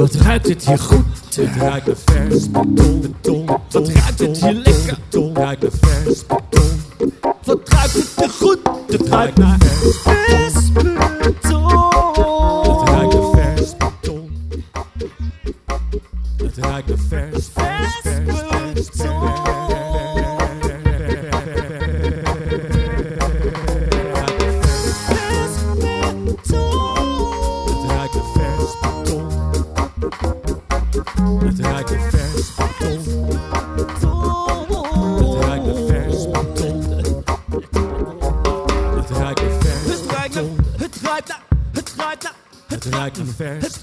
Wat ruikt het hier goed? Het ruikt naar vers beton, beton, Wat ruikt het hier lekker? Beton, ruikt naar vers beton. Wat ruikt het hier goed? Het ruikt naar vers beton. Het ruikt naar vers beton. Het ruikt naar vers, vers, vers, vers, Het manifest.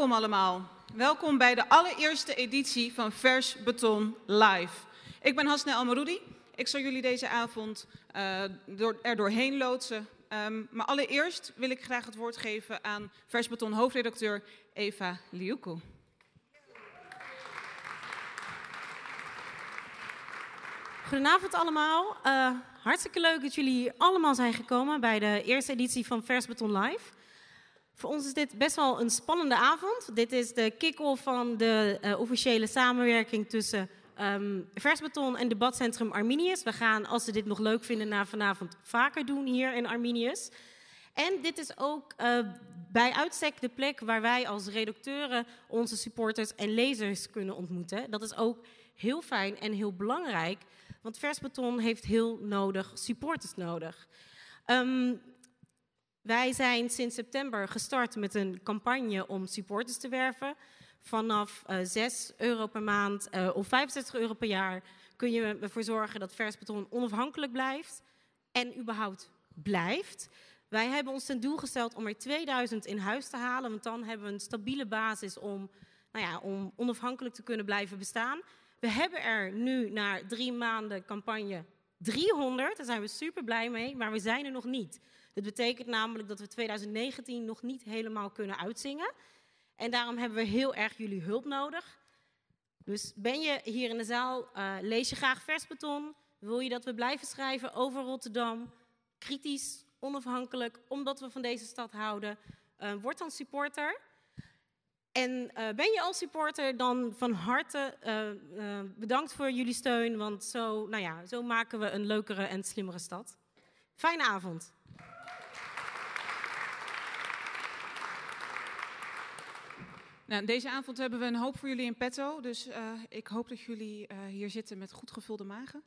Welkom allemaal. Welkom bij de allereerste editie van Vers Beton Live. Ik ben Hasna Almaroudi. Ik zal jullie deze avond door, er doorheen loodsen. Ehm, maar allereerst wil ik graag het woord geven aan Vers Beton hoofdredacteur Eva Liuku. Goedenavond allemaal. Eh, hartstikke leuk dat jullie allemaal zijn gekomen bij de eerste editie van Vers Beton Live. Voor ons is dit best wel een spannende avond. Dit is de kick-off van de eh, officiële samenwerking tussen ehm Vers Beton en debatcentrum Arminius. We gaan, als ze dit nog leuk vinden, na vanavond vaker doen hier in Arminius. En dit is ook eh, bij uitstek de plek waar wij als redacteuren onze supporters en lezers kunnen ontmoeten. Dat is ook heel fijn en heel belangrijk, want Vers Beton heeft heel nodig supporters nodig. Ehm, wij zijn sinds september gestart met een campagne om supporters te werven. Vanaf eh 6 euro per maand eh, of 65 euro per jaar kun je ervoor zorgen dat Vers Beton onafhankelijk blijft en überhaupt blijft. Wij hebben ons ten doel gesteld om er 2000 in huis te halen, want dan hebben we een stabiele basis om, nou ja, om onafhankelijk te kunnen blijven bestaan. We hebben er nu na drie maanden campagne 300, daar zijn we super blij mee, maar we zijn er nog niet. Dit betekent namelijk dat we 2019 nog niet helemaal kunnen uitzingen. En daarom hebben we heel erg jullie hulp nodig. Dus ben je hier in de zaal, eh, lees je graag vers beton, Wil je dat we blijven schrijven over Rotterdam? Kritisch, onafhankelijk, omdat we van deze stad houden. Uh, word dan supporter. En uh, ben je al supporter, dan van harte bedankt voor jullie steun. Want zo, nou ja, zo maken we een leukere en slimmere stad. Fijne avond. Nou, deze avond hebben we een hoop voor jullie in petto. Dus uh, ik hoop dat jullie uh, hier zitten met goed gevulde magen.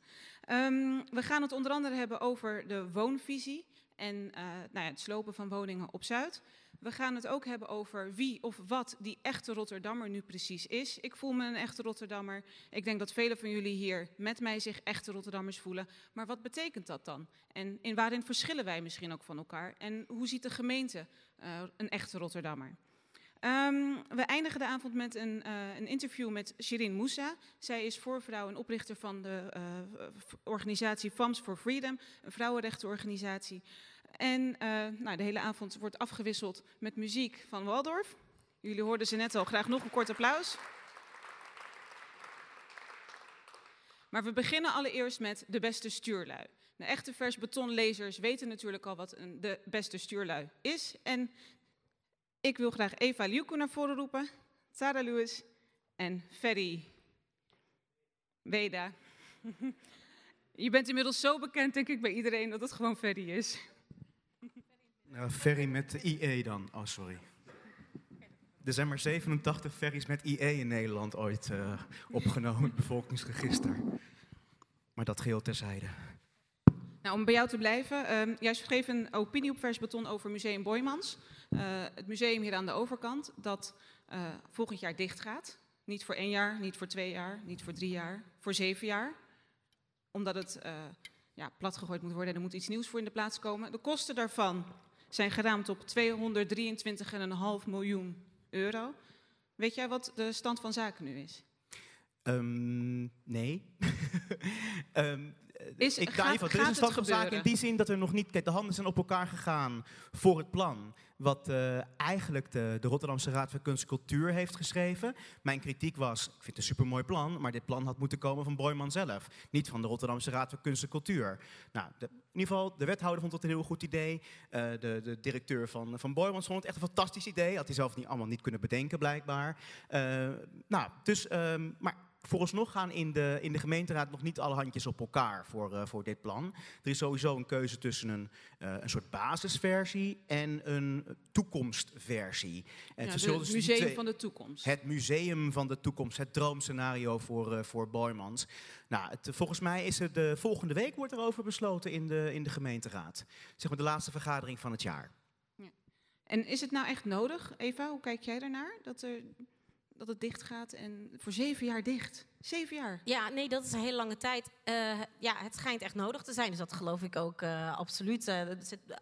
Um, we gaan het onder andere hebben over de woonvisie en uh, nou ja, het slopen van woningen op Zuid. We gaan het ook hebben over wie of wat die echte Rotterdammer nu precies is. Ik voel me een echte Rotterdammer. Ik denk dat velen van jullie hier met mij zich echte Rotterdammers voelen. Maar wat betekent dat dan? En in waarin verschillen wij misschien ook van elkaar? En hoe ziet de gemeente een echte Rotterdammer? Um, we eindigen de avond met een, uh, een, interview met Shirin Moussa. Zij is voorvrouw en oprichter van de uh, organisatie FAMS for Freedom, een vrouwenrechtenorganisatie. En uh, nou, de hele avond wordt afgewisseld met muziek van Waldorf. Jullie hoorden ze net al, graag nog een kort applaus. Maar we beginnen allereerst met de beste stuurlui. De echte vers betonlezers weten natuurlijk al wat een, de beste stuurlui is. En ik wil graag Eva Liuko naar voren roepen, Sarah Lewis en Ferry Weda. Je bent inmiddels zo bekend, denk ik, bij iedereen dat het gewoon Ferry is. Uh, ferry met IE dan. Oh, sorry. Er zijn maar 87 ferries met IE in Nederland ooit uh, opgenomen, het bevolkingsregister. Maar dat geheel terzijde. Nou, om bij jou te blijven, uh, jij schreef een opinie op Vers Beton over Museum Boymans. Uh, het museum hier aan de overkant, dat uh, volgend jaar dicht gaat. Niet voor één jaar, niet voor twee jaar, niet voor drie jaar, voor zeven jaar. Omdat het uh, ja, platgegooid moet worden en er moet iets nieuws voor in de plaats komen. De kosten daarvan zijn geraamd op 223,5 miljoen euro. Weet jij wat de stand van zaken nu is? Um, nee. um, is, ik gaat, er is een stand van zaken in die zin dat er nog niet. Kijk, de handen zijn op elkaar gegaan voor het plan. Wat uh, eigenlijk de, de, Rotterdamse Raad voor Kunst en Cultuur heeft geschreven. Mijn kritiek was: ik vind het een supermooi plan, maar dit plan had moeten komen van Boyman zelf. Niet van de Rotterdamse Raad voor Kunst en Cultuur. Nou, de, in ieder geval, de wethouder vond het een heel goed idee. Uh, de, de, directeur van, van Boyman vond het echt een fantastisch idee. Had hij zelf niet allemaal niet kunnen bedenken, blijkbaar. Uh, nou, dus, um, maar Vooralsnog gaan in de, in de gemeenteraad nog niet alle handjes op elkaar voor, uh, voor dit plan. Er is sowieso een keuze tussen een, uh, een soort basisversie en een toekomstversie. En ja, het dus museum twee, van de toekomst. Het museum van de toekomst, het droomscenario voor, uh, voor Boymans. Nou, het, volgens mij is er de volgende week wordt erover besloten in de, in de gemeenteraad. Zeg maar de laatste vergadering van het jaar. Ja. En is het nou echt nodig, Eva? Hoe kijk jij daarnaar? Dat er dat het dicht gaat en voor zeven jaar dicht. Zeven jaar. Ja, nee, dat is een hele lange tijd. Uh, ja, het schijnt echt nodig te zijn. Dus dat geloof ik ook uh, absoluut. Uh,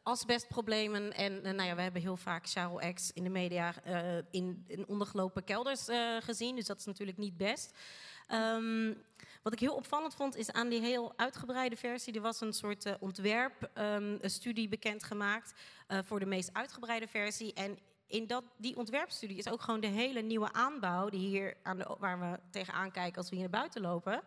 asbestproblemen. En nou ja, we hebben heel vaak Charles X in de media in, in, ondergelopen kelders gezien. Dus dat is natuurlijk niet best. Um, wat ik heel opvallend vond, is aan die heel uitgebreide versie. Er was een soort ontwerpstudie um, bekendgemaakt voor de meest uitgebreide versie. En in dat, die ontwerpstudie is ook gewoon de hele nieuwe aanbouw, die hier aan de, waar we tegenaan kijken als we hier naar buiten lopen,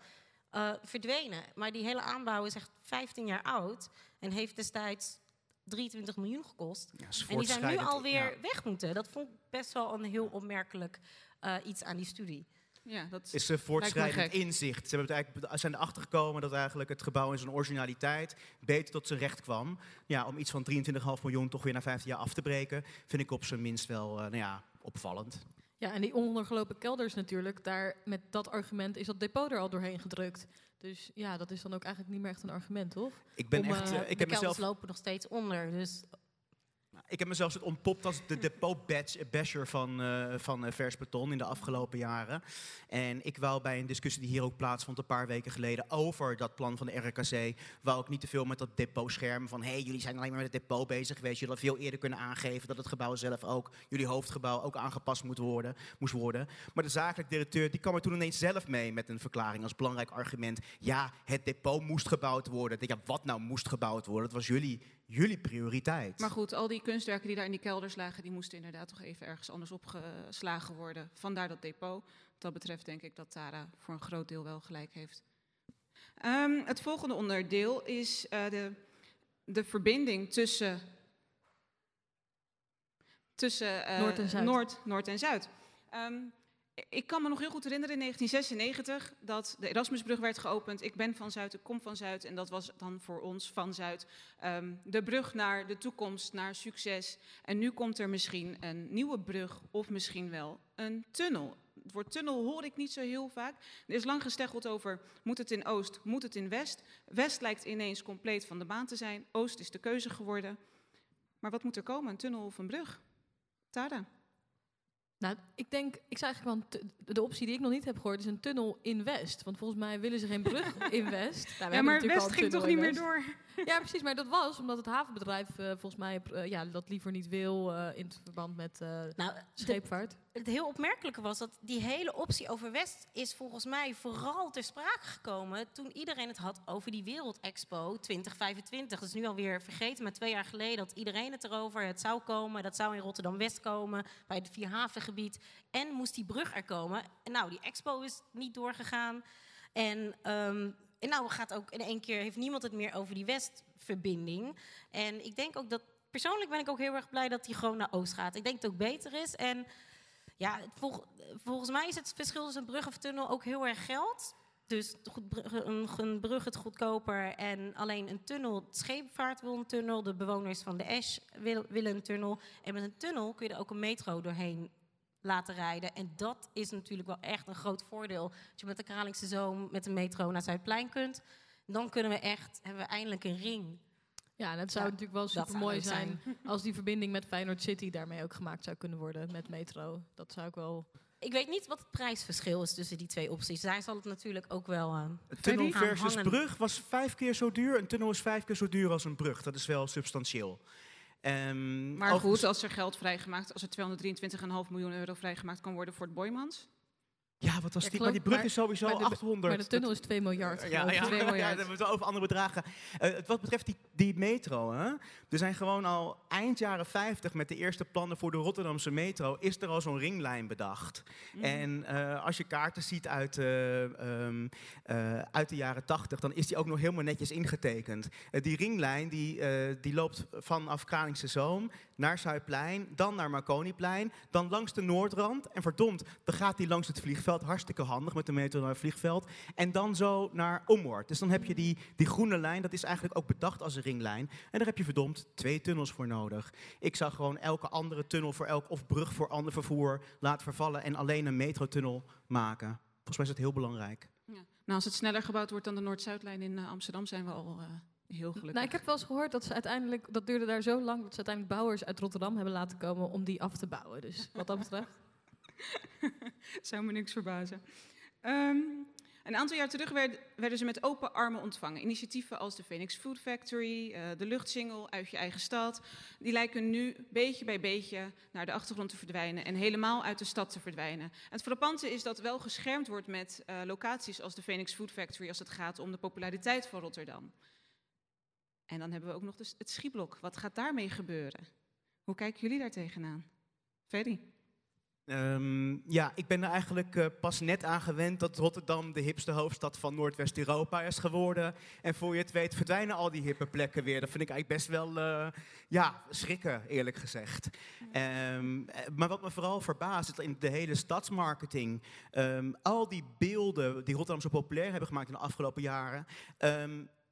uh, verdwenen. Maar die hele aanbouw is echt 15 jaar oud en heeft destijds 23 miljoen gekost. Ja, en die zijn nu alweer ja. weg moeten. Dat vond ik best wel een heel opmerkelijk uh, iets aan die studie. Ja, dat is uh, voortschrijdend inzicht. Ze hebben het eigenlijk, zijn erachter gekomen dat eigenlijk het gebouw in zijn originaliteit beter tot zijn recht kwam. Ja, om iets van 23,5 miljoen toch weer na 15 jaar af te breken, vind ik op zijn minst wel uh, nou ja, opvallend. Ja, en die ondergelopen kelders natuurlijk, daar met dat argument is dat depot er al doorheen gedrukt. Dus ja, dat is dan ook eigenlijk niet meer echt een argument, toch? Ik ben Om, echt. Uh, ik de heb kelders mezelf lopen nog steeds onder. Dus ik heb mezelf ontpopt als de depot-basher van, uh, van uh, Vers Beton in de afgelopen jaren. En ik wou bij een discussie die hier ook plaatsvond een paar weken geleden over dat plan van de RKC, wou ik niet te veel met dat depotscherm van hé, hey, jullie zijn alleen maar met het depot bezig geweest. Jullie hadden veel eerder kunnen aangeven dat het gebouw zelf ook, jullie hoofdgebouw, ook aangepast moet worden, moest worden. Maar de zakelijk directeur die kwam er toen ineens zelf mee met een verklaring als belangrijk argument. Ja, het depot moest gebouwd worden. Ik ja, wat nou moest gebouwd worden? Dat was jullie jullie prioriteit. Maar goed, al die kunstwerken die daar in die kelders lagen, die moesten inderdaad toch even ergens anders opgeslagen worden. Vandaar dat depot. Wat dat betreft denk ik dat Tara voor een groot deel wel gelijk heeft. Ehm, het volgende onderdeel is eh, de, de verbinding tussen, tussen eh, Noord en Zuid. Noord, Noord en Zuid. Ehm, ik kan me nog heel goed herinneren in 1996 dat de Erasmusbrug werd geopend. Ik ben van Zuid, ik kom van Zuid en dat was dan voor ons van Zuid ehm, de brug naar de toekomst, naar succes. En nu komt er misschien een nieuwe brug of misschien wel een tunnel. Het woord tunnel hoor ik niet zo heel vaak. Er is lang gesteggeld over, moet het in Oost, moet het in West? West lijkt ineens compleet van de baan te zijn. Oost is de keuze geworden. Maar wat moet er komen, een tunnel of een brug? Tada. Nou, ik denk, ik zou eigenlijk wel de optie die ik nog niet heb gehoord is een tunnel in West. Want volgens mij willen ze geen brug in West. Nou, we Ja, maar West ging toch niet meer West. door? Ja, precies. Maar dat was omdat het havenbedrijf eh, volgens mij eh, ja, dat liever niet wil eh, in verband met eh, Nou, de- scheepvaart. Het heel opmerkelijke was dat die hele optie over West is volgens mij vooral ter sprake gekomen toen iedereen het had over die Wereldexpo 2025. Dat is nu alweer vergeten, maar twee jaar geleden had iedereen het erover. Het zou komen, dat zou in Rotterdam-West komen, bij het Vierhavengebied. En moest die brug er komen. En nou, die expo is niet doorgegaan. En, ehm, en nou gaat ook in één keer, heeft niemand het meer over die Westverbinding. En ik denk ook dat, persoonlijk ben ik ook heel erg blij dat die gewoon naar Oost gaat. Ik denk dat het ook beter is. En ja, het vol- volgens mij is het verschil tussen een brug of tunnel ook heel erg geld. Dus een, brug het goedkoper en alleen een tunnel. De scheepvaart wil een tunnel, de bewoners van de wil- willen een tunnel. En met een tunnel kun je er ook een metro doorheen laten rijden. En dat is natuurlijk wel echt een groot voordeel. Als je met de Kralingse Zoom met de metro naar Zuidplein kunt, dan kunnen we echt, hebben we eindelijk een ring. Ja, en het zou Ja, natuurlijk wel super mooi zijn als die verbinding met Feyenoord City daarmee ook gemaakt zou kunnen worden met metro. Dat zou ik wel. Ik weet niet wat het prijsverschil is tussen die twee opties. Daar zal het natuurlijk ook wel aan. Een tunnel versus brug was vijf keer zo duur. Een tunnel is vijf keer zo duur als een brug. Dat is wel substantieel. Ehm, Maar goed, als er geld vrijgemaakt, als er 223,5 miljoen euro vrijgemaakt kan worden voor het Boymans. Ja, wat was Ja, die? Maar die brug maar- is sowieso maar de- 800. Maar de tunnel is 2 miljard. Ja, ik. ja, 2 ja, miljard. dan hebben we het over andere bedragen. Wat betreft die, die metro, hè? er zijn gewoon al eind jaren 50 met de eerste plannen voor de Rotterdamse metro, is er al zo'n ringlijn bedacht. Mhm. En eh, als je kaarten ziet uit, eh, ehm, eh, uit de jaren 80, dan is die ook nog helemaal netjes ingetekend. Die ringlijn die, die loopt vanaf Kralingse Zoom naar Zuidplein, dan naar Marconiplein, dan langs de Noordrand. En verdomd, dan gaat die langs het vliegveld, hartstikke handig met de metro naar het vliegveld. En dan zo naar Ommoord. Dus dan heb je die, die groene lijn, dat is eigenlijk ook bedacht als een ringlijn. En daar heb je verdomd twee tunnels voor nodig. Ik zou gewoon elke andere tunnel voor elk, of brug voor ander vervoer laten vervallen en alleen een metrotunnel maken. Volgens mij is dat heel belangrijk. Ja. Nou, als het sneller gebouwd wordt dan de Noord-Zuidlijn in eh, Amsterdam, zijn we al eh, heel gelukkig. Nou, ik heb wel eens gehoord dat ze uiteindelijk, dat duurde daar zo lang, dat ze uiteindelijk bouwers uit Rotterdam hebben laten komen om die af te bouwen. Dus wat dat betreft. Zou me niks verbazen. Ehm, een aantal jaar terug werd- werden ze met open armen ontvangen. Initiatieven als de Phoenix Food Factory, eh, de luchtsingel uit je eigen stad, die lijken nu beetje bij beetje naar de achtergrond te verdwijnen en helemaal uit de stad te verdwijnen. Het frappante is dat wel geschermd wordt met eh, locaties als de Phoenix Food Factory als het gaat om de populariteit van Rotterdam. En dan hebben we ook nog dus het schieblok. Wat gaat daarmee gebeuren? Hoe kijken jullie daar tegenaan? Ferry? Ehm, ja, ik ben er eigenlijk eh, pas net aan gewend dat Rotterdam de hipste hoofdstad van Noordwest-Europa is geworden. En voor je het weet verdwijnen al die hippe plekken weer. Dat vind ik eigenlijk best wel, eh, ja, schrikken eerlijk gezegd. Ehm, eh, maar wat me vooral verbaast is dat in de hele stadsmarketing, ehm, al die beelden die Rotterdam zo populair hebben gemaakt in de afgelopen jaren,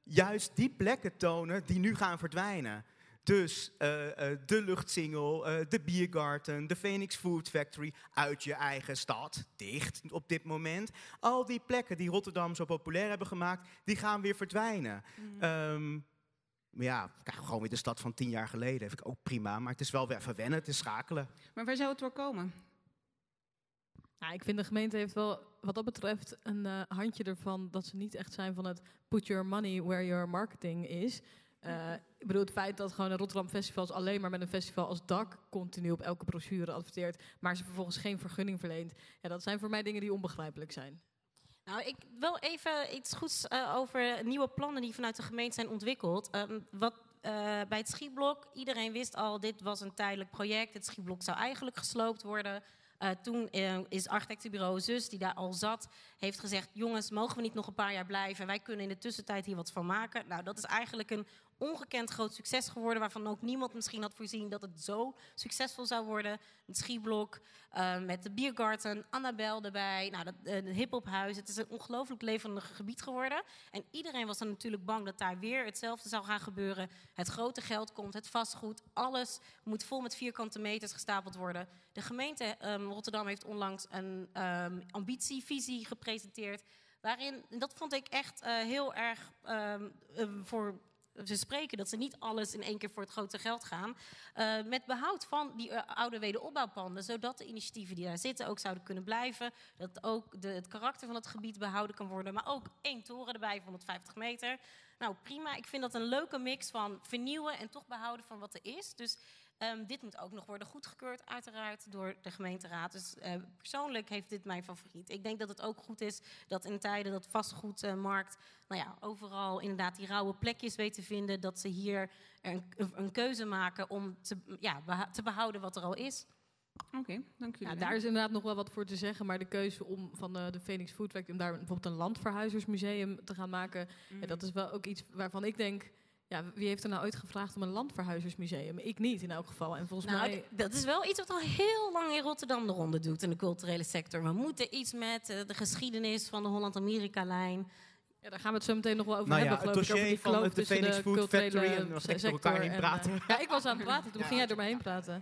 juist die plekken tonen die nu gaan verdwijnen. Dus eh, eh, de luchtsingel, eh, de biergarten, de Phoenix Food Factory uit je eigen stad, dicht op dit moment. Al die plekken die Rotterdam zo populair hebben gemaakt, die gaan weer verdwijnen. Ehm, maar ja, gewoon weer de stad van tien jaar geleden. Vind ik ook prima, maar het is wel weer even wennen, het is schakelen. Maar waar zou het door komen? Nou, ik vind de gemeente heeft wel wat dat betreft een eh, handje ervan dat ze niet echt zijn van het put your money where your marketing is. Eh, ik bedoel, het feit dat gewoon een Rotterdam Festivals alleen maar met een festival als dak continu op elke brochure adverteert, maar ze vervolgens geen vergunning verleent. Ja, dat zijn voor mij dingen die onbegrijpelijk zijn. Nou, ik wil even iets goeds eh, over nieuwe plannen die vanuit de gemeente zijn ontwikkeld. Ehm, wat bij het schietblok, iedereen wist al, dit was een tijdelijk project. Het schietblok zou eigenlijk gesloopt worden. Eh, toen eh, is architectenbureau Zus, die daar al zat, heeft gezegd... jongens, mogen we niet nog een paar jaar blijven? Wij kunnen in de tussentijd hier wat van maken. Nou, dat is eigenlijk een ongekend groot succes geworden... waarvan ook niemand misschien had voorzien dat het zo succesvol zou worden. Een schieblok uh, met de Biergarten, Annabel erbij, nou, dat, uh, hiphophuis. Het is een ongelooflijk levendig gebied geworden. En iedereen was dan natuurlijk bang dat daar weer hetzelfde zou gaan gebeuren. Het grote geld komt, het vastgoed, alles moet vol met vierkante meters gestapeld worden. De gemeente um, Rotterdam heeft onlangs een um, ambitievisie gepresenteerd... Waarin, dat vond ik echt uh, heel erg um, voor ze spreken dat ze niet alles in één keer voor het grote geld gaan. Uh, met behoud van die uh, oude wederopbouwpanden. Zodat de initiatieven die daar zitten ook zouden kunnen blijven. Dat ook de, het karakter van het gebied behouden kan worden. Maar ook één toren erbij van 150 meter. Nou prima, ik vind dat een leuke mix van vernieuwen en toch behouden van wat er is. Dus um, dit moet ook nog worden goedgekeurd, uiteraard, door de gemeenteraad. Dus uh, persoonlijk heeft dit mijn favoriet. Ik denk dat het ook goed is dat in tijden dat vastgoedmarkt, nou ja, overal inderdaad die rauwe plekjes weet te vinden, dat ze hier een, een keuze maken om te, ja, beha te behouden wat er al is. Oké, okay, dank jullie. Ja, daar is inderdaad nog wel wat voor te zeggen, maar de keuze om van uh, de Phoenix Foodwerk om daar bijvoorbeeld een landverhuizersmuseum te gaan maken, mm. ja, dat is wel ook iets waarvan ik denk, ja, wie heeft er nou ooit gevraagd om een landverhuizersmuseum? Ik niet in elk geval. En volgens nou, mij. Dat is wel iets wat al heel lang in Rotterdam de ronde doet in de culturele sector. We moeten iets met uh, de geschiedenis van de Holland-Amerika-lijn. Ja, daar gaan we het zo meteen nog wel over nou hebben. Ja, het dossier ik, van de, de Phoenix de Food Factory en was door elkaar heen praten. En, uh, ja, ik was aan het praten, toen ja. ging jij door me heen praten.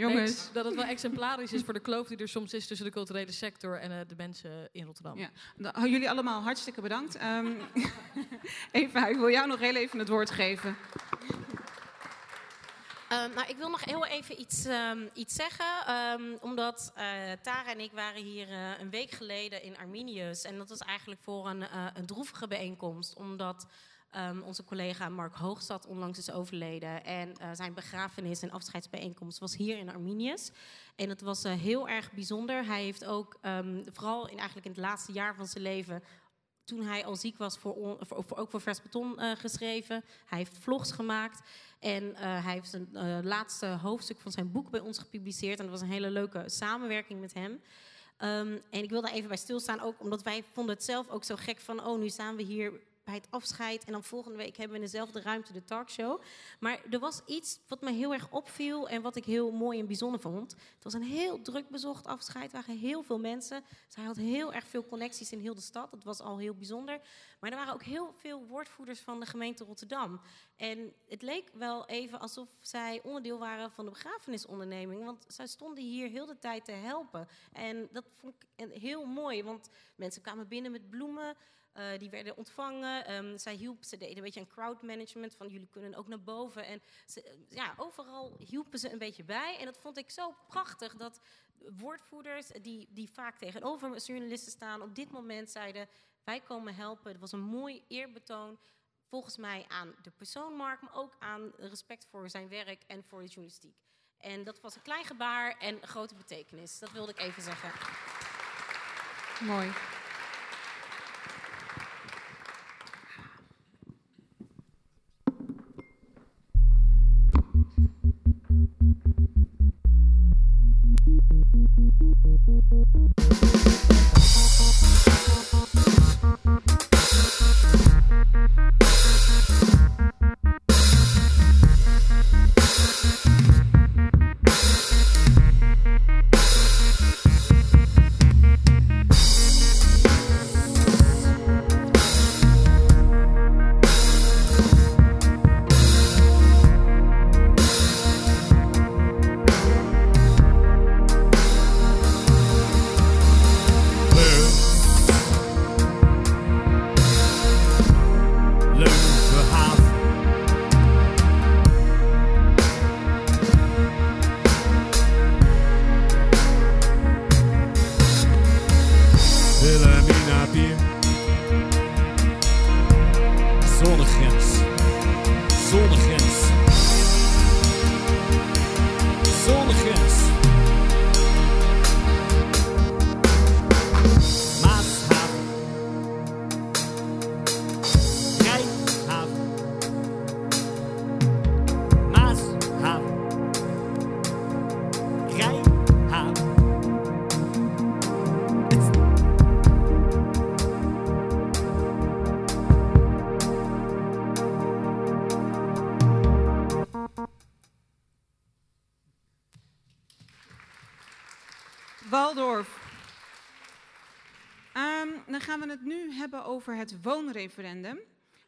Jongens. Nee, dat het wel exemplarisch is voor de kloof die er soms is tussen de culturele sector en uh, de mensen in Rotterdam. Ja. Nou, jullie allemaal hartstikke bedankt. Um, Eva, ik wil jou nog heel even het woord geven. Um, nou, ik wil nog heel even iets, um, iets zeggen. Um, omdat uh, Tara en ik waren hier uh, een week geleden in Arminius. En dat was eigenlijk voor een, uh, een droevige bijeenkomst. Omdat Um, onze collega Mark Hoogstad onlangs is overleden. En uh, zijn begrafenis en afscheidsbijeenkomst was hier in Arminius. En het was uh, heel erg bijzonder. Hij heeft ook, um, vooral in, eigenlijk in het laatste jaar van zijn leven... toen hij al ziek was, voor, voor, ook voor Vers Beton uh, geschreven. Hij heeft vlogs gemaakt. En hij heeft een laatste hoofdstuk van zijn boek bij ons gepubliceerd. En dat was een hele leuke samenwerking met hem. Um, en ik wil daar even bij stilstaan, ook omdat wij vonden het zelf ook zo gek van... oh, nu staan we hier bij afscheid. En dan volgende week hebben we in dezelfde ruimte de talkshow. Maar er was iets wat me heel erg opviel en wat ik heel mooi en bijzonder vond. Het was een heel druk bezocht afscheid. Er waren heel veel mensen. Hij had heel erg veel connecties in heel de stad. Dat was al heel bijzonder. Maar er waren ook heel veel woordvoerders van de gemeente Rotterdam. En het leek wel even alsof zij onderdeel waren van de begrafenisonderneming. Want zij stonden hier heel de tijd te helpen. En dat vond ik heel mooi. Want mensen kwamen binnen met bloemen. Uh, die werden ontvangen. Um, zij hielp, ze deden een beetje een crowdmanagement van jullie kunnen ook naar boven. En ze, ja, overal hielpen ze een beetje bij. En dat vond ik zo prachtig dat woordvoerders die, die vaak tegenover journalisten staan, op dit moment zeiden: wij komen helpen. Het was een mooi eerbetoon. Volgens mij aan de persoon Mark, maar ook aan respect voor zijn werk en voor de journalistiek. En dat was een klein gebaar en grote betekenis. Dat wilde ik even zeggen. Mooi. Over het woonreferendum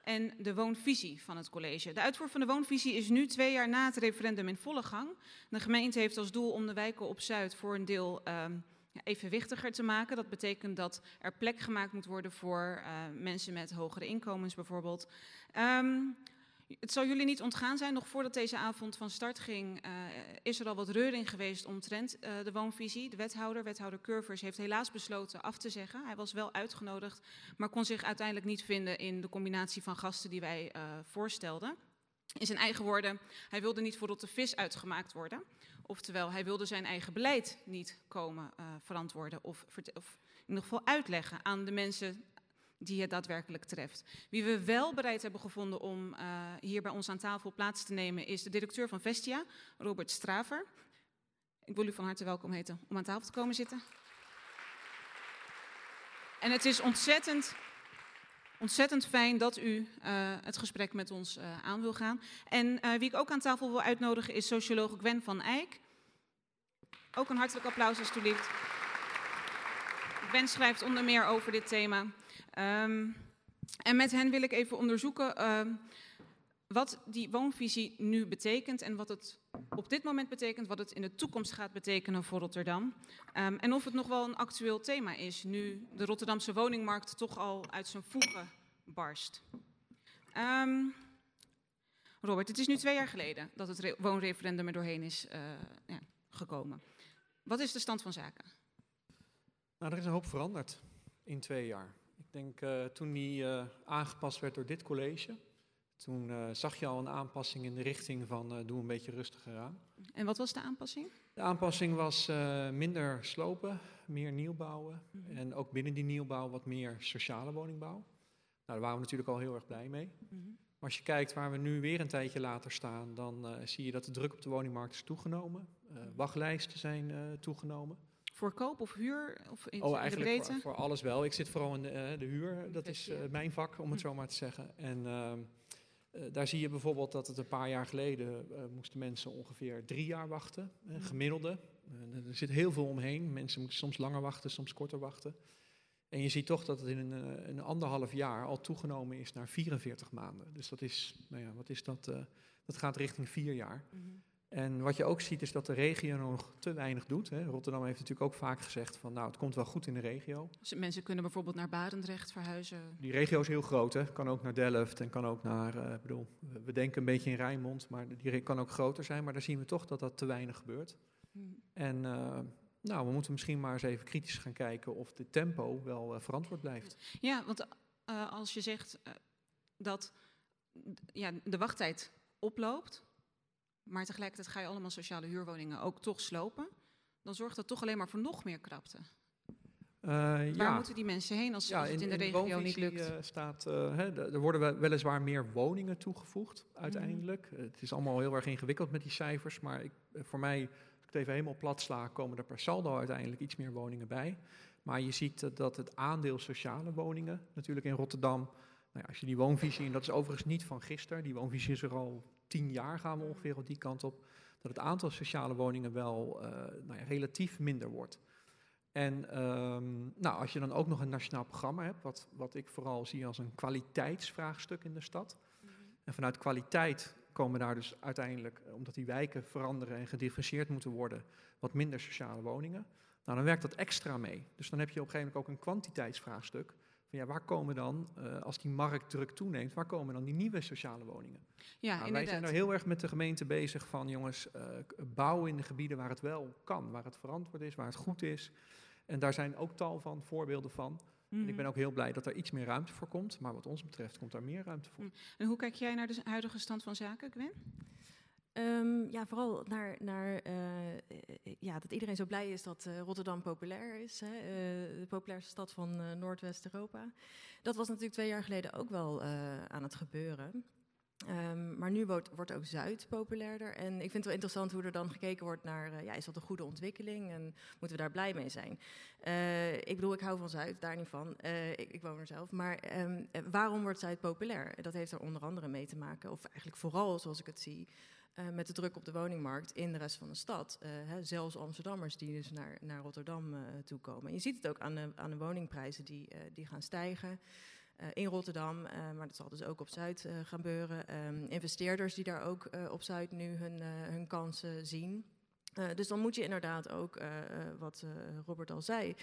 en de woonvisie van het college. De uitvoer van de woonvisie is nu twee jaar na het referendum in volle gang. De gemeente heeft als doel om de wijken op Zuid voor een deel ehm, evenwichtiger te maken. Dat betekent dat er plek gemaakt moet worden voor eh, mensen met hogere inkomens bijvoorbeeld. Ehm, het zal jullie niet ontgaan zijn, nog voordat deze avond van start ging, eh, is er al wat reuring geweest omtrent eh, de woonvisie. De wethouder, wethouder Curvers, heeft helaas besloten af te zeggen. Hij was wel uitgenodigd, maar kon zich uiteindelijk niet vinden in de combinatie van gasten die wij eh, voorstelden. In zijn eigen woorden, hij wilde niet voor rotte vis uitgemaakt worden. Oftewel, hij wilde zijn eigen beleid niet komen verantwoorden of, of in ieder geval uitleggen aan de mensen die het daadwerkelijk treft. Wie we wel bereid hebben gevonden om eh, hier bij ons aan tafel plaats te nemen is de directeur van Vestia, Robert Straver. Ik wil u van harte welkom heten om aan tafel te komen zitten. En het is ontzettend, ontzettend fijn dat u eh, het gesprek met ons eh, aan wil gaan. En wie ik ook aan tafel wil uitnodigen is socioloog Gwen van Eyck. Ook een hartelijk applaus alstublieft. Gwen schrijft onder meer over dit thema. Ehm, en met hen wil ik even onderzoeken ehm, wat die woonvisie nu betekent en wat het op dit moment betekent, wat het in de toekomst gaat betekenen voor Rotterdam. Ehm, en of het nog wel een actueel thema is, nu de Rotterdamse woningmarkt toch al uit zijn voegen barst. Robert, het is nu twee jaar geleden dat het re- woonreferendum er doorheen is eh, ja, gekomen. Wat is de stand van zaken? Nou, er is een hoop veranderd in twee jaar. Ik denk eh, toen die eh, aangepast werd door dit college, toen eh, zag je al een aanpassing in de richting van doe een beetje rustiger aan. En wat was de aanpassing? De aanpassing was minder slopen, meer nieuwbouwen en ook binnen die nieuwbouw wat meer sociale woningbouw. Nou, daar waren we natuurlijk al heel erg blij mee. Maar als je kijkt waar we nu weer een tijdje later staan, dan zie je dat de druk op de woningmarkt is toegenomen. Wachtlijsten zijn toegenomen. Voor koop of huur? Of in, Oh, in de eigenlijk voor, voor alles wel. Ik zit vooral in de, eh, de huur. Dat is eh, mijn vak, om het Hm. zo maar te zeggen. En ehm, eh, daar zie je bijvoorbeeld dat het een paar jaar geleden moesten mensen ongeveer drie jaar wachten, Hm. gemiddelde. Er zit heel veel omheen. Mensen moeten soms langer wachten, soms korter wachten. En je ziet toch dat het in een, een anderhalf jaar al toegenomen is naar 44 maanden. Dus dat is, nou ja, wat is dat? dat gaat richting vier jaar. Mhm. En wat je ook ziet is dat de regio nog te weinig doet. Hè. Rotterdam heeft natuurlijk ook vaak gezegd van nou het komt wel goed in de regio. Dus mensen kunnen bijvoorbeeld naar Barendrecht verhuizen. Die regio is heel groot, hè. kan ook naar Delft en kan ook naar, ik bedoel, we- denken een beetje in Rijnmond, maar die kan ook groter zijn. Maar daar zien we toch dat dat te weinig gebeurt. Mhm. En eh, nou, we moeten misschien maar eens even kritisch gaan kijken of de tempo wel eh, verantwoord blijft. Ja, want als je zegt dat ja, de wachttijd oploopt, maar tegelijkertijd ga je allemaal sociale huurwoningen ook toch slopen, dan zorgt dat toch alleen maar voor nog meer krapte. Eh, Waar ja. moeten die mensen heen als, Ja, als het in, de regio niet lukt? eh, staat, eh, hè, er worden we- weliswaar meer woningen toegevoegd uiteindelijk. Mhm. Het is allemaal heel erg ingewikkeld met die cijfers, maar ik, voor mij, als ik het even helemaal plat sla, komen er per saldo uiteindelijk iets meer woningen bij. Maar je ziet dat het aandeel sociale woningen natuurlijk in Rotterdam, nou ja, als je die woonvisie, en dat is overigens niet van gisteren, die woonvisie is er al tien jaar, gaan we ongeveer op die kant op, dat het aantal sociale woningen wel eh, nou ja, relatief minder wordt. En ehm, nou, als je dan ook nog een nationaal programma hebt, wat, wat ik vooral zie als een kwaliteitsvraagstuk in de stad. En vanuit kwaliteit komen daar dus uiteindelijk, eh, omdat die wijken veranderen en gedifferentieerd moeten worden, wat minder sociale woningen. Nou, dan werkt dat extra mee. Dus dan heb je op een gegeven moment ook een kwantiteitsvraagstuk. Van ja, waar komen dan, eh, als die marktdruk toeneemt, waar komen dan die nieuwe sociale woningen? ja, Nou, wij zijn er heel erg met de gemeente bezig van, jongens, eh, k- bouwen in de gebieden waar het wel kan, waar het verantwoord is, waar het goed is. En daar zijn ook tal van voorbeelden van. En ik ben Mhm. ook heel blij dat er iets meer ruimte voor komt, maar wat ons betreft komt daar meer ruimte voor. En hoe kijk jij naar de huidige stand van zaken, Gwen? Ehm, ja, vooral naar, naar eh, eh, ja, dat iedereen zo blij is dat eh, Rotterdam populair is. Hè, de populairste stad van Noordwest-Europa. Dat was natuurlijk twee jaar geleden ook wel aan het gebeuren. Ehm, maar nu wordt, wordt ook Zuid populairder. En ik vind het wel interessant hoe er dan gekeken wordt naar... ja, is dat een goede ontwikkeling en moeten we daar blij mee zijn? Ik bedoel, ik hou van Zuid, daar niet van. Ik, ik woon er zelf. Maar ehm, eh, waarom wordt Zuid populair? Dat heeft er onder andere mee te maken, of eigenlijk vooral zoals ik het zie... eh, met de druk op de woningmarkt in de rest van de stad. Eh, hè, zelfs Amsterdammers die dus naar, naar Rotterdam uh, toe komen. En je ziet het ook aan de, aan de woningprijzen die, die gaan stijgen. in Rotterdam, maar dat zal dus ook op Zuid gaan gebeuren. Um, investeerders die daar ook op Zuid nu hun, hun kansen zien. dus dan moet je inderdaad ook, wat Robert al zei,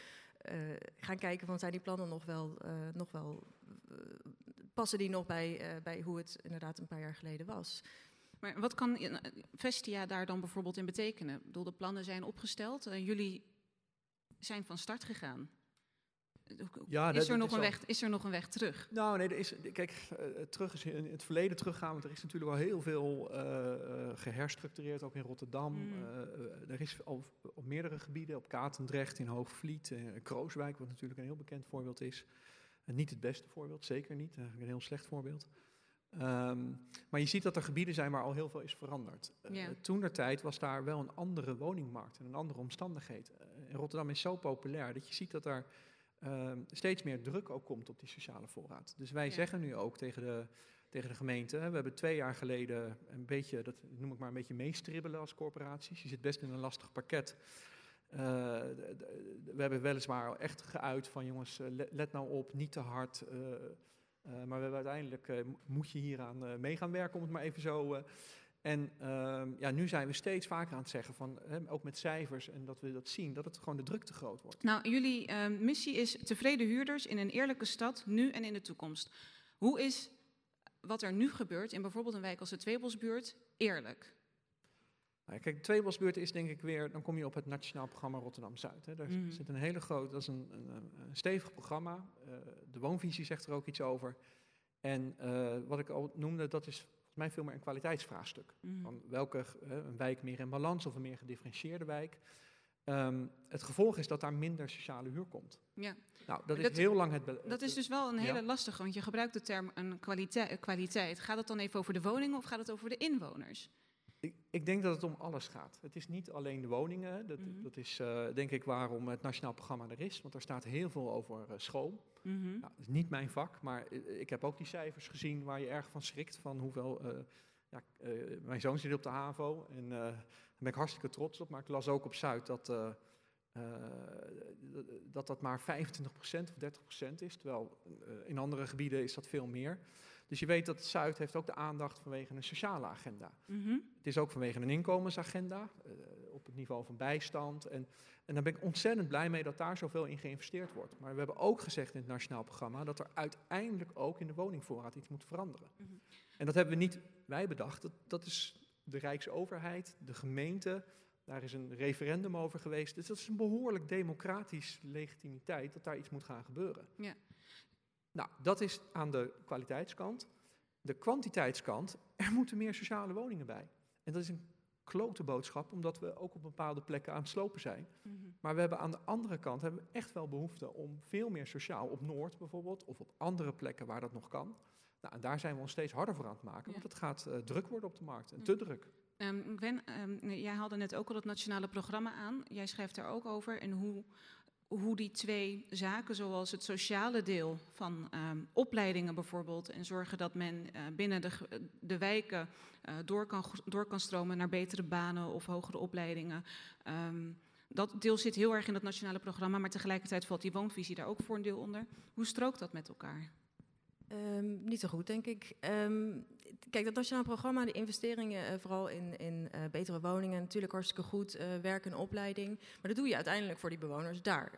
gaan kijken van zijn die plannen nog wel, nog wel passen die nog bij, bij hoe het inderdaad een paar jaar geleden was. Maar wat kan Vestia daar dan bijvoorbeeld in betekenen? Ik bedoel, de plannen zijn opgesteld en jullie zijn van start gegaan. Ja, is, er nog een weg, is er nog een weg terug? Nou, nee, er is, kijk, uh, terug is in het verleden teruggaan, want er is natuurlijk al heel veel uh, geherstructureerd, ook in Rotterdam. Mm. Uh, er is al op meerdere gebieden, op Katendrecht, in Hoogvliet, in Krooswijk, wat natuurlijk een heel bekend voorbeeld is. niet het beste voorbeeld, zeker niet, eigenlijk een heel slecht voorbeeld. Um, maar je ziet dat er gebieden zijn waar al heel veel is veranderd. Uh, Toen der tijd was daar wel een andere woningmarkt en een andere omstandigheid. Uh, Rotterdam is zo populair dat je ziet dat er uh, steeds meer druk ook komt op die sociale voorraad. Dus wij ja. zeggen nu ook tegen de, tegen de gemeente, we hebben twee jaar geleden een beetje, dat noem ik maar een beetje meestribbelen als corporaties. Je zit best in een lastig pakket. Uh, we hebben weliswaar echt geuit van jongens, let, let nou op, niet te hard. Uh, uh, maar we hebben uiteindelijk, uh, moet je hieraan uh, mee gaan werken, om het maar even zo... en ehm, ja, nu zijn we steeds vaker aan het zeggen, van, ook met cijfers, en dat we dat zien, dat het gewoon de druk te groot wordt. Nou, jullie ehm, missie is tevreden huurders in een eerlijke stad, nu en in de toekomst. Hoe is wat er nu gebeurt in bijvoorbeeld een wijk als de Tweebosbuurt eerlijk? Nou, kijk, de is denk ik weer, dan kom je op het Nationaal Programma Rotterdam-Zuid. Daar mm. zit een hele grote, dat is een, een, een stevig programma. Uh, de woonvisie zegt er ook iets over. En uh, wat ik al noemde, dat is volgens mij veel meer een kwaliteitsvraagstuk. Mm. Van welke, uh, een wijk meer in balans of een meer gedifferentieerde wijk. Um, het gevolg is dat daar minder sociale huur komt. Ja. Nou, dat is heel lang het... Dat is dus wel een hele ja. lastige, want je gebruikt de term een kwaliteit, kwaliteit. Gaat het dan even over de woningen of gaat het over de inwoners? Ik, ik, denk dat het om alles gaat. Het is niet alleen de woningen. Dat, mm -hmm. dat is uh, denk ik waarom het nationaal programma er is. Want daar staat heel veel over uh, school. Mm -hmm. nou, dat is niet mijn vak, maar ik heb ook die cijfers gezien waar je erg van schrikt. Van hoeveel. Uh, ja, mijn zoon zit op de HAVO en daar ben ik hartstikke trots op. Maar ik las ook op Zuid dat dat, dat maar 25% of 30% is. Terwijl in andere gebieden is dat veel meer. Dus je weet dat Zuid heeft ook de aandacht vanwege een sociale agenda. Mm -hmm. Het is ook vanwege een inkomensagenda, uh, op het niveau van bijstand. En, en daar ben ik ontzettend blij mee dat daar zoveel in geïnvesteerd wordt. Maar we hebben ook gezegd in het nationaal programma dat er uiteindelijk ook in de woningvoorraad iets moet veranderen. Mm -hmm. En dat hebben we niet wij bedacht, dat, dat is de Rijksoverheid, de gemeente, daar is een referendum over geweest. Dus dat is een behoorlijk democratisch legitimiteit dat daar iets moet gaan gebeuren. Ja. Nou, dat is aan de kwaliteitskant. De kwantiteitskant, er moeten meer sociale woningen bij. En dat is een klote boodschap, omdat we ook op bepaalde plekken aan het slopen zijn. Mm -hmm. Maar we hebben aan de andere kant hebben we echt wel behoefte om veel meer sociaal op Noord bijvoorbeeld, of op andere plekken waar dat nog kan. Nou, en daar zijn we ons steeds harder voor aan het maken, ja. want het gaat uh, druk worden op de markt, en te mm. druk. Um, Gwen, um, jij haalde net ook al het nationale programma aan. Jij schrijft er ook over en hoe hoe die twee zaken, zoals het sociale deel van um, opleidingen bijvoorbeeld, en zorgen dat men uh, binnen de, de wijken uh, door, kan, door kan stromen naar betere banen of hogere opleidingen. Um, dat deel zit heel erg in het nationale programma, maar tegelijkertijd valt die woonvisie daar ook voor een deel onder. Hoe strookt dat met elkaar? Um, niet zo goed, denk ik. Kijk, dat nationaal programma, de investeringen uh, vooral in, in uh, betere woningen, natuurlijk hartstikke goed, uh, werk en opleiding. Maar dat doe je uiteindelijk voor die bewoners daar.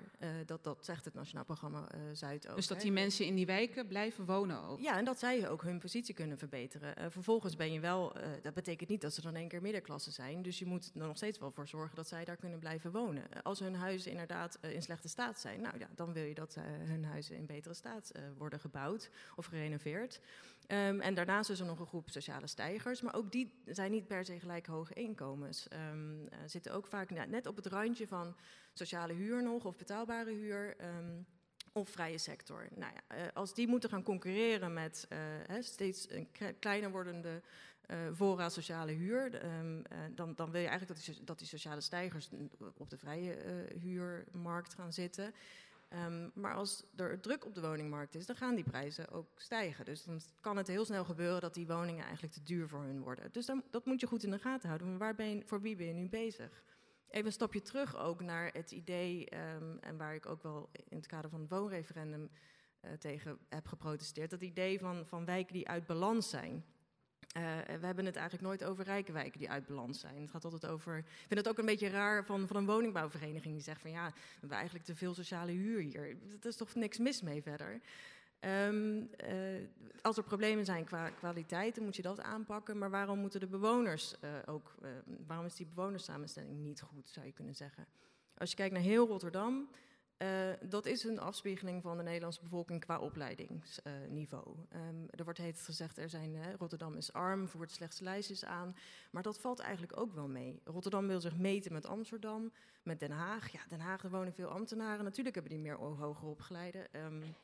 dat, dat zegt het nationaal programma Zuid ook. Dus dat die mensen in die wijken blijven wonen ook? Ja, en dat zij ook hun positie kunnen verbeteren. vervolgens ben je wel, dat betekent niet dat ze dan één keer middenklasse zijn. Dus je moet er nog steeds wel voor zorgen dat zij daar kunnen blijven wonen. Als hun huizen inderdaad in slechte staat zijn, nou ja, dan wil je dat hun huizen in betere staat worden gebouwd of gerenoveerd. Um, en daarnaast is er nog een groep sociale stijgers, maar ook die zijn niet per se gelijk hoge inkomens. Um, uh, zitten ook vaak net op het randje van sociale huur nog of betaalbare huur. Um, of vrije sector. Nou ja, uh, als die moeten gaan concurreren met hè, steeds een kleiner wordende uh, voorraad sociale huur, dan, dan, wil je eigenlijk dat die, dat die sociale stijgers op de vrije huurmarkt gaan zitten. Ehm, maar als er druk op de woningmarkt is, dan gaan die prijzen ook stijgen. Dus dan kan het heel snel gebeuren dat die woningen eigenlijk te duur voor hun worden. Dus dan, dat moet je goed in de gaten houden. Maar waar ben je, voor wie ben je nu bezig? Even een stapje terug ook naar het idee, ehm, en waar ik ook wel in het kader van het woonreferendum eh, tegen heb geprotesteerd, dat idee van, van wijken die uit balans zijn. Uh, we hebben het eigenlijk nooit over rijke wijken die uit balans zijn. Het gaat altijd over. Ik vind het ook een beetje raar van, van een woningbouwvereniging die zegt van ja, we hebben eigenlijk te veel sociale huur hier. Er is toch niks mis mee verder. Um, uh, als er problemen zijn qua kwaliteit, dan moet je dat aanpakken. Maar waarom moeten de bewoners uh, ook. waarom is die bewonerssamenstelling niet goed, zou je kunnen zeggen? Als je kijkt naar heel Rotterdam. Uh, dat is een afspiegeling van de Nederlandse bevolking qua opleidingsniveau. Um, er wordt heet gezegd, er zijn, uh, Rotterdam is arm, voert slechts lijstjes aan. Maar dat valt eigenlijk ook wel mee. Rotterdam wil zich meten met Amsterdam, met Den Haag. Ja, Den Haag, wonen veel ambtenaren. Natuurlijk hebben die meer hoger opgeleide. Um,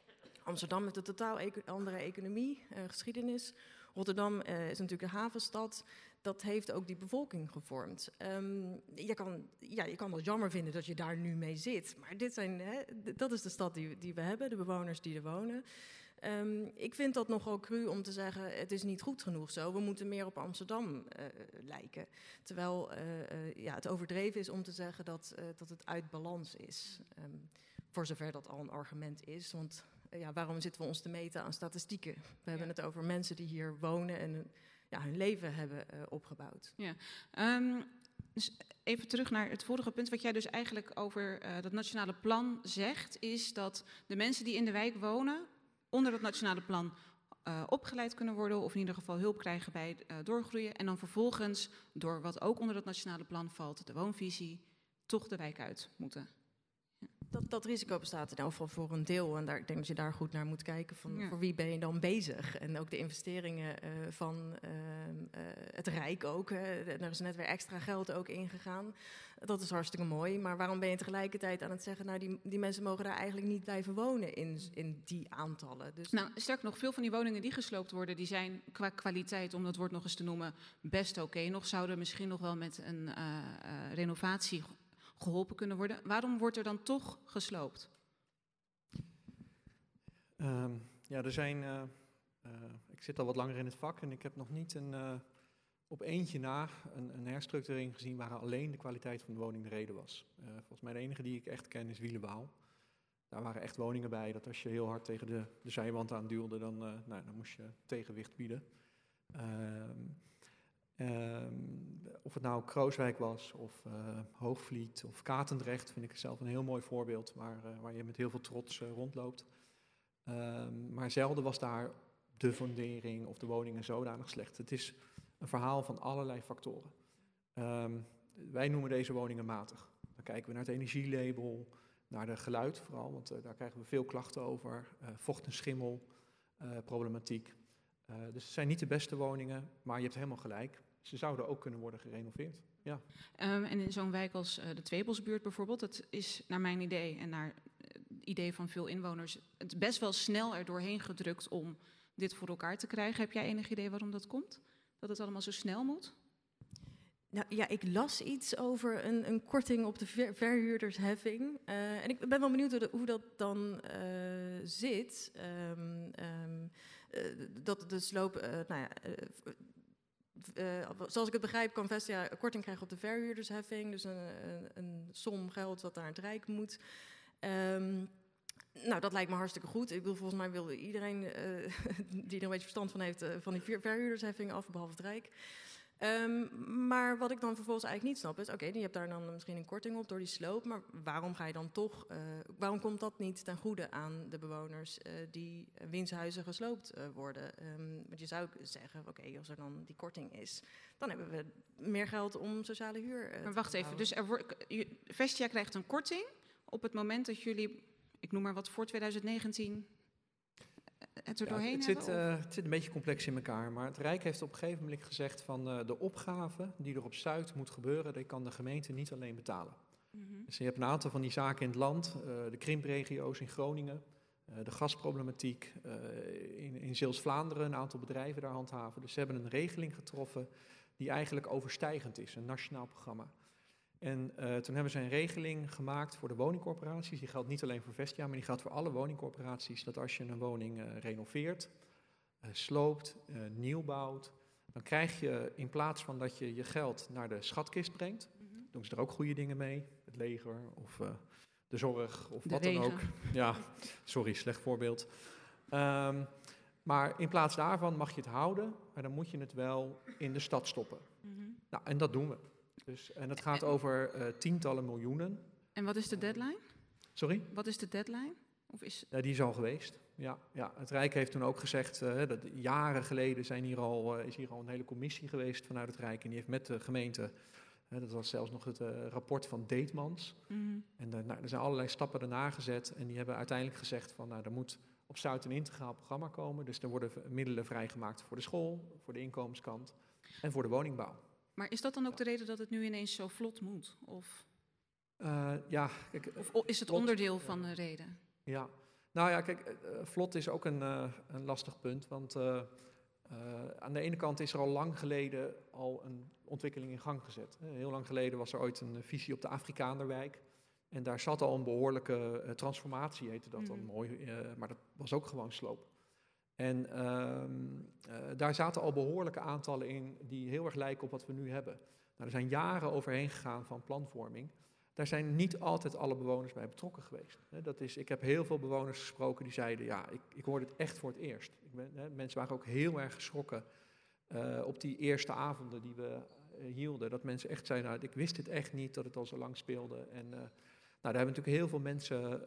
Amsterdam heeft een totaal andere economie, uh, geschiedenis. Rotterdam uh, is natuurlijk een havenstad. Dat heeft ook die bevolking gevormd. Um, je, kan, ja, je kan het jammer vinden dat je daar nu mee zit. Maar dit zijn, hè, dat is de stad die, die we hebben, de bewoners die er wonen. Um, ik vind dat nogal cru om te zeggen: het is niet goed genoeg zo. We moeten meer op Amsterdam uh, lijken. Terwijl uh, uh, ja, het overdreven is om te zeggen dat, dat het uit balans is. Um, voor zover dat al een argument is. Want ja, waarom zitten we ons te meten aan statistieken? We hebben het over mensen die hier wonen en ja, hun leven hebben uh, opgebouwd. Ja. Um, dus even terug naar het vorige punt. Wat jij dus eigenlijk over uh, dat nationale plan zegt, is dat de mensen die in de wijk wonen, onder dat nationale plan uh, opgeleid kunnen worden, of in ieder geval hulp krijgen bij doorgroeien. En dan vervolgens, door wat ook onder dat nationale plan valt, de woonvisie, toch de wijk uit moeten. Dat, dat risico bestaat in elk geval voor een deel. En daar, ik denk dat je daar goed naar moet kijken. Van ja. Voor wie ben je dan bezig? En ook de investeringen uh, van uh, uh, het Rijk ook. er is net weer extra geld ook ingegaan. Dat is hartstikke mooi. Maar waarom ben je tegelijkertijd aan het zeggen... nou, die, die mensen mogen daar eigenlijk niet blijven wonen in, in die aantallen? Dus nou, sterk nog, veel van die woningen die gesloopt worden... die zijn qua kwaliteit, om dat woord nog eens te noemen, best oké. Okay. Nog zouden misschien nog wel met een renovatie geholpen kunnen worden. Waarom wordt er dan toch gesloopt? Um, ja, er zijn. Uh, uh, ik zit al wat langer in het vak en ik heb nog niet een, uh, op eentje na een, een, herstructurering gezien waar alleen de kwaliteit van de woning de reden was. volgens mij de enige die ik echt ken is Wielenwaal. Daar waren echt woningen bij dat als je heel hard tegen de, de zijwand aan duwde, dan, nou, dan moest je tegenwicht bieden. Ehm, Um, of het nou Krooswijk was, of uh, Hoogvliet, of Katendrecht, vind ik zelf een heel mooi voorbeeld waar, uh, waar je met heel veel trots uh, rondloopt. Um, maar zelden was daar de fundering of de woningen zodanig slecht. Het is een verhaal van allerlei factoren. Um, wij noemen deze woningen matig. Dan kijken we naar het energielabel, naar de geluid vooral, want daar krijgen we veel klachten over. vocht- en schimmelproblematiek. dus het zijn niet de beste woningen, maar je hebt helemaal gelijk ze zouden ook kunnen worden gerenoveerd. Ja. Um, en in zo'n wijk als uh, de Tweebosbuurt bijvoorbeeld, dat is naar mijn idee en naar het idee van veel inwoners, het best wel snel er doorheen gedrukt om dit voor elkaar te krijgen. Heb jij enig idee waarom dat komt? Dat het allemaal zo snel moet? Nou, ja, ik las iets over een, een korting op de ver verhuurdersheffing. Uh, en ik ben wel benieuwd hoe, dat dan uh, zit. Um, um, uh, dat de sloop, nou ja, uh, zoals ik het begrijp, kan Vestia korting krijgen op de verhuurdersheffing. Dus een, een, een som geld wat naar het Rijk moet. Um, nou, dat lijkt me hartstikke goed. Ik bedoel, volgens mij wil iedereen uh, die er een beetje verstand van heeft, uh, van die verhuurdersheffing af, behalve het Rijk. Um, maar wat ik dan vervolgens eigenlijk niet snap is, oké, okay, je hebt daar dan misschien een korting op door die sloop, maar waarom ga je dan toch, uh, waarom komt dat niet ten goede aan de bewoners uh, die wiens huizen gesloopt uh, worden? Um, want je zou zeggen, oké, okay, als er dan die korting is, dan hebben we meer geld om sociale huur Maar wacht even, dus er wordt, Vestia krijgt een korting op het moment dat jullie, ik noem maar wat, voor 2019 het er doorheen ja, het, zit, uh, het zit een beetje complex in elkaar. Maar het Rijk heeft op een gegeven moment gezegd van uh, de opgave die er op Zuid moet gebeuren, die kan de gemeente niet alleen betalen. Mm -hmm. Dus je hebt een aantal van die zaken in het land, uh, de krimpregio's in Groningen, de gasproblematiek in, in Zeeuws-Vlaanderen, een aantal bedrijven daar handhaven. Dus ze hebben een regeling getroffen die eigenlijk overstijgend is, een nationaal programma. En eh, toen hebben ze een regeling gemaakt voor de woningcorporaties. Die geldt niet alleen voor Vestia, maar die geldt voor alle woningcorporaties. Dat als je een woning eh, renoveert, eh, sloopt, nieuw bouwt, dan krijg je in plaats van dat je je geld naar de schatkist brengt, doen ze er ook goede dingen mee. Het leger of de zorg of De wat dan ook. Ja, sorry, slecht voorbeeld. Ehm, maar in plaats daarvan mag je het houden, maar dan moet je het wel in de stad stoppen. Mhm. Nou, en dat doen we. Dus, en het gaat over eh, tientallen miljoenen. En wat is de deadline? Sorry? Wat is de deadline? Of is... Ja, die is al geweest. Ja, ja. Het Rijk heeft toen ook gezegd, eh, dat jaren geleden zijn hier al, eh, is hier al een hele commissie geweest vanuit het Rijk. En die heeft met de gemeente, dat was zelfs nog het rapport van Deetmans. Mhm. En nou, er zijn allerlei stappen daarna gezet. En die hebben uiteindelijk gezegd van, nou, er moet op Zuid een integraal programma komen. Dus er worden middelen vrijgemaakt voor de school, voor de inkomenskant en voor de woningbouw. Maar is dat dan ook de reden dat het nu ineens zo vlot moet? Of, Eh, ja, kijk, of o- is het Vlot, onderdeel van de reden? Ja, nou ja, kijk, eh, eh, vlot is ook een, eh, een lastig punt. Want eh, eh, aan de ene kant is er al lang geleden al een ontwikkeling in gang gezet. Eh, Heel lang geleden was er ooit een eh, visie op de Afrikaanderwijk. En daar zat al een behoorlijke eh, transformatie, heette dat dan Mhm. mooi. eh, maar dat was ook gewoon sloop. En ehm, eh, daar zaten al behoorlijke aantallen in die heel erg lijken op wat we nu hebben. Nou, er zijn jaren overheen gegaan van planvorming. Daar zijn niet altijd alle bewoners bij betrokken geweest. Dat is, ik heb heel veel bewoners gesproken die zeiden, ja, ik, ik hoorde het echt voor het eerst. Ik ben, mensen waren ook heel erg geschrokken eh, op die eerste avonden die we eh, hielden. Dat mensen echt zeiden, nou, ik wist dit echt niet, dat het al zo lang speelde. En nou, daar hebben natuurlijk heel veel mensen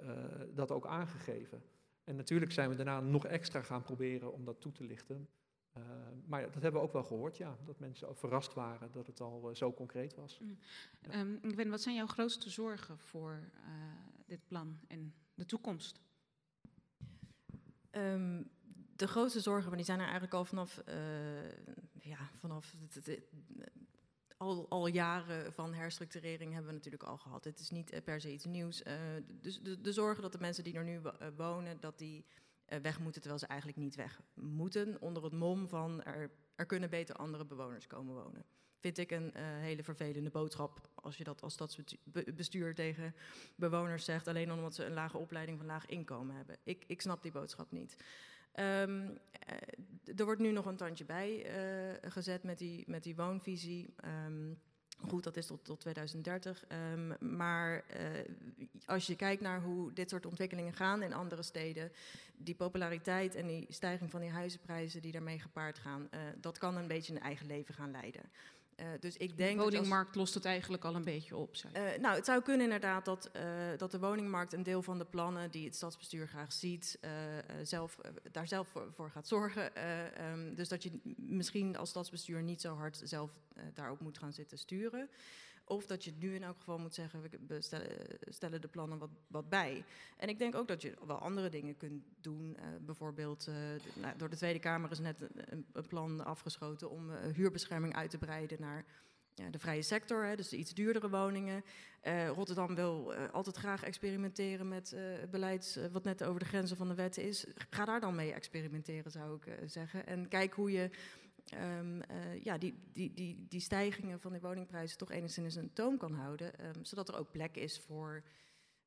dat ook aangegeven. En natuurlijk zijn we daarna nog extra gaan proberen om dat toe te lichten. Eh, maar dat hebben we ook wel gehoord, ja. Dat mensen verrast waren dat het al eh, zo concreet was. Ehm, ik weet, wat zijn jouw grootste zorgen voor eh, dit plan en de toekomst? Ehm, de grootste zorgen, maar die zijn er eigenlijk al vanaf, eh, ja, vanaf het, het- het- al, jaren van herstructurering hebben we natuurlijk al gehad. Het is niet eh, per se iets nieuws. Eh, dus de, zorgen dat de mensen die er nu eh, wonen, dat die weg moeten, terwijl ze eigenlijk niet weg moeten, onder het mom van er, er kunnen beter andere bewoners komen wonen. Vind ik een hele vervelende boodschap als je dat als stadsbestuur tegen bewoners zegt, alleen omdat ze een lage opleiding van laag inkomen hebben. Ik, ik snap die boodschap niet. Eh, er wordt nu nog een tandje bij eh, gezet met die, met die woonvisie. Ehm, goed, dat is tot, tot 2030. Ehm, maar eh, als je kijkt naar hoe dit soort ontwikkelingen gaan in andere steden, die populariteit en die stijging van die huizenprijzen die daarmee gepaard gaan, dat kan een beetje een eigen leven gaan leiden. Eh, dus ik De denk dat als- woningmarkt lost het eigenlijk al een beetje op. Eh, nou, het zou kunnen inderdaad dat, eh, dat de woningmarkt een deel van de plannen die het stadsbestuur graag ziet, zelf, daar zelf voor, voor gaat zorgen. Eh, ehm, dus dat je misschien als stadsbestuur niet zo hard zelf daarop moet gaan zitten sturen. Of dat je nu in elk geval moet zeggen, we we stellen, de plannen wat, wat bij. En ik denk ook dat je wel andere dingen kunt doen. Eh, bijvoorbeeld, eh, nou, door de Tweede Kamer is net een, plan afgeschoten om eh, huurbescherming uit te breiden naar ja, de vrije sector, hè, dus de iets duurdere woningen. Eh, Rotterdam wil eh, altijd graag experimenteren met eh, beleid eh, wat net over de grenzen van de wetten is. Ga daar dan mee experimenteren, zou ik eh, zeggen. En kijk hoe je ehm, eh, ja, die, die, die, die stijgingen van de woningprijzen toch enigszins in toom kan houden. ehm, zodat er ook plek is voor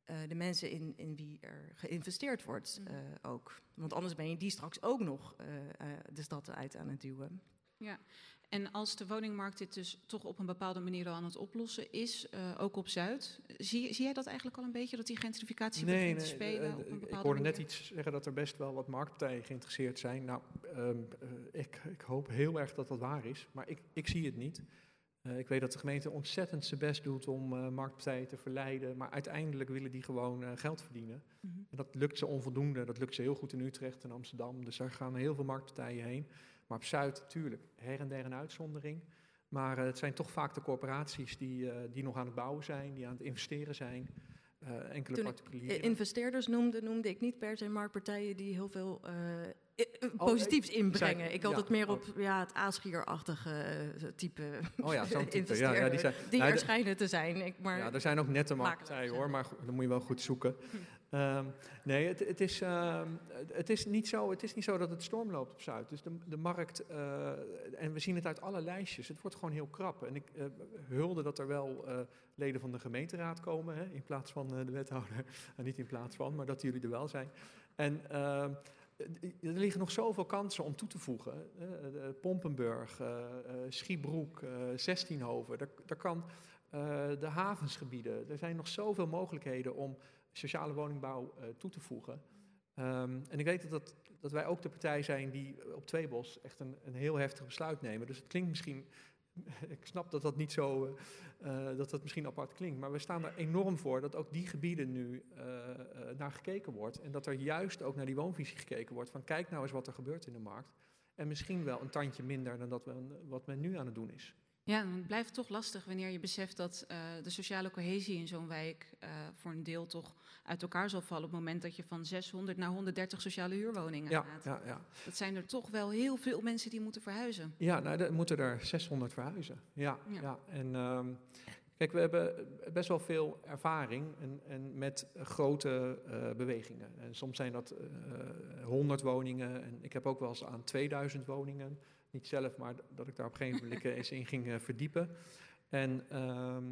eh, de mensen in, in wie er geïnvesteerd wordt Mhm. eh, ook. Want anders ben je die straks ook nog de stad uit aan het duwen. En als de woningmarkt dit dus toch op een bepaalde manier al aan het oplossen is, eh, ook op Zuid, zie, zie jij dat eigenlijk al een beetje, dat die gentrificatie begint te spelen eh, op een ik hoorde net iets zeggen dat er best wel wat marktpartijen geïnteresseerd zijn. Nou, ehm, eh, ik, ik hoop heel erg dat dat waar is, maar ik, ik zie het niet. Eh, ik weet dat de gemeente ontzettend zijn best doet om eh, marktpartijen te verleiden, maar uiteindelijk willen die gewoon eh, geld verdienen. Mhm. En dat lukt ze onvoldoende. Dat lukt ze heel goed in Utrecht en Amsterdam. Dus daar gaan heel veel marktpartijen heen. Maar op Zuid, natuurlijk, her en der een uitzondering. Maar eh, het zijn toch vaak de corporaties die, eh, die nog aan het bouwen zijn, die aan het investeren zijn. Eh, enkele Toen particulieren. Investeerders noemde, noemde ik niet per se marktpartijen die heel veel Oh, positiefs inbrengen. ik had ja, het meer oh. op ja, het aasgierachtige eh, type Oh ja, zo'n type. Ja, ja, die zijn, die Nou, er schijnen te zijn. Ik, maar ja, er zijn ook nette marktpartijen hoor, maar dan moet je wel goed zoeken. Ehm, nee, het, het, is, ehm, het, is niet zo, het is niet zo dat het storm loopt op Zuid. Dus de, de markt, eh, en we zien het uit alle lijstjes, het wordt gewoon heel krap. En ik eh, hulde dat er wel eh, leden van de gemeenteraad komen, hè, in plaats van de wethouder. Niet in plaats van, maar dat jullie er wel zijn. En ehm, er liggen nog zoveel kansen om toe te voegen. Pompenburg, Schiebroek, Zestienhoven. Daar, daar kan de havensgebieden. Er zijn nog zoveel mogelijkheden om sociale woningbouw eh, toe te voegen. Ehm, en ik weet dat, dat, dat wij ook de partij zijn die op Tweebos echt een, een heel heftig besluit nemen. Dus het klinkt misschien, ik snap dat dat niet zo, eh, eh, dat dat misschien apart klinkt. Maar we staan er enorm voor dat ook die gebieden nu eh, eh, naar gekeken wordt. En dat er juist ook naar die woonvisie gekeken wordt. Van kijk nou eens wat er gebeurt in de markt. En misschien wel een tandje minder dan dat we, wat men nu aan het doen is. Ja, dan blijft het toch lastig wanneer je beseft dat eh, de sociale cohesie in zo'n wijk eh, voor een deel toch uit elkaar zal vallen op het moment dat je van 600 naar 130 sociale huurwoningen Ja, gaat. ja, ja. Dat zijn er toch wel heel veel mensen die moeten verhuizen. Ja, nou, er moeten er 600 verhuizen. Ja, Ja. ja. En ehm, kijk, we hebben best wel veel ervaring en, en met grote eh, bewegingen. En soms zijn dat eh 100 woningen. En ik heb ook wel eens aan 2000 woningen. Niet zelf, maar dat ik daar op een gegeven moment eens in ging eh, verdiepen. En ehm,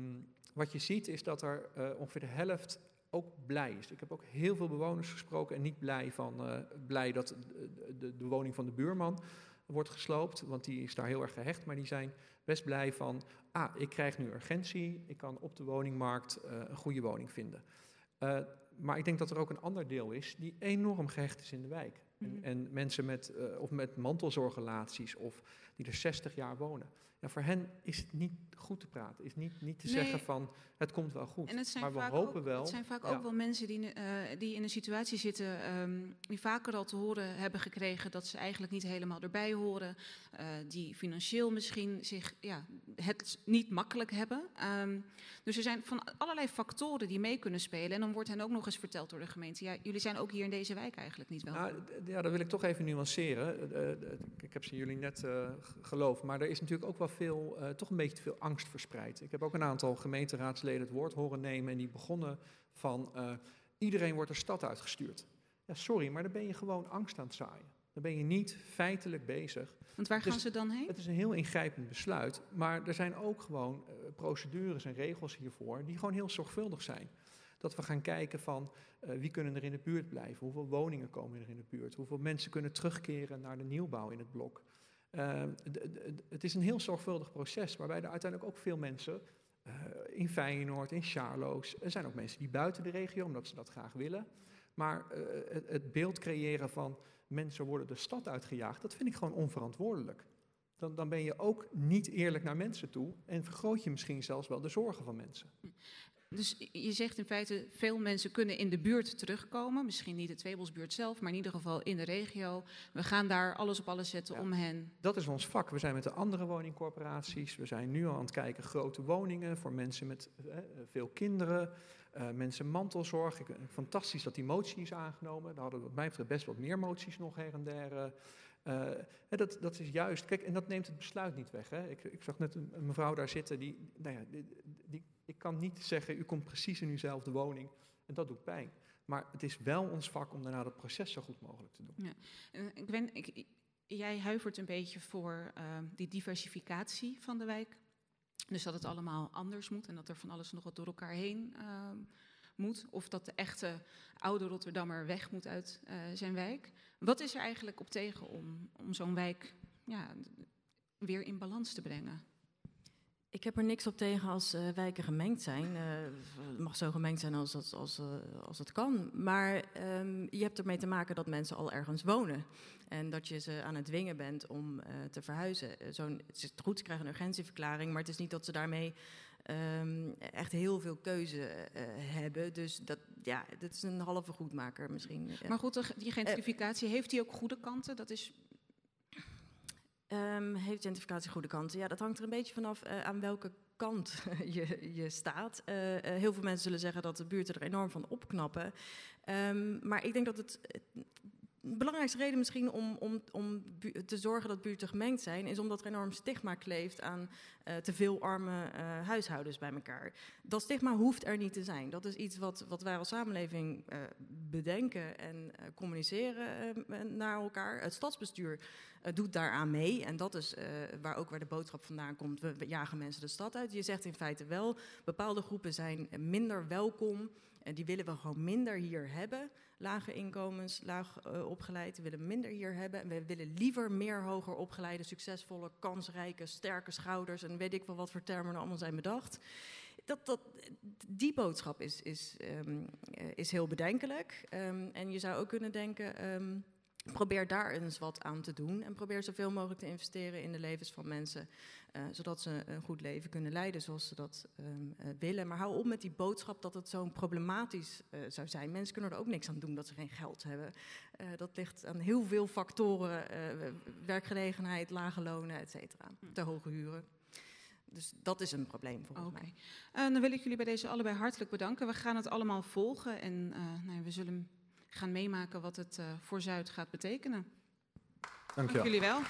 wat je ziet is dat er eh, ongeveer de helft ook blij is. Ik heb ook heel veel bewoners gesproken en niet blij, van, eh, blij dat de, de, woning van de buurman wordt gesloopt, want die is daar heel erg gehecht. Maar die zijn best blij van, ah, ik krijg nu urgentie, ik kan op de woningmarkt een goede woning vinden. Maar ik denk dat er ook een ander deel is die enorm gehecht is in de wijk. Mhm. En, en mensen met, eh, of met mantelzorgrelaties of die er 60 jaar wonen. Ja, voor hen is het niet goed te praten. Is niet, niet te Nee. zeggen van het komt wel goed. En het zijn maar we vaak, hopen ook, wel. het zijn vaak ja. ook wel mensen die, eh, die in een situatie zitten, ehm, die vaker al te horen hebben gekregen dat ze eigenlijk niet helemaal erbij horen. eh, die financieel misschien zich ja, het niet makkelijk hebben. Ehm, dus er zijn van allerlei factoren die mee kunnen spelen. En dan wordt hen ook nog eens verteld door de gemeente. Ja, jullie zijn ook hier in deze wijk eigenlijk niet welkom. Nou, ja, dat wil ik toch even nuanceren. Eh, ik heb ze jullie net geloofd, maar er is natuurlijk ook wel veel, toch een beetje te veel angst verspreid. Ik heb ook een aantal gemeenteraadsleden het woord horen nemen en die begonnen van eh, iedereen wordt de stad uitgestuurd. Ja, sorry, maar dan ben je gewoon angst aan het zaaien. Dan ben je niet feitelijk bezig. Want waar dus gaan ze dan heen? Het is een heel ingrijpend besluit, maar er zijn ook gewoon eh, procedures en regels hiervoor die gewoon heel zorgvuldig zijn. Dat we gaan kijken van eh, wie kunnen er in de buurt blijven, hoeveel woningen komen er in de buurt, hoeveel mensen kunnen terugkeren naar de nieuwbouw in het blok. Eh, d- het is een heel zorgvuldig proces waarbij er uiteindelijk ook veel mensen eh, in Feyenoord, in Charloes, er zijn ook mensen die buiten de regio, omdat ze dat graag willen. Maar eh, het, beeld creëren van mensen worden de stad uitgejaagd, dat vind ik gewoon onverantwoordelijk. Dan, dan ben je ook niet eerlijk naar mensen toe en vergroot je misschien zelfs wel de zorgen van mensen. Dus je zegt in feite, veel mensen kunnen in de buurt terugkomen. Misschien niet de Tweebosbuurt zelf, maar in ieder geval in de regio. We gaan daar alles op alles zetten Ja. om hen. Dat is ons vak. We zijn met de andere woningcorporaties. We zijn nu al aan het kijken grote woningen voor mensen met eh, veel kinderen. eh, mensen mantelzorg. Ik, fantastisch dat die motie is aangenomen. Daar hadden we wat mij betreft best wat meer moties nog her en der. eh, eh, dat, dat is juist. Kijk, en dat neemt het besluit niet weg. Hè. Ik, ik zag net een, een mevrouw daar zitten. Die, nou ja, die, die, ik kan niet zeggen, u komt precies in uwzelfde woning. En dat doet pijn. Maar het is wel ons vak om daarna dat proces zo goed mogelijk te doen. Eh, Ik ben, ik, jij huivert een beetje voor eh, die diversificatie van de wijk. Dus dat het allemaal anders moet en dat er van alles nog wat door elkaar heen ehm, moet. Of dat de echte oude Rotterdammer weg moet uit eh, zijn wijk. Wat is er eigenlijk op tegen om, om zo'n wijk ja, weer in balans te brengen? Ik heb er niks op tegen als eh, wijken gemengd zijn. Eh, het mag zo gemengd zijn als, dat, als, eh, als het kan. Maar ehm, je hebt ermee te maken dat mensen al ergens wonen. En dat je ze aan het dwingen bent om te verhuizen. Zo'n, het is goed, ze krijgen een urgentieverklaring, maar het is niet dat ze daarmee ehm, echt heel veel keuze hebben. Dus dat, ja, dat is een halve goedmaker misschien. Maar goed, die gentrificatie, heeft die ook goede kanten? Dat is Ehm, heeft gentrificatie goede kanten? Ja, dat hangt er een beetje vanaf eh, aan welke kant je, je staat. Eh, eh, heel veel mensen zullen zeggen dat de buurten er enorm van opknappen. Ehm, maar ik denk dat het, belangrijkste reden misschien om, om, om te zorgen dat buurten gemengd zijn, is omdat er enorm stigma kleeft aan eh, te veel arme eh, huishoudens bij elkaar. Dat stigma hoeft er niet te zijn. Dat is iets wat, wat wij als samenleving eh, bedenken en communiceren naar elkaar. Het stadsbestuur doet daaraan mee. En dat is waar ook waar de boodschap vandaan komt. We jagen mensen de stad uit. Je zegt in feite wel, bepaalde groepen zijn minder welkom. En die willen we gewoon minder hier hebben. Lage inkomens, laag eh, opgeleid, willen minder hier hebben. En we willen liever meer hoger opgeleide, succesvolle, kansrijke, sterke schouders. En weet ik wel wat voor termen er allemaal zijn bedacht. Dat, dat, die boodschap is, is, ehm, eh, is heel bedenkelijk. Ehm, en je zou ook kunnen denken. ehm, Probeer daar eens wat aan te doen en probeer zoveel mogelijk te investeren in de levens van mensen, eh, zodat ze een goed leven kunnen leiden zoals ze dat ehm, eh, willen. Maar hou op met die boodschap dat het zo problematisch eh, zou zijn. Mensen kunnen er ook niks aan doen dat ze geen geld hebben. Dat ligt aan heel veel factoren, werkgelegenheid, lage lonen, et cetera, te hoge huren. Dus dat is een probleem volgens mij. Dan wil ik jullie bij deze allebei hartelijk bedanken. We gaan het allemaal volgen en nou we zullen gaan meemaken wat het eh, voor Zuid gaat betekenen. Dank Dankjewel. jullie wel.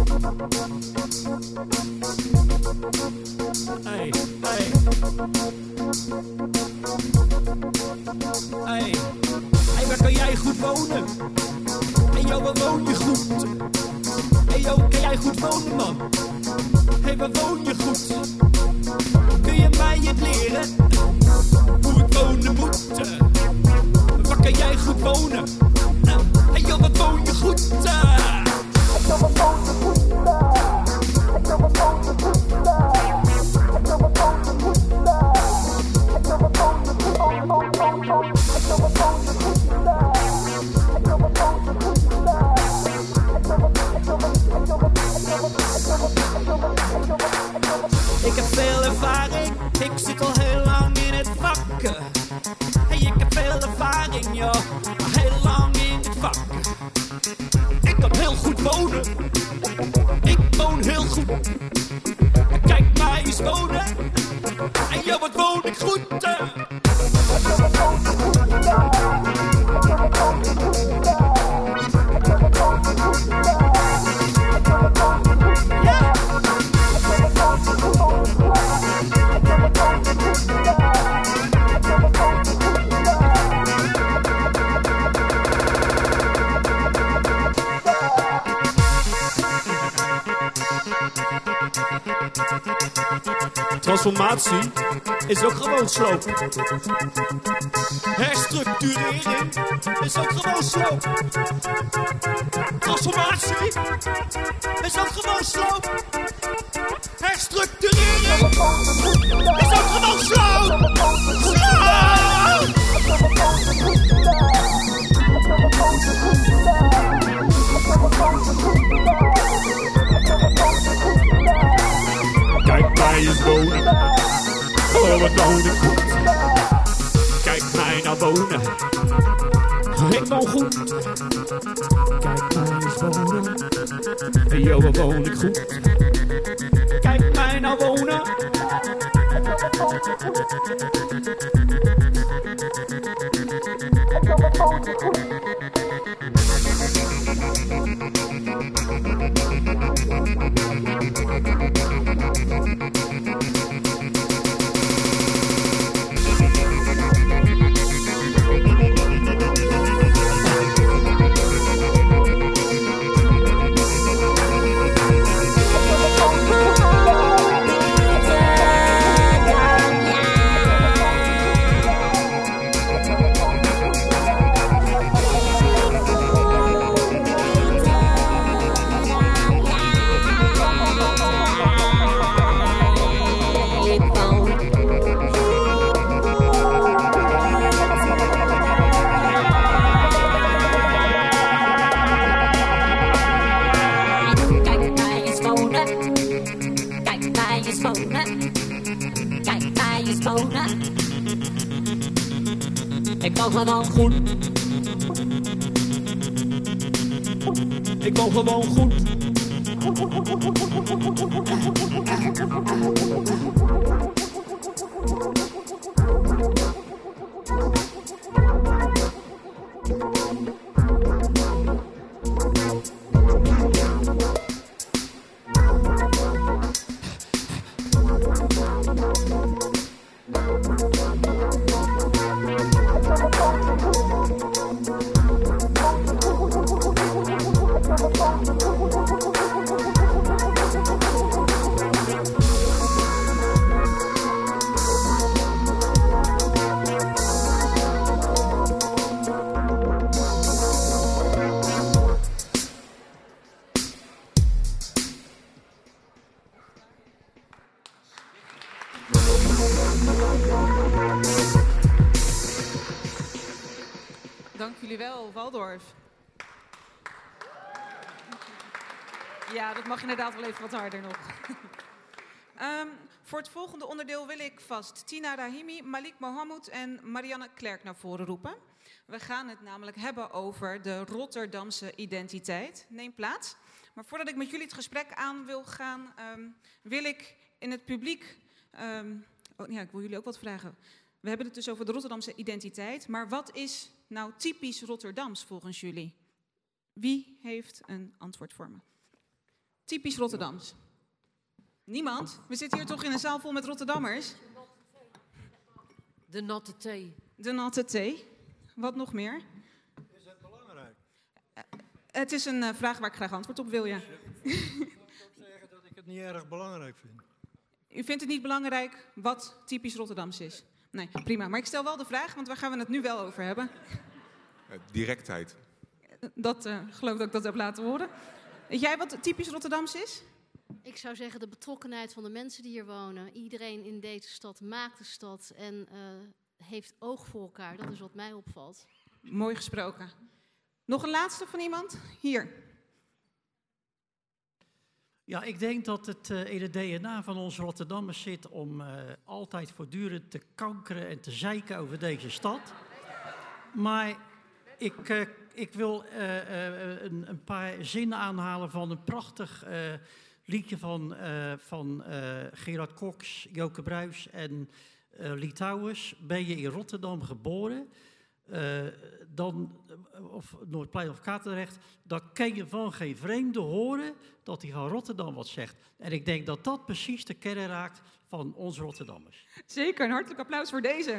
Hey, hey. Hey, hey, waar kan jij goed wonen? Hey, yo, waar woon je goed? Hey, yo, kan jij goed wonen, man? Hey, waar woon je goed? Kun je mij het leren? Hoe ik wonen moet? Waar kan jij goed wonen? Hey, yo, waar woon je goed? Ik heb veel ervaring, ik zit al heel lang in het vak. Ik heb veel ervaring, joh, goed. eh. Transformatie is ook gewoon sloop. Herstructurering is ook gewoon sloop. Transformatie is ook gewoon sloop. Herstructurering is ook gewoon sloop. Kijk mij eens wonen doorgewone goed. Kijk mij nou wonen. Ik woon goed. Kijk mij eens wonen. Yo, we woon ik goed. Kijk mij nou wonen. Ik woon ik goed. Gewoon goed. Ik woon gewoon goed. Dank inderdaad wel even wat harder nog. Ehm, voor het volgende onderdeel wil ik vast Tina Rahimi, Malik Mohammed en Marianne Klerk naar voren roepen. We gaan het namelijk hebben over de Rotterdamse identiteit. Neem plaats. Maar voordat ik met jullie het gesprek aan wil gaan, ehm, wil ik in het publiek. ehm, oh, ja, ik wil jullie ook wat vragen. We hebben het dus over de Rotterdamse identiteit. Maar wat is nou typisch Rotterdams volgens jullie? Wie heeft een antwoord voor me? Typisch Rotterdams. Niemand? We zitten hier toch in een zaal vol met Rotterdammers? De natte thee. De natte thee. Wat nog meer? Is het belangrijk? Het is een eh, vraag waar ik graag antwoord op wil, ja. Ik ook zeggen dat ik het niet erg belangrijk vind. U vindt het niet belangrijk wat typisch Rotterdams is? Nee, prima. Maar ik stel wel de vraag, want waar gaan we het nu wel over hebben? Eh, directheid. Dat eh, geloof ik dat ik dat heb laten horen. Weet jij wat typisch Rotterdams is? Ik zou zeggen de betrokkenheid van de mensen die hier wonen. Iedereen in deze stad maakt de stad en eh, heeft oog voor elkaar. Dat is wat mij opvalt. Mooi gesproken. Nog een laatste van iemand? Hier. Ja, ik denk dat het eh, in het DNA van ons Rotterdammers zit om eh, altijd voortdurend te kankeren en te zeiken over deze stad. Maar ik, ik wil eh, eh, een, een paar zinnen aanhalen van een prachtig eh, liedje van, van Gerard Cox, Joke Bruis en Litouwers. Ben je in Rotterdam geboren? eh, dan, of Noordplein of Katendrecht, dan kan je van geen vreemde horen dat hij van Rotterdam wat zegt. En ik denk dat dat precies de kern raakt van ons Rotterdammers. Zeker, een hartelijk applaus voor deze.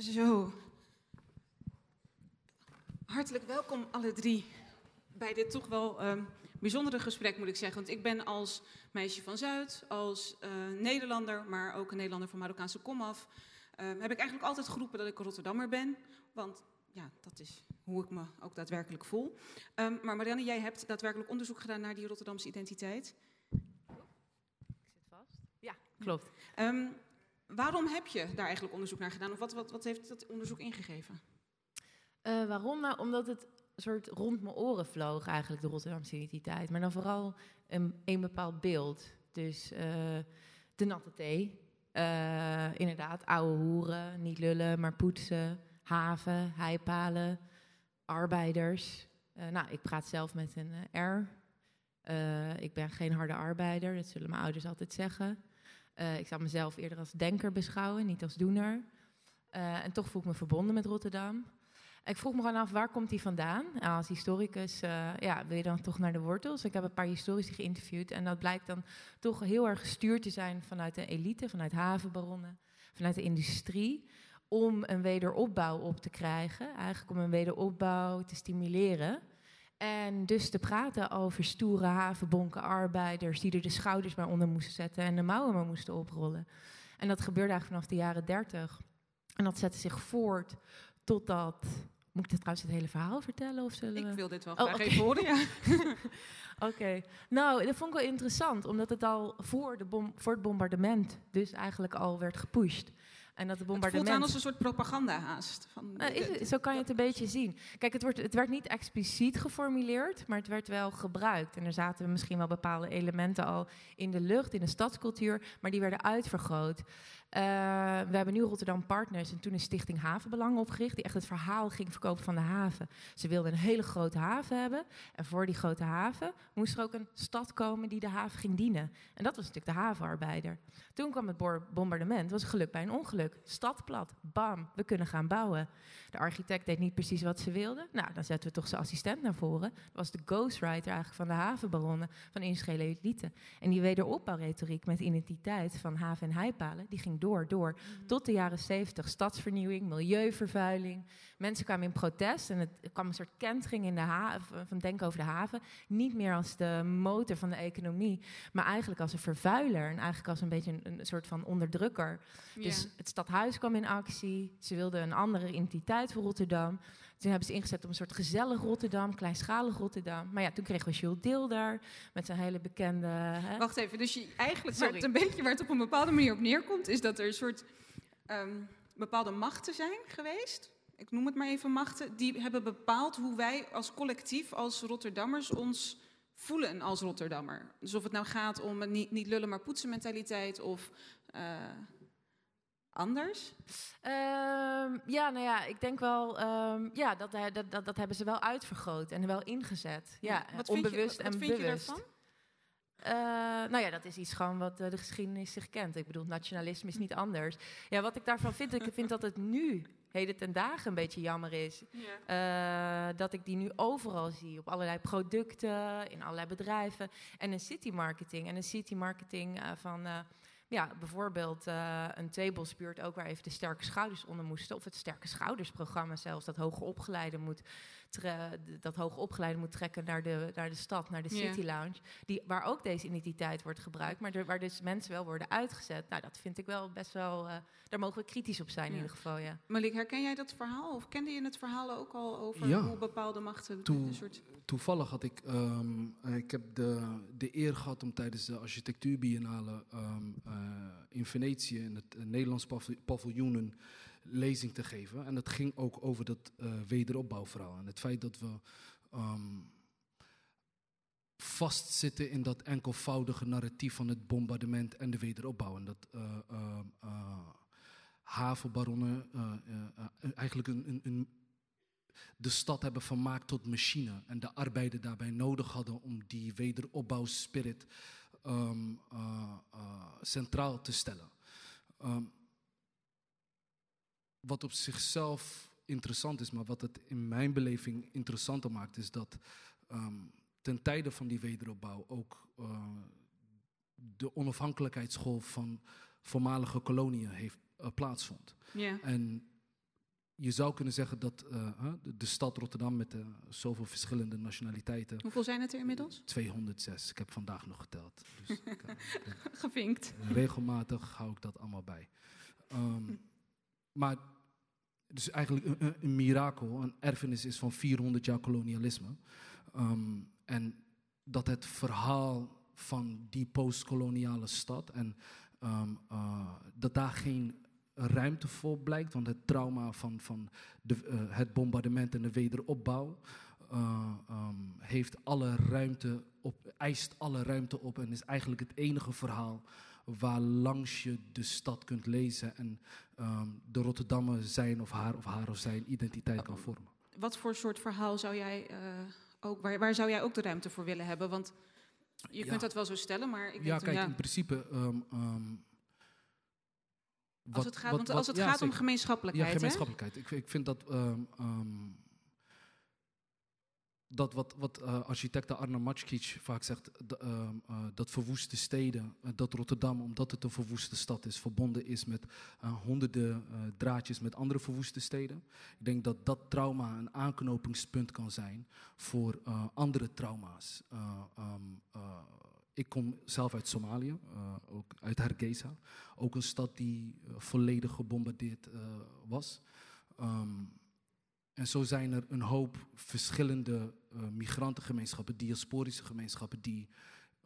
Zo. Hartelijk welkom alle drie bij dit toch wel ehm, bijzondere gesprek, moet ik zeggen. Want ik ben als meisje van Zuid, als eh, Nederlander, maar ook een Nederlander van Marokkaanse komaf, ehm, heb ik eigenlijk altijd geroepen dat ik een Rotterdammer ben. Want ja, dat is hoe ik me ook daadwerkelijk voel. Ehm, maar Marianne, jij hebt daadwerkelijk onderzoek gedaan naar die Rotterdamse identiteit. Ja, klopt. Waarom heb je daar eigenlijk onderzoek naar gedaan? Of wat, wat, wat heeft dat onderzoek ingegeven? Eh, waarom? Nou, omdat het soort rond mijn oren vloog eigenlijk, de Rotterdamse identiteit. Maar dan vooral een, een bepaald beeld. Dus eh, de natte thee. Eh, inderdaad, oude hoeren, niet lullen, maar poetsen. Haven, heipalen, arbeiders. Nou, ik praat zelf met een R. Ik ben geen harde arbeider, dat zullen mijn ouders altijd zeggen. Eh, ik zou mezelf eerder als denker beschouwen, niet als doener. Eh, en toch voel ik me verbonden met Rotterdam. Ik vroeg me gewoon af, waar komt die vandaan? Nou, als historicus eh, ja, wil je dan toch naar de wortels. Ik heb een paar historici geïnterviewd en dat blijkt dan toch heel erg gestuurd te zijn vanuit de elite, vanuit havenbaronnen, vanuit de industrie, om een wederopbouw op te krijgen. Eigenlijk om een wederopbouw te stimuleren. En dus te praten over stoere havenbonken arbeiders die er de schouders maar onder moesten zetten en de mouwen maar moesten oprollen. En dat gebeurde eigenlijk vanaf de jaren dertig. En dat zette zich voort totdat. Moet ik dit trouwens het hele verhaal vertellen? Of zullen Ik we- wil dit wel Oh, graag even horen, ja. Oké, nou, dat vond ik wel interessant, omdat het al voor, de bom, voor het bombardement dus eigenlijk al werd gepusht. En dat de Het voelt bombardement... aan als een soort propaganda haast. Van de- het- zo kan je het een beetje zien. Kijk, het, wordt, het werd niet expliciet geformuleerd, maar het werd wel gebruikt. En er zaten misschien wel bepaalde elementen al in de lucht, in de stadscultuur, maar die werden uitvergroot. Eh, we hebben nu Rotterdam Partners en toen is Stichting Havenbelang opgericht, die echt het verhaal ging verkopen van de haven. Ze wilden een hele grote haven hebben en voor die grote haven moest er ook een stad komen die de haven ging dienen. En dat was natuurlijk de havenarbeider. Toen kwam het bombardement, was geluk bij een ongeluk. Stad plat, bam, we kunnen gaan bouwen. De architect deed niet precies wat ze wilde. Nou, dan zetten we toch zijn assistent naar voren. Dat was de ghostwriter eigenlijk van de havenbaronnen van Inschele Elite. En die wederopbouwretoriek met identiteit van haven- en heipalen, die ging door, door. Tot de jaren zeventig. Stadsvernieuwing, milieuvervuiling. Mensen kwamen in protest en het kwam een soort kentering in de haven, van denken over de haven. Niet meer als de motor van de economie, maar eigenlijk als een vervuiler. En eigenlijk als een beetje een, een soort van onderdrukker. Dus het stadhuis kwam in actie. Ze wilden een andere identiteit voor Rotterdam. Toen hebben ze ingezet op een soort gezellig Rotterdam, kleinschalig Rotterdam. Maar ja, toen kregen we Jules Deelder met zijn hele bekende... Hè? Wacht even, dus je, eigenlijk waar Sorry. het een beetje waar het op een bepaalde manier op neerkomt, is dat er een soort ehm, bepaalde machten zijn geweest. Ik noem het maar even machten, die hebben bepaald hoe wij als collectief, als Rotterdammers, ons voelen als Rotterdammer. Dus of het nou gaat om een niet, niet lullen maar poetsen mentaliteit of eh, anders. Ehm, ja, nou ja, ik denk wel, ehm, ja, dat, dat, dat, dat hebben ze wel uitvergroot en wel ingezet. Ja, Wat vind je- onbewust wat en vind je bewust. daarvan? Eh, nou ja, dat is iets gewoon wat eh, de geschiedenis zich kent. Ik bedoel, nationalisme is niet anders. Ja, wat ik daarvan vind, ik vind dat het nu, heden ten dagen, een beetje jammer is. Eh, dat ik die nu overal zie, op allerlei producten, in allerlei bedrijven. En een city marketing. En een city marketing eh, van... ja, bijvoorbeeld eh, een tablesbuurt ook waar even de sterke schouders onder moesten. Of het sterke schoudersprogramma zelfs, dat hoge opgeleide moet, dat hoge opgeleide moet trekken naar de, naar de stad, naar de Ja. City Lounge. Die, waar ook deze identiteit wordt gebruikt, maar waar dus mensen wel worden uitgezet. Nou, dat vind ik wel best wel, eh, daar mogen we kritisch op zijn in ieder geval, ja. Malik, herken jij dat verhaal? Of kende je het verhaal ook al over Ja. hoe bepaalde machten Toe- een soort... Toevallig had ik, ehm, eh, ik heb de, de eer gehad om tijdens de architectuurbiennale ehm, eh, in Venetië in het Nederlands pavil- paviljoen een lezing te geven. En dat ging ook over dat eh, wederopbouwverhaal. En het feit dat we ehm, vastzitten in dat enkelvoudige narratief van het bombardement en de wederopbouw. En dat eh, havenbaronnen eigenlijk een, een, een de stad hebben vermaakt tot machine en de arbeider daarbij nodig hadden om die wederopbouwspirit ehm, eh, eh, centraal te stellen. Ehm, wat op zichzelf interessant is, maar wat het in mijn beleving interessanter maakt, is dat ehm, ten tijde van die wederopbouw ook eh, de onafhankelijkheidsgolf van voormalige koloniën heeft eh, plaatsvond. Ja. En je zou kunnen zeggen dat eh, de, de stad Rotterdam met eh, zoveel verschillende nationaliteiten. Hoeveel zijn het er inmiddels? 206. Ik heb vandaag nog geteld. Dus ik, Gevinkt. regelmatig hou ik dat allemaal bij. Ehm, maar het is eigenlijk een, een, een mirakel, een erfenis is van 400 jaar kolonialisme. Ehm, en dat het verhaal van die postkoloniale stad en ehm, eh, dat daar geen ruimte voor blijkt, want het trauma van, van de, eh, het bombardement en de wederopbouw eh, ehm, heeft alle ruimte op, eist alle ruimte op en is eigenlijk het enige verhaal waar langs je de stad kunt lezen en ehm, de Rotterdammer zijn of haar of haar of zijn identiteit kan vormen. Wat voor soort verhaal zou jij eh, ook, waar, waar zou jij ook de ruimte voor willen hebben? Want je Ja. kunt dat wel zo stellen, maar ik ja, denk dan, kijk, ja, in principe. ehm, ehm, als wat- het gaat, wat- want als het ja, gaat om gemeenschappelijkheid, Ja, hè? gemeenschappelijkheid. Ik, ik vind dat. Dat wat, wat eh, architect Arne Matschkic vaak zegt, ehm, eh, dat verwoeste steden, eh, dat Rotterdam, omdat het een verwoeste stad is, verbonden is met eh, honderden eh, draadjes met andere verwoeste steden. Ik denk dat dat trauma een aanknopingspunt kan zijn voor eh, andere trauma's. Eh, ehm, eh, ik kom zelf uit Somalië, eh, ook uit Hargeisa. Ook een stad die eh, volledig gebombardeerd eh, was. Ehm, en zo zijn er een hoop verschillende eh, migrantengemeenschappen, diasporische gemeenschappen, die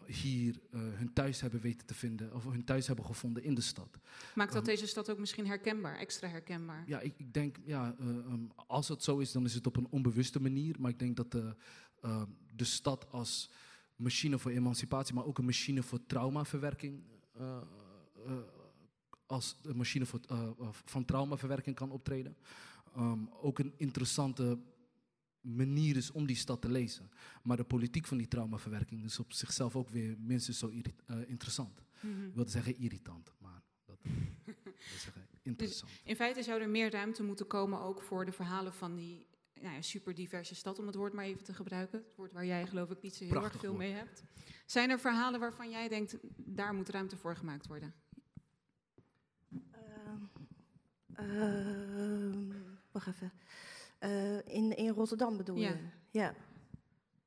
hier eh, hun thuis hebben weten te vinden, of hun thuis hebben gevonden in de stad. Maakt dat Ehm, deze stad ook misschien herkenbaar, extra herkenbaar? Ja, ik, ik denk, ja, eh, ehm, als het zo is, dan is het op een onbewuste manier. Maar ik denk dat de, eh, de stad als machine voor emancipatie, maar ook een machine voor traumaverwerking, als een machine voor, van traumaverwerking kan optreden. Ehm, ook een interessante manier is om die stad te lezen. Maar de politiek van die traumaverwerking is op zichzelf ook weer minstens zo eh, interessant. Mhm. Ik wilde zeggen irritant, maar dat ik wil zeggen interessant. Dus in feite zou er meer ruimte moeten komen ook voor de verhalen van die nou ja, super diverse stad, om het woord maar even te gebruiken. Het woord waar jij geloof ik niet zo heel Prachtig erg veel woord. mee hebt. Zijn er verhalen waarvan jij denkt, daar moet ruimte voor gemaakt worden? Ehm, wacht even. Eh, in, in Rotterdam bedoel Ja. je? Ja.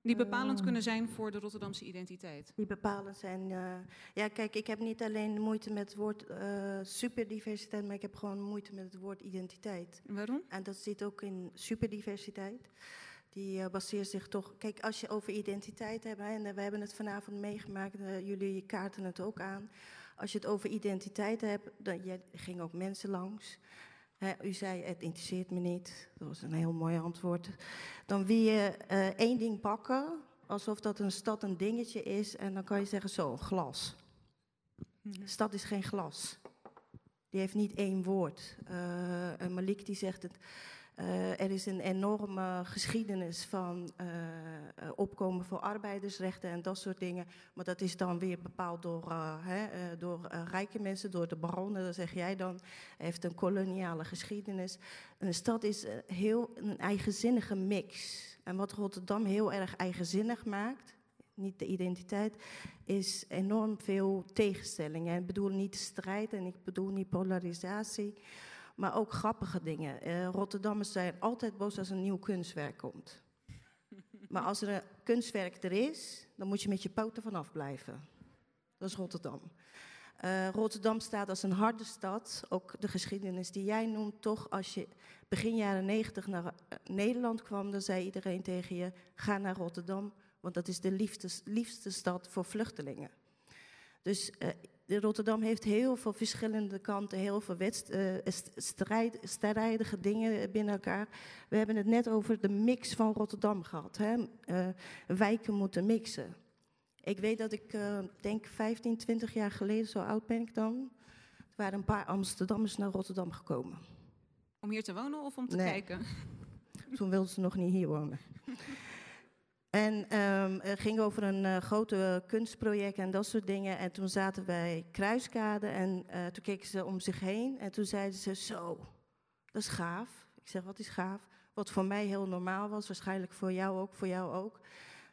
Die bepalend Ehm, kunnen zijn voor de Rotterdamse identiteit. Die bepalend zijn. ja, kijk, ik heb niet alleen moeite met het woord eh, superdiversiteit, maar ik heb gewoon moeite met het woord identiteit. Waarom? En dat zit ook in superdiversiteit. Die eh, baseert zich toch. Kijk, als je over identiteit hebt, hè, en we hebben het vanavond meegemaakt, jullie kaarten het ook aan. Als je het over identiteit hebt, dan je, er gingen ook mensen langs. U zei, het interesseert me niet. Dat was een heel mooi antwoord. Dan wil je eh, één ding pakken, alsof dat een stad een dingetje is. En dan kan je zeggen, zo, een glas. Stad is geen glas. Die heeft niet één woord. Eh, en Malik die zegt het. Eh, er is een enorme geschiedenis van eh, eh, opkomen voor arbeidersrechten en dat soort dingen. Maar dat is dan weer bepaald door, hè, door rijke mensen, door de baronnen. Dat zeg jij dan. Heeft een koloniale geschiedenis. Een stad is heel een eigenzinnige mix. En wat Rotterdam heel erg eigenzinnig maakt, niet de identiteit, is enorm veel tegenstellingen. En ik bedoel niet strijd en ik bedoel niet polarisatie, maar ook grappige dingen. Eh, Rotterdammers zijn altijd boos als een nieuw kunstwerk komt. Maar als er een kunstwerk er is, dan moet je met je poten vanaf blijven. Dat is Rotterdam. Eh, Rotterdam staat als een harde stad. Ook de geschiedenis die jij noemt, toch als je begin jaren negentig naar eh, Nederland kwam, dan zei iedereen tegen je: ga naar Rotterdam, want dat is de liefste, liefste stad voor vluchtelingen. Dus Rotterdam heeft heel veel verschillende kanten, heel veel wedst- eh, st- strijd, strijdige dingen binnen elkaar. We hebben het net over de mix van Rotterdam gehad. Hè? Eh, wijken moeten mixen. Ik weet dat ik eh, denk 15, 20 jaar geleden, zo oud ben ik dan, er waren een paar Amsterdammers naar Rotterdam gekomen. Om hier te wonen of om te Nee. kijken? Toen wilden ze nog niet hier wonen. En ehm het ging over een eh, grote kunstproject en dat soort dingen. En toen zaten wij Kruiskade en eh, toen keken ze om zich heen. En toen zeiden ze, zo, dat is gaaf. Ik zeg, wat is gaaf? Wat voor mij heel normaal was, waarschijnlijk voor jou ook, voor jou ook.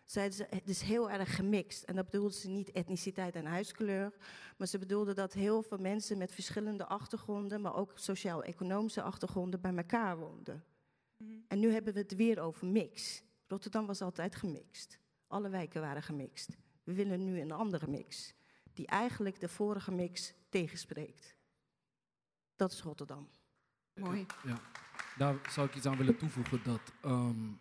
Zeiden ze, het is heel erg gemixt. En dat bedoelden ze niet etniciteit en huiskleur. Maar ze bedoelden dat heel veel mensen met verschillende achtergronden, maar ook sociaal-economische achtergronden, bij elkaar woonden. En nu hebben we het weer over mix. Rotterdam was altijd gemixt. Alle wijken waren gemixt. We willen nu een andere mix, die eigenlijk de vorige mix tegenspreekt. Dat is Rotterdam. Mooi. Ja, daar zou ik iets aan willen toevoegen dat ehm,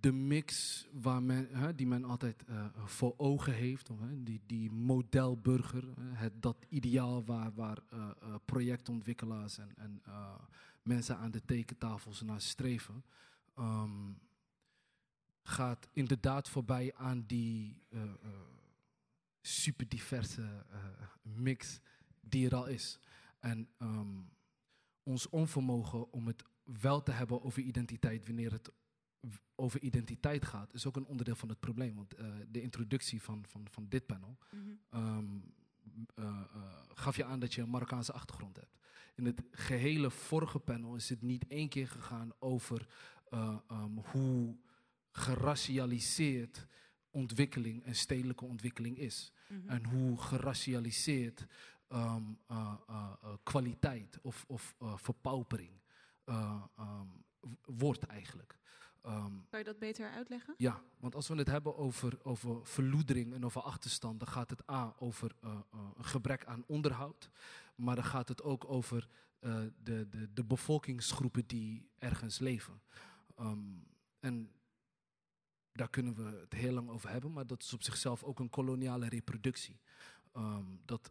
de mix waar men, hè, die men altijd eh, voor ogen heeft, of, hè, die, die modelburger, hè, het, dat ideaal waar, waar eh, eh, projectontwikkelaars en, en eh, mensen aan de tekentafels naar streven, ehm, gaat inderdaad voorbij aan die eh, eh, super diverse eh, mix die er al is. En ehm, ons onvermogen om het wel te hebben over identiteit wanneer het over identiteit gaat, is ook een onderdeel van het probleem. Want de introductie van, van, van dit panel Mhm. ehm, eh, eh, gaf je aan dat je een Marokkaanse achtergrond hebt. In het gehele vorige panel is het niet één keer gegaan over eh, ehm, hoe geracialiseerd ontwikkeling en stedelijke ontwikkeling is. Mhm. En hoe geracialiseerd ehm, eh, eh, kwaliteit of, of verpaupering eh, ehm, wordt eigenlijk. Kan je dat beter uitleggen? ja, want als we het hebben over, over verloedering en over achterstand, dan gaat het A over een gebrek aan onderhoud. Maar dan gaat het ook over de, de, de bevolkingsgroepen die ergens leven. Ehm, en daar kunnen we het heel lang over hebben, maar dat is op zichzelf ook een koloniale reproductie. Ehm, dat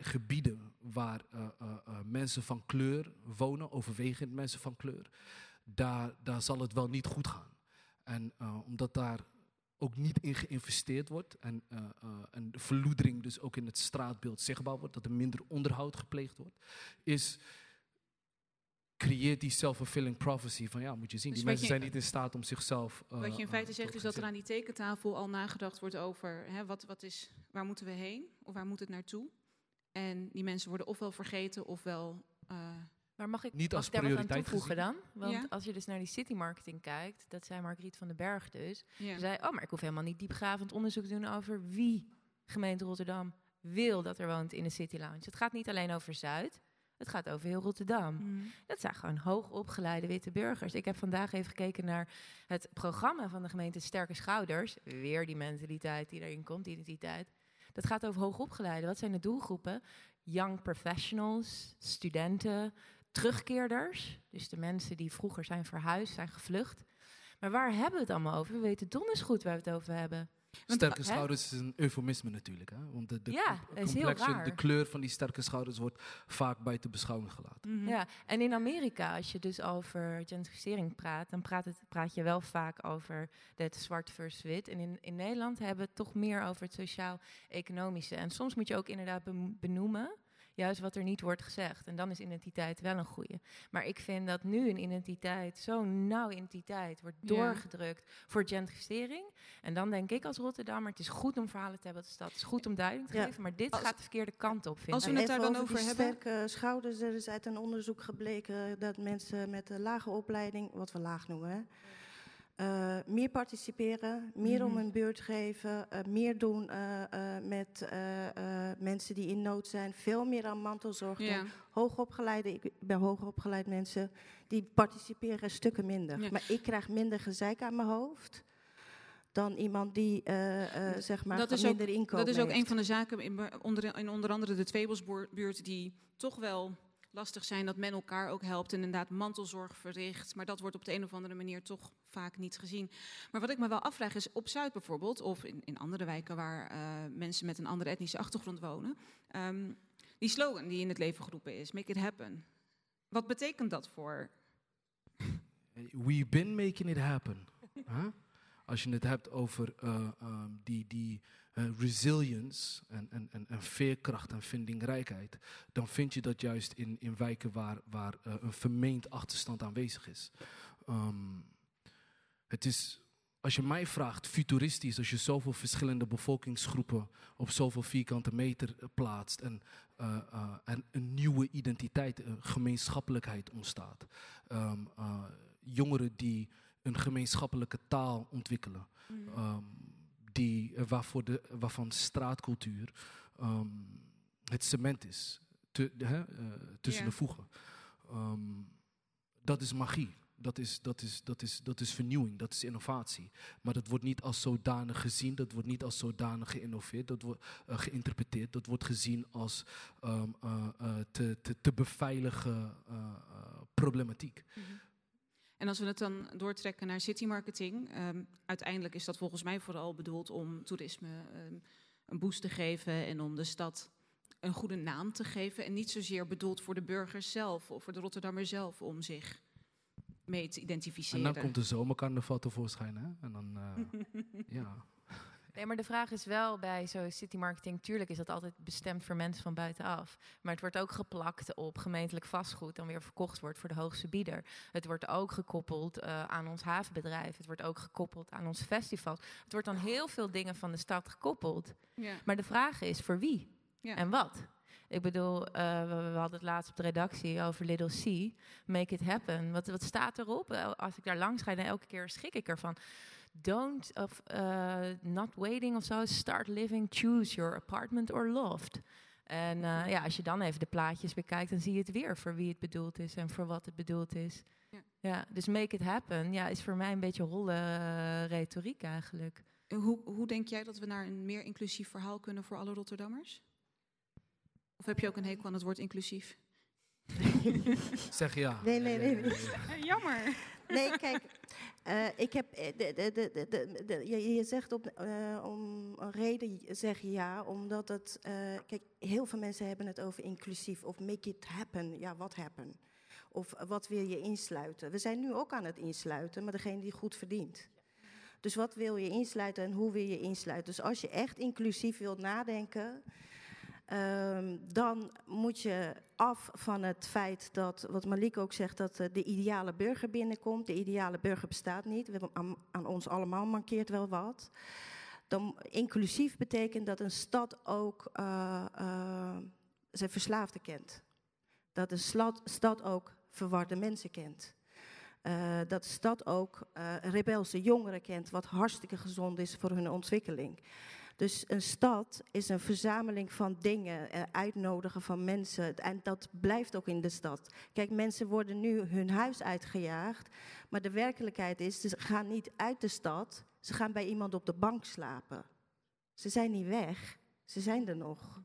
gebieden waar eh, eh, eh, mensen van kleur wonen, overwegend mensen van kleur, daar, daar zal het wel niet goed gaan. En omdat daar ook niet in geïnvesteerd wordt en, en de verloedering dus ook in het straatbeeld zichtbaar wordt, dat er minder onderhoud gepleegd wordt, is creëert die self-fulfilling prophecy van ja, moet je zien, Dus die mensen je- zijn niet in staat om zichzelf. eh, Wat je in eh, feite te zegt is dat er aan die tekentafel al nagedacht wordt over hè, wat, wat is, waar moeten we heen of waar moet het naartoe. En die mensen worden ofwel vergeten ofwel. eh, Maar mag ik, Niet mag als ik daar wat aan prioriteit toevoegen dan? Want Ja. als je dus naar die city marketing kijkt, dat zei Margriet van den Berg dus. Ja. Ze zei, oh, maar ik hoef helemaal niet diepgravend onderzoek te doen over wie gemeente Rotterdam wil dat er woont in de City Lounge. Het gaat niet alleen over Zuid, het gaat over heel Rotterdam. Mm. Dat zijn gewoon hoogopgeleide witte burgers. Ik heb vandaag even gekeken naar het programma van de gemeente Sterke Schouders. Weer die mentaliteit die erin komt, die identiteit. Dat gaat over hoogopgeleide. Wat zijn de doelgroepen? Young professionals, studenten, terugkeerders. Dus de mensen die vroeger zijn verhuisd, zijn gevlucht. Maar waar hebben we het allemaal over? We weten donders goed waar we het over hebben. Want, Sterke hè? schouders is een eufemisme natuurlijk. Hè? Want de, de, Ja, complexion, de kleur van die sterke schouders wordt vaak buiten beschouwing gelaten. Mhm. Ja, en in Amerika, als je dus over gentrificering praat, dan praat, het, praat je wel vaak over het zwart versus wit. En in, in Nederland hebben we het toch meer over het sociaal-economische. En soms moet je ook inderdaad benoemen, juist wat er niet wordt gezegd. En dan is identiteit wel een goede. Maar ik vind dat nu een identiteit, zo'n nauw identiteit, wordt Ja. doorgedrukt voor gentrificering. En dan denk ik als Rotterdammer, het is goed om verhalen te hebben uit de stad. Het is goed om duiding te Ja. geven, maar dit Als- gaat de verkeerde kant op, vind Als we het daar dan over hebben. sterke schouders. Er is uit een onderzoek gebleken dat mensen met een lage opleiding, wat we laag noemen, hè, eh, meer participeren, meer om Mhm. hun beurt geven, eh, meer doen eh, met mensen die in nood zijn, veel meer aan mantelzorg doen. Ja. Hoogopgeleide, ik ben hoogopgeleid mensen, die participeren stukken minder. Ja. Maar ik krijg minder gezeik aan mijn hoofd dan iemand die eh, zeg maar dat is ook, minder inkomen dat is ook heeft. een van de zaken in, onder, in onder andere de Tweebosbuurt die toch wel lastig zijn dat men elkaar ook helpt en inderdaad mantelzorg verricht. Maar dat wordt op de een of andere manier toch vaak niet gezien. Maar wat ik me wel afvraag is op Zuid bijvoorbeeld, of in, in andere wijken waar eh, mensen met een andere etnische achtergrond wonen, ehm, die slogan die in het leven geroepen is, make it happen. Wat betekent dat voor? We've been making it happen. Als je het hebt over eh, ehm, die, die resilience en, en, en, en veerkracht en vindingrijkheid, dan vind je dat juist in, in wijken waar, waar eh, een vermeend achterstand aanwezig is. Ehm, het is, als je mij vraagt, futuristisch, als je zoveel verschillende bevolkingsgroepen op zoveel vierkante meter eh, plaatst en, eh, eh, en een nieuwe identiteit, een gemeenschappelijkheid ontstaat. Ehm, eh, jongeren die een gemeenschappelijke taal ontwikkelen, Mhm. ehm, die, eh, waarvoor de, waarvan straatcultuur ehm, het cement is te, de- hè, eh, tussen Ja. de voegen. Ehm, dat is magie. Dat is, dat, is, dat, is, dat is vernieuwing, dat is innovatie. Maar dat wordt niet als zodanig gezien, dat wordt niet als zodanig geïnnoveerd, dat wordt eh, geïnterpreteerd. Dat wordt gezien als ehm, eh, eh, te, te, te beveiligen problematiek. En als we het dan doortrekken naar city marketing, ehm, uiteindelijk is dat volgens mij vooral bedoeld om toerisme ehm, een boost te geven en om de stad een goede naam te geven. En niet zozeer bedoeld voor de burgers zelf of voor de Rotterdammer zelf om zich mee te En identificeren. dan komt de zomercarnaval tevoorschijn, hè? En dan, eh, ja. Nee, maar de vraag is wel bij zo'n city marketing, tuurlijk is dat altijd bestemd voor mensen van buitenaf. Maar het wordt ook geplakt op gemeentelijk vastgoed, dan weer verkocht wordt voor de hoogste bieder. Het wordt ook gekoppeld eh, aan ons havenbedrijf. Het wordt ook gekoppeld aan ons festival. Het wordt aan heel veel dingen van de stad gekoppeld. Ja. Maar de vraag is voor wie Ja. en wat? Ik bedoel, eh, we, we hadden het laatst op de redactie over Little C. Make it happen. Wat, wat staat erop? Als ik daar langs ga, dan elke keer schrik ik ervan. Don't of uh, not waiting of zo. Start living. Choose your apartment or loft. En uh, ja, als je dan even de plaatjes bekijkt, dan zie je het weer voor wie het bedoeld is en voor wat het bedoeld is. Ja. Ja, dus make it happen. Ja, is voor mij een beetje holle uh, retoriek eigenlijk. Hoe, hoe denk jij dat we naar een meer inclusief verhaal kunnen voor alle Rotterdammers? Of heb je ook een hekel aan het woord inclusief? Zeg ja. Nee, nee, nee. nee. Jammer. Nee, kijk, eh, ik heb. eh, De, de, de, je, je zegt op, eh, om een reden zeg je ja, omdat het. kijk, heel veel mensen hebben het over inclusief of make it happen. Ja, wat happen? Of wat wil je insluiten? We zijn nu ook aan het insluiten, maar degene die goed verdient. Dus wat wil je insluiten en hoe wil je insluiten? Dus als je echt inclusief wilt nadenken, dan moet je af van het feit dat, wat Malik ook zegt, dat eh, de ideale burger binnenkomt. De ideale burger bestaat niet. Aan, aan ons allemaal mankeert wel wat. Dan inclusief betekent dat een stad ook eh, zijn verslaafden kent. Dat een stad, ook verwarde mensen kent. Dat de stad ook rebelse jongeren kent, wat hartstikke gezond is voor hun ontwikkeling. Dus een stad is een verzameling van dingen, eh, uitnodigen van mensen. En dat blijft ook in de stad. Kijk, mensen worden nu hun huis uitgejaagd. Maar de werkelijkheid is, ze gaan niet uit de stad. Ze gaan bij iemand op de bank slapen. Ze zijn niet weg. Ze zijn er nog.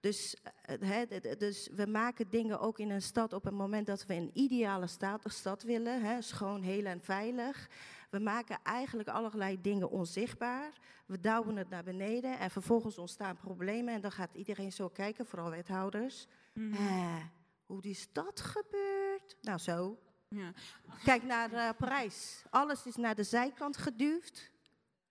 Dus, eh, dus we maken dingen ook in een stad op het moment dat we een ideale stad, stad willen. Schoon, heel en veilig. We maken eigenlijk allerlei dingen onzichtbaar. We douwen het naar beneden en vervolgens ontstaan problemen. En dan gaat iedereen zo kijken, vooral wethouders. Eh, hoe is dat gebeurd? Nou, zo. Ja. Kijk naar eh, Parijs. Alles is naar de zijkant geduwd.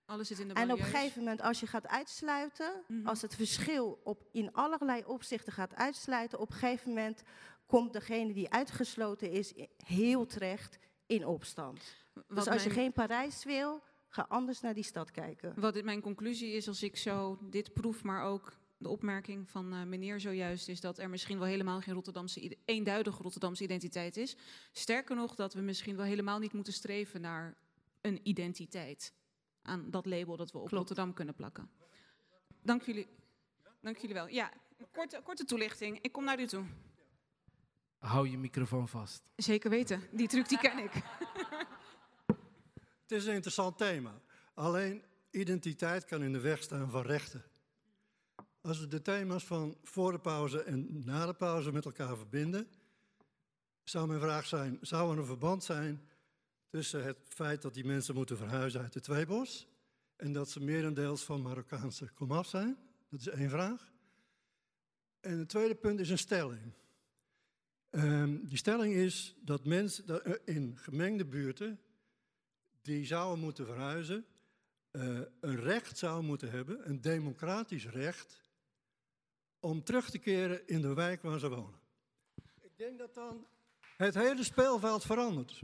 Alles zit in de En op een gegeven moment, als je gaat uitsluiten, als het verschil op, in allerlei opzichten gaat uitsluiten, op een gegeven moment komt degene die uitgesloten is heel terecht in opstand. Dus als je mijn- geen Parijs wil, ga anders naar die stad kijken. Wat mijn conclusie is als ik zo dit proef, maar ook de opmerking van eh, meneer zojuist, is dat er misschien wel helemaal geen Rotterdamse, eenduidige Rotterdamse identiteit is. Sterker nog, dat we misschien wel helemaal niet moeten streven naar een identiteit. Aan dat label dat we op Rotterdam kunnen plakken. Dank jullie. Dank jullie wel. Ja, korte, korte toelichting. Ik kom naar u toe. Hou je microfoon vast. Zeker weten. Die truc die ken ik. Het is een interessant thema. Alleen identiteit kan in de weg staan van rechten. Als we de thema's van voor de pauze en na de pauze met elkaar verbinden, zou mijn vraag zijn: zou er een verband zijn tussen het feit dat die mensen moeten verhuizen uit de Tweebos en dat ze merendeels van Marokkaanse komaf zijn? Dat is één vraag. En het tweede punt is een stelling. Ehm, die stelling is dat mensen eh, in gemengde buurten die zouden moeten verhuizen, eh, een recht zouden moeten hebben, een democratisch recht, om terug te keren in de wijk waar ze wonen. Ik denk dat dan het hele speelveld verandert.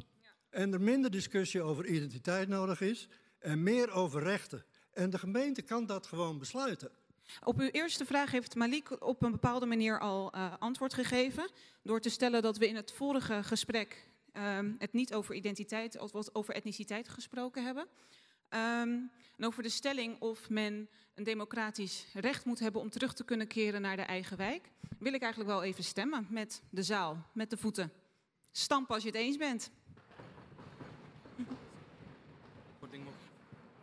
En er minder discussie over identiteit nodig is en meer over rechten. En de gemeente kan dat gewoon besluiten. Op uw eerste vraag heeft Malik op een bepaalde manier al eh, antwoord gegeven. Door te stellen dat we in het vorige gesprek ehm, het niet over identiteit, of wat over etniciteit gesproken hebben. Ehm, en over de stelling of men een democratisch recht moet hebben om terug te kunnen keren naar de eigen wijk. Wil ik eigenlijk wel even stemmen met de zaal, met de voeten. Stampen als je het eens bent.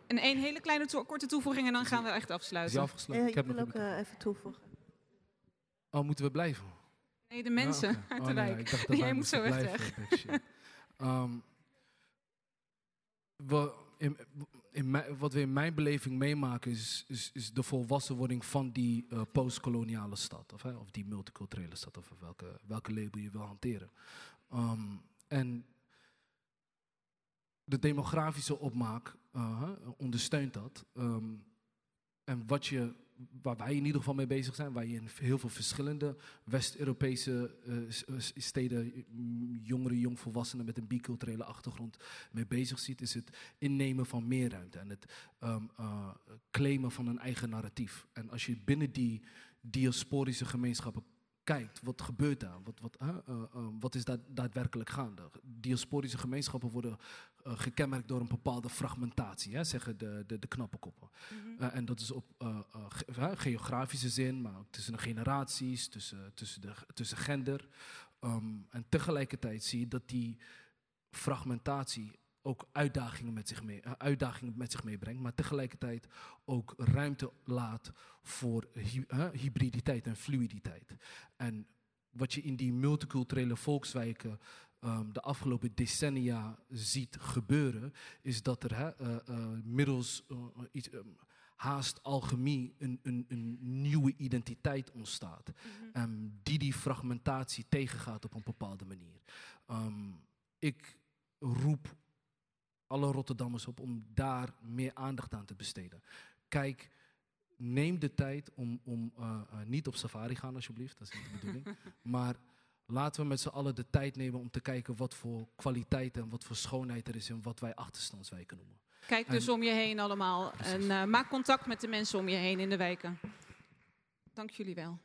En één hele kleine to- korte toevoeging en dan gaan we echt afsluiten. Is afgesloten? Eh, ik heb wil nog ook een eh, even toevoegen. Oh, moeten we blijven? Nee, de mensen uit Oh, de nee, wijk. Jij moet zo echt weg. Ehm, we, in, in mijn- wat we in mijn beleving meemaken is, is, is de volwassenwording van die eh, postkoloniale stad. Of, of die multiculturele stad, of welke, welke label je wil hanteren. Ehm, en de demografische opmaak eh, ondersteunt dat. Ehm, en wat je, waar wij in ieder geval mee bezig zijn, waar je in heel veel verschillende West-Europese eh, steden jongeren, jongvolwassenen met een biculturele achtergrond mee bezig ziet, is het innemen van meer ruimte en het ehm, eh, claimen van een eigen narratief. En als je binnen die diasporische gemeenschappen kijkt, wat gebeurt daar? Wat, wat, eh, eh, wat is daar daadwerkelijk gaande? Diasporische gemeenschappen worden eh, gekenmerkt door een bepaalde fragmentatie, hè, zeggen de, de, de knappe koppen. Mhm. En dat is op ge- geografische zin, maar ook tussen de generaties, tussen, tussen, de, tussen gender. Ehm, en tegelijkertijd zie je dat die fragmentatie ook uitdagingen met, zich mee, eh, uitdagingen met zich meebrengt, maar tegelijkertijd ook ruimte laat voor hy- hybriditeit en fluiditeit. En wat je in die multiculturele volkswijken ehm, de afgelopen decennia ziet gebeuren, is dat er eh, eh, middels iets, ehm, haast alchemie een, een, een nieuwe identiteit ontstaat. ehm, die die fragmentatie tegengaat op een bepaalde manier. Ehm, ik roep alle Rotterdammers op om daar meer aandacht aan te besteden. Kijk, neem de tijd om, om eh, eh, niet op safari gaan alsjeblieft, dat is niet de bedoeling. maar laten we met z'n allen de tijd nemen om te kijken wat voor kwaliteit en wat voor schoonheid er is in wat wij achterstandswijken noemen. Kijk dus En- om je heen allemaal en eh, maak contact met de mensen om je heen in de wijken. Dank jullie wel.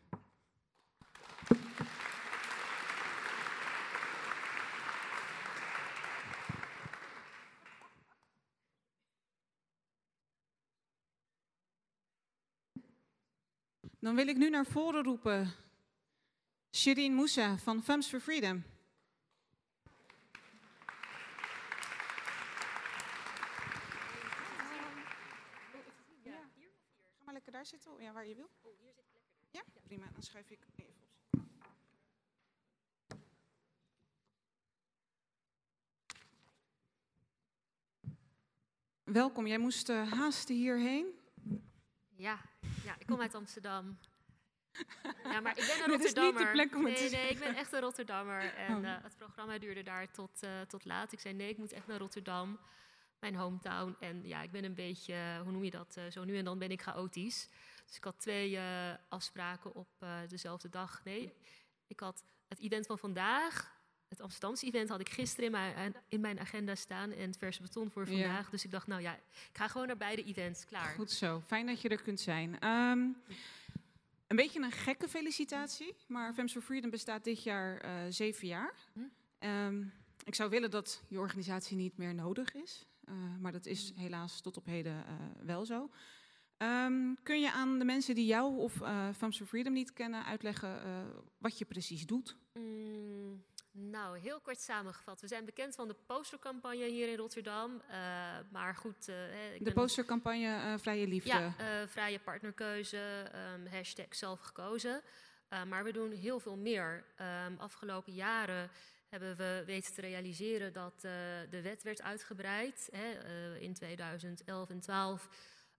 Dan wil ik nu naar voren roepen Shirin Moussa van Femmes for Freedom. Ga maar lekker daar zitten, ja, waar je wil. Ja, prima. Dan schuif ik even op. Welkom, jij moest eh, haasten hierheen. Ja, ja, ik kom uit Amsterdam. Ja, maar ik ben een Dit is niet de Rotterdammer. plek om het nee, te nee, ik ben echt een Rotterdammer. En Oh. eh, het programma duurde daar tot, eh, tot laat. Ik zei nee, ik moet echt naar Rotterdam, mijn hometown. En ja, ik ben een beetje, eh, hoe noem je dat? zo nu en dan ben ik chaotisch. Dus ik had twee afspraken op dezelfde dag. Nee, ik had het event van vandaag. Het Amsterdamse event had ik gisteren in mijn, in mijn agenda staan en het verse beton voor Ja. vandaag. Dus ik dacht, nou ja, ik ga gewoon naar beide events, klaar. Goed zo, fijn dat je er kunt zijn. Ehm, een beetje een gekke felicitatie, maar Femmes for Freedom bestaat dit jaar eh, zeven jaar. Hm? Ehm, ik zou willen dat je organisatie niet meer nodig is, eh, maar dat is helaas tot op heden eh, wel zo. Ehm, kun je aan de mensen die jou of eh Femmes for Freedom niet kennen uitleggen eh, wat je precies doet? Mm, nou, heel kort samengevat. We zijn bekend van de postercampagne hier in Rotterdam. eh, maar goed. eh, ik De postercampagne eh, Vrije Liefde. Ja, vrije partnerkeuze, ehm, hashtag zelf gekozen. Eh, maar we doen heel veel meer. Ehm, afgelopen jaren hebben we weten te realiseren dat de wet werd uitgebreid. Hè, in 2011 en 12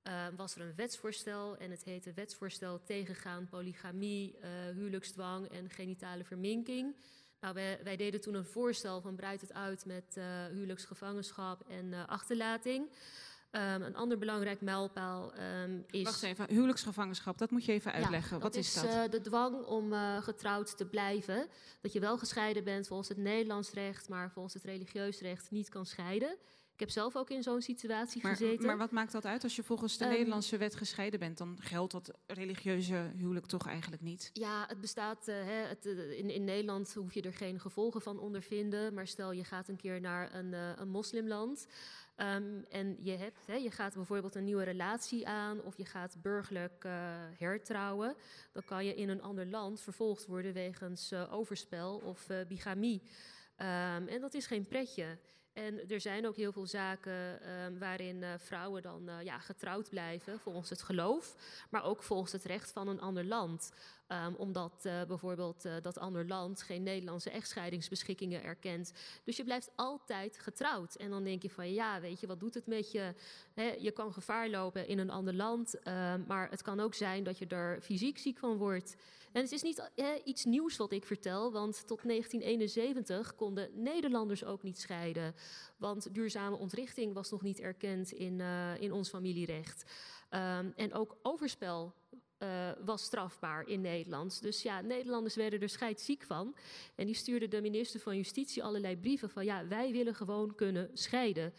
eh, was er een wetsvoorstel en het heette Wetsvoorstel tegengaan polygamie, huwelijksdwang en genitale verminking. Nou, wij, wij deden toen een voorstel van breid het uit met eh, huwelijksgevangenschap en eh, achterlating. Ehm, een ander belangrijk mijlpaal ehm, is. Wacht even, huwelijksgevangenschap, dat moet je even uitleggen. Ja, wat dat is dat? eh, de dwang om getrouwd te blijven. Dat je wel gescheiden bent volgens het Nederlands recht, maar volgens het religieus recht niet kan scheiden. Ik heb zelf ook in zo'n situatie Maar, gezeten. maar wat maakt dat uit? Als je volgens de Ehm, Nederlandse wet gescheiden bent, dan geldt dat religieuze huwelijk toch eigenlijk niet? Ja, het bestaat. eh, hè, het, eh, in, in Nederland hoef je er geen gevolgen van ondervinden. Maar stel je gaat een keer naar een, eh, een moslimland. ehm, en je, hebt, hè, je gaat bijvoorbeeld een nieuwe relatie aan. of je gaat burgerlijk hertrouwen. dan kan je in een ander land vervolgd worden wegens overspel of bigamie. Ehm, en dat is geen pretje. En er zijn ook heel veel zaken ehm, waarin eh, vrouwen dan eh, ja, getrouwd blijven volgens het geloof, maar ook volgens het recht van een ander land. Ehm, omdat eh, bijvoorbeeld dat ander land geen Nederlandse echtscheidingsbeschikkingen erkent. Dus je blijft altijd getrouwd. En dan denk je van ja, weet je, wat doet het met je? Je kan gevaar lopen in een ander land, ehm, maar het kan ook zijn dat je er fysiek ziek van wordt. En het is niet eh, iets nieuws wat ik vertel, want tot 1971 konden Nederlanders ook niet scheiden. Want duurzame ontrichting was nog niet erkend in, eh, in ons familierecht. Ehm, en ook overspel eh, was strafbaar in Nederland. Dus ja, Nederlanders werden er scheidsziek van. En die stuurden de minister van Justitie allerlei brieven van... ja, wij willen gewoon kunnen scheiden.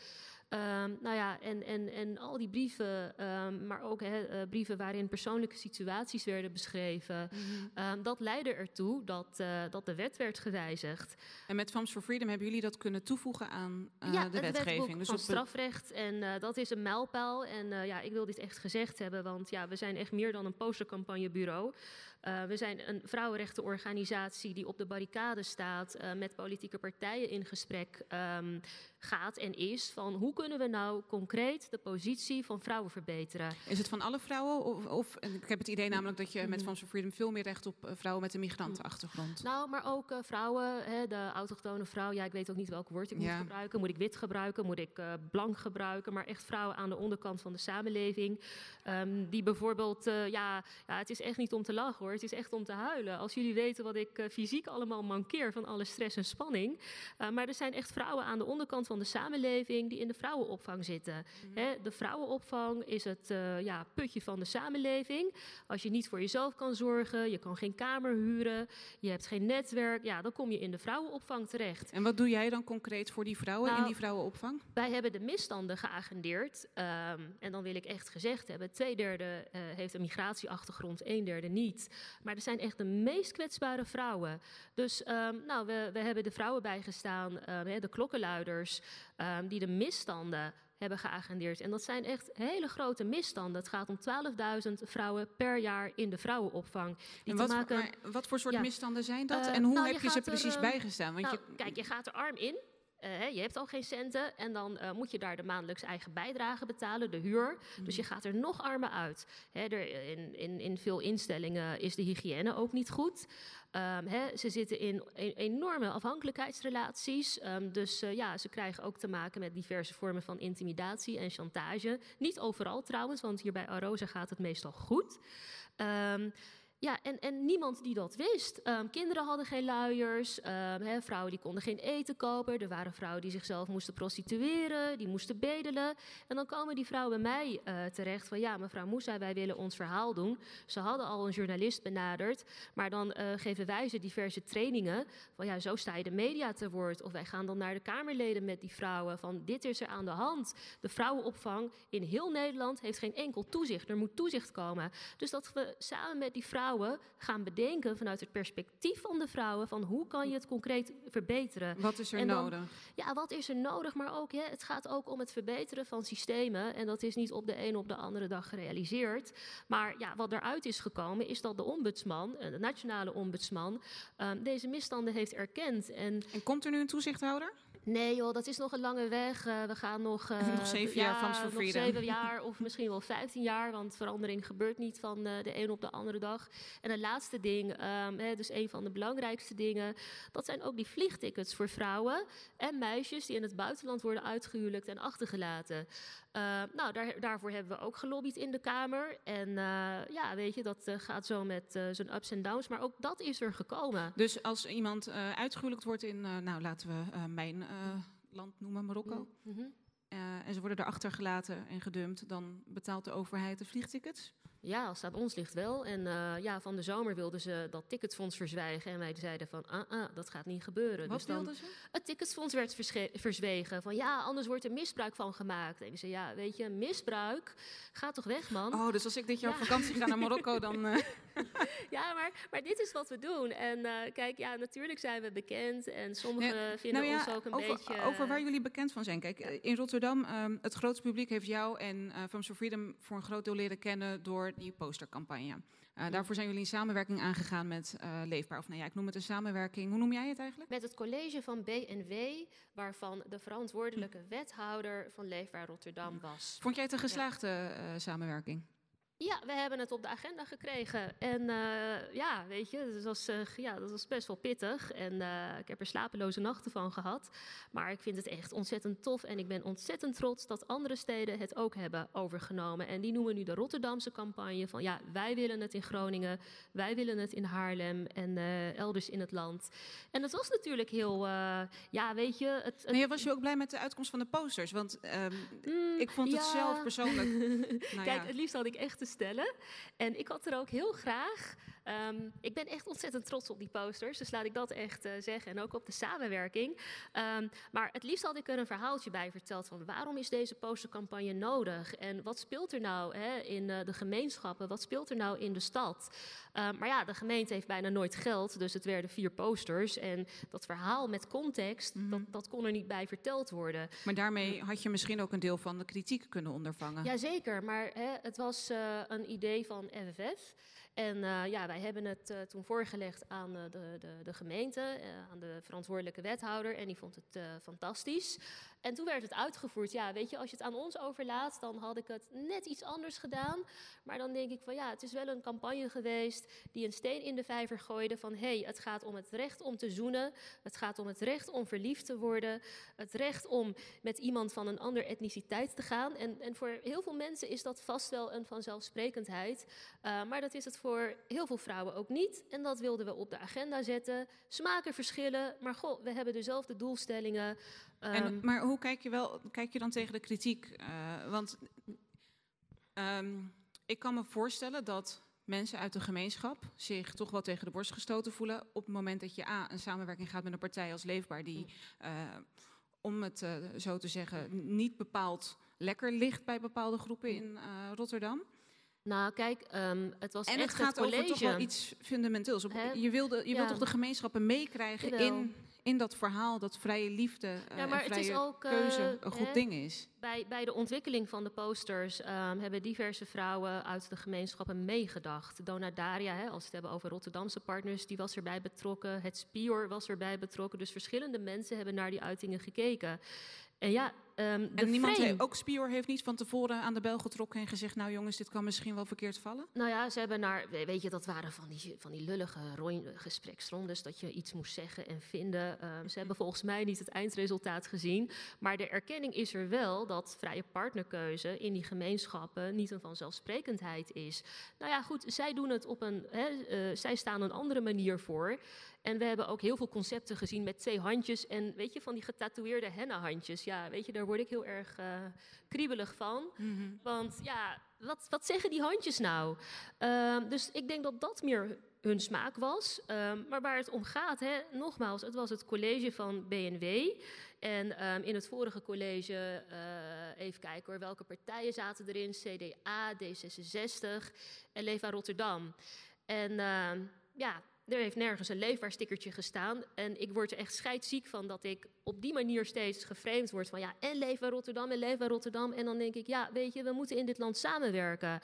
Ehm, nou ja, en, en, en al die brieven, ehm, maar ook eh, brieven waarin persoonlijke situaties werden beschreven, ehm, dat leidde ertoe dat, eh, dat de wet werd gewijzigd. En met Femmes for Freedom hebben jullie dat kunnen toevoegen aan eh, ja, de het wetgeving? Dus van op strafrecht. En dat is een mijlpaal. En ja, ik wil dit echt gezegd hebben, want ja, we zijn echt meer dan een postercampagnebureau. Eh, we zijn een vrouwenrechtenorganisatie die op de barricade staat, eh, met politieke partijen in gesprek, ehm, gaat en is van hoe kunnen we nou concreet de positie van vrouwen verbeteren. Is het van alle vrouwen? Of, of ik heb het idee namelijk dat je met Mhm. Farms for Freedom veel meer recht op eh, vrouwen met een migrantenachtergrond. Nou, maar ook vrouwen, hè, de autochtone vrouw. Ja, ik weet ook niet welk woord ik moet gebruiken. Moet ik wit gebruiken? Moet ik blank gebruiken? Maar echt vrouwen aan de onderkant van de samenleving. ehm, die bijvoorbeeld, ja, ja, het is echt niet om te lachen hoor. Het is echt om te huilen. Als jullie weten wat ik eh, fysiek allemaal mankeer van alle stress en spanning. Eh, maar er zijn echt vrouwen aan de onderkant van de samenleving die in de vrouwenopvang zitten. Hè, de vrouwenopvang is het eh, ja, putje van de samenleving. Als je niet voor jezelf kan zorgen, je kan geen kamer huren, je hebt geen netwerk, ja, dan kom je in de vrouwenopvang terecht. En wat doe jij dan concreet voor die vrouwen in Nou, die vrouwenopvang? Wij hebben de misstanden geagendeerd. ehm, en dan wil ik echt gezegd hebben: twee derde heeft een migratieachtergrond, een derde niet. Maar er zijn echt de meest kwetsbare vrouwen. Dus ehm, nou, we, we hebben de vrouwen bijgestaan, hè, de klokkenluiders, ehm, die de misstanden hebben geagendeerd. En dat zijn echt hele grote misstanden. Het gaat om 12.000 vrouwen per jaar in de vrouwenopvang. Die En te wat, maken, maar wat voor soort Ja. misstanden zijn dat? En hoe nou, heb je, ze er, precies bijgestaan? Want nou, je, Kijk, je gaat er arm in. Eh, je hebt al geen centen en dan eh, moet je daar de maandelijks eigen bijdrage betalen, de huur. Mhm. Dus je gaat er nog armer uit. Hè, er, in, in, in veel instellingen is de hygiëne ook niet goed. Ehm, hè, ze zitten in e- enorme afhankelijkheidsrelaties. Ehm, dus eh, ja, ze krijgen ook te maken met diverse vormen van intimidatie en chantage. Niet overal trouwens, want hier bij Arosa gaat het meestal goed. Ehm, ja, en, en niemand die dat wist. Ehm, kinderen hadden geen luiers, ehm, vrouwen die konden geen eten kopen. Er waren vrouwen die zichzelf moesten prostitueren, die moesten bedelen. En dan komen die vrouwen bij mij eh, terecht van... ja, mevrouw Moussa, wij willen ons verhaal doen. Ze hadden al een journalist benaderd, maar dan eh, geven wij ze diverse trainingen... van ja, zo sta je de media te woord. Of wij gaan dan naar de Kamerleden met die vrouwen van... dit is er aan de hand. De vrouwenopvang in heel Nederland heeft geen enkel toezicht. Er moet toezicht komen. Dus dat we samen met die vrouwen gaan bedenken vanuit het perspectief van de vrouwen van hoe kan je het concreet verbeteren. Wat is er dan- nodig? Ja, wat is er nodig? Maar ook, hè, het gaat ook om het verbeteren van systemen. En dat is niet op de een op de andere dag gerealiseerd. Maar ja, wat eruit is gekomen is dat de ombudsman, eh, de nationale ombudsman, ehm, deze misstanden heeft erkend. En, en komt er nu een toezichthouder? Nee joh, dat is nog een lange weg. Eh, we gaan nog... eh, Nog zeven jaar ja, nog zeven jaar of misschien wel 15 jaar. Want verandering gebeurt niet van eh, de een op de andere dag. En het laatste ding, ehm, hè, dus een van de belangrijkste dingen... dat zijn ook die vliegtickets voor vrouwen en meisjes... die in het buitenland worden uitgehuwelijkt en achtergelaten. Eh, nou, daar, daarvoor hebben we ook gelobbyd in de Kamer. En eh, ja, weet je, dat eh, gaat zo met eh, zijn ups en downs. Maar ook dat is er gekomen. Dus als iemand eh uitgehuwelijkt wordt in, eh, nou laten we eh, mijn eh, land noemen, Marokko. Mhm. eh, en ze worden erachter gelaten en gedumpt, dan betaalt de overheid de vliegtickets? Ja, als het aan ons ligt wel. En eh, ja, van de zomer wilden ze dat ticketfonds verzwijgen. En wij zeiden van, ah, ah dat gaat niet gebeuren. Wat dus dan, wilden ze? Het ticketfonds werd verzwegen. Van ja, anders wordt er misbruik van gemaakt. En ik zei, ja, weet je, misbruik, ga toch weg, man. Oh, dus als ik dit jaar Ja. op vakantie ga naar Marokko, dan... eh, ja, maar, maar dit is wat we doen. En eh, kijk, ja, natuurlijk zijn we bekend. En sommigen Ja, vinden nou ja, ons ook een over, beetje... Over waar jullie bekend van zijn. Kijk, in Rotterdam, ehm, het grootste publiek heeft jou en for Freedom voor een groot deel leren kennen door die postercampagne. Eh, daarvoor zijn jullie in samenwerking aangegaan met eh, Leefbaar. Of nou ja, ik noem het een samenwerking. Hoe noem jij het eigenlijk? Met het college van BNW, waarvan de verantwoordelijke wethouder van Leefbaar Rotterdam was. Vond jij het een geslaagde eh, samenwerking? Ja, we hebben het op de agenda gekregen. En eh, ja, weet je, dat was, eh, ja, dat was best wel pittig. En eh, ik heb er slapeloze nachten van gehad. Maar ik vind het echt ontzettend tof. En ik ben ontzettend trots dat andere steden het ook hebben overgenomen. En die noemen nu de Rotterdamse campagne van ja, wij willen het in Groningen. Wij willen het in Haarlem en elders in het land. En het was natuurlijk heel, ja, weet je... Het, Nee, was je ook blij met de uitkomst van de posters? Want ehm, ik vond het ja. zelf persoonlijk... nou Kijk, ja. het liefst had ik echt stellen. En ik had er ook heel graag. ehm, ik ben echt ontzettend trots op die posters. Dus laat ik dat echt eh, zeggen. En ook op de samenwerking. Ehm, maar het liefst had ik er een verhaaltje bij verteld. Van waarom is deze postercampagne nodig? En wat speelt er nou hè, in eh, de gemeenschappen? Wat speelt er nou in de stad? Ehm, maar ja, de gemeente heeft bijna nooit geld. Dus het werden vier posters. En dat verhaal met context, Mhm. dat, dat kon er niet bij verteld worden. Maar daarmee had je misschien ook een deel van de kritiek kunnen ondervangen. Jazeker, maar hè, het was eh, een idee van FFF. En eh, ja, wij hebben het eh, toen voorgelegd aan eh, de, de, de gemeente, aan de verantwoordelijke wethouder. En die vond het fantastisch. En toen werd het uitgevoerd. Ja, weet je, als je het aan ons overlaat, dan had ik het net iets anders gedaan. Maar dan denk ik van ja, het is wel een campagne geweest die een steen in de vijver gooide van hé, hey, het gaat om het recht om te zoenen. Het gaat om het recht om verliefd te worden. Het recht om met iemand van een andere etniciteit te gaan. En, en voor heel veel mensen is dat vast wel een vanzelfsprekendheid. Maar dat is het voor heel veel vrouwen ook niet. En dat wilden we op de agenda zetten. Smaken verschillen, maar goh, we hebben dezelfde doelstellingen. En, Um, maar hoe kijk je, wel, kijk je dan tegen de kritiek? Eh, want ehm, ik kan me voorstellen dat mensen uit de gemeenschap zich toch wel tegen de borst gestoten voelen op het moment dat je A, een samenwerking gaat met een partij als Leefbaar, die, eh, om het eh, zo te zeggen, niet bepaald lekker ligt bij bepaalde groepen in Rotterdam. Nou, kijk, ehm, het was En echt het gaat college. over toch wel iets fundamenteels. Je wilde, je Ja. wilt toch de gemeenschappen meekrijgen in, in dat verhaal dat vrije liefde Ja, maar en het is vrije ook, eh, keuze een goed ding is. Bij, bij de ontwikkeling van de posters ehm, hebben diverse vrouwen uit de gemeenschappen meegedacht. Dona Daria, hè, als we het hebben over Rotterdamse partners, die was erbij betrokken. Het Spior was erbij betrokken. Dus verschillende mensen hebben naar die uitingen gekeken. En ja, ehm, de En niemand, frame- he- ook Spior heeft niet van tevoren aan de bel getrokken en gezegd: Nou jongens, dit kan misschien wel verkeerd vallen. Nou ja, ze hebben naar, we- weet je, dat waren van die, van die lullige gespreksrondes, dat je iets moest zeggen en vinden. Ehm, ze hebben volgens mij niet het eindresultaat gezien. Maar de erkenning is er wel dat vrije partnerkeuze in die gemeenschappen niet een vanzelfsprekendheid is. Nou ja, goed, zij doen het op een, hè, eh, zij staan een andere manier voor. En we hebben ook heel veel concepten gezien met twee handjes en weet je, van die getatoeëerde henna-handjes. Ja, weet je, daar word ik heel erg eh, kriebelig van. Want ja, wat, wat zeggen die handjes nou? Ehm, dus ik denk dat dat meer hun smaak was. Ehm, maar waar het om gaat, hè, nogmaals, het was het college van BNW. En ehm, in het vorige college, eh, even kijken hoor, welke partijen zaten erin? CDA, D66 en Leefbaar Rotterdam. En ehm, ja, er heeft nergens een leefbaar stickertje gestaan. En ik word er echt scheidsziek van dat ik op die manier steeds geframed word van ja, en leefbaar Rotterdam en leefbaar Rotterdam. En dan denk ik, ja, weet je, we moeten in dit land samenwerken.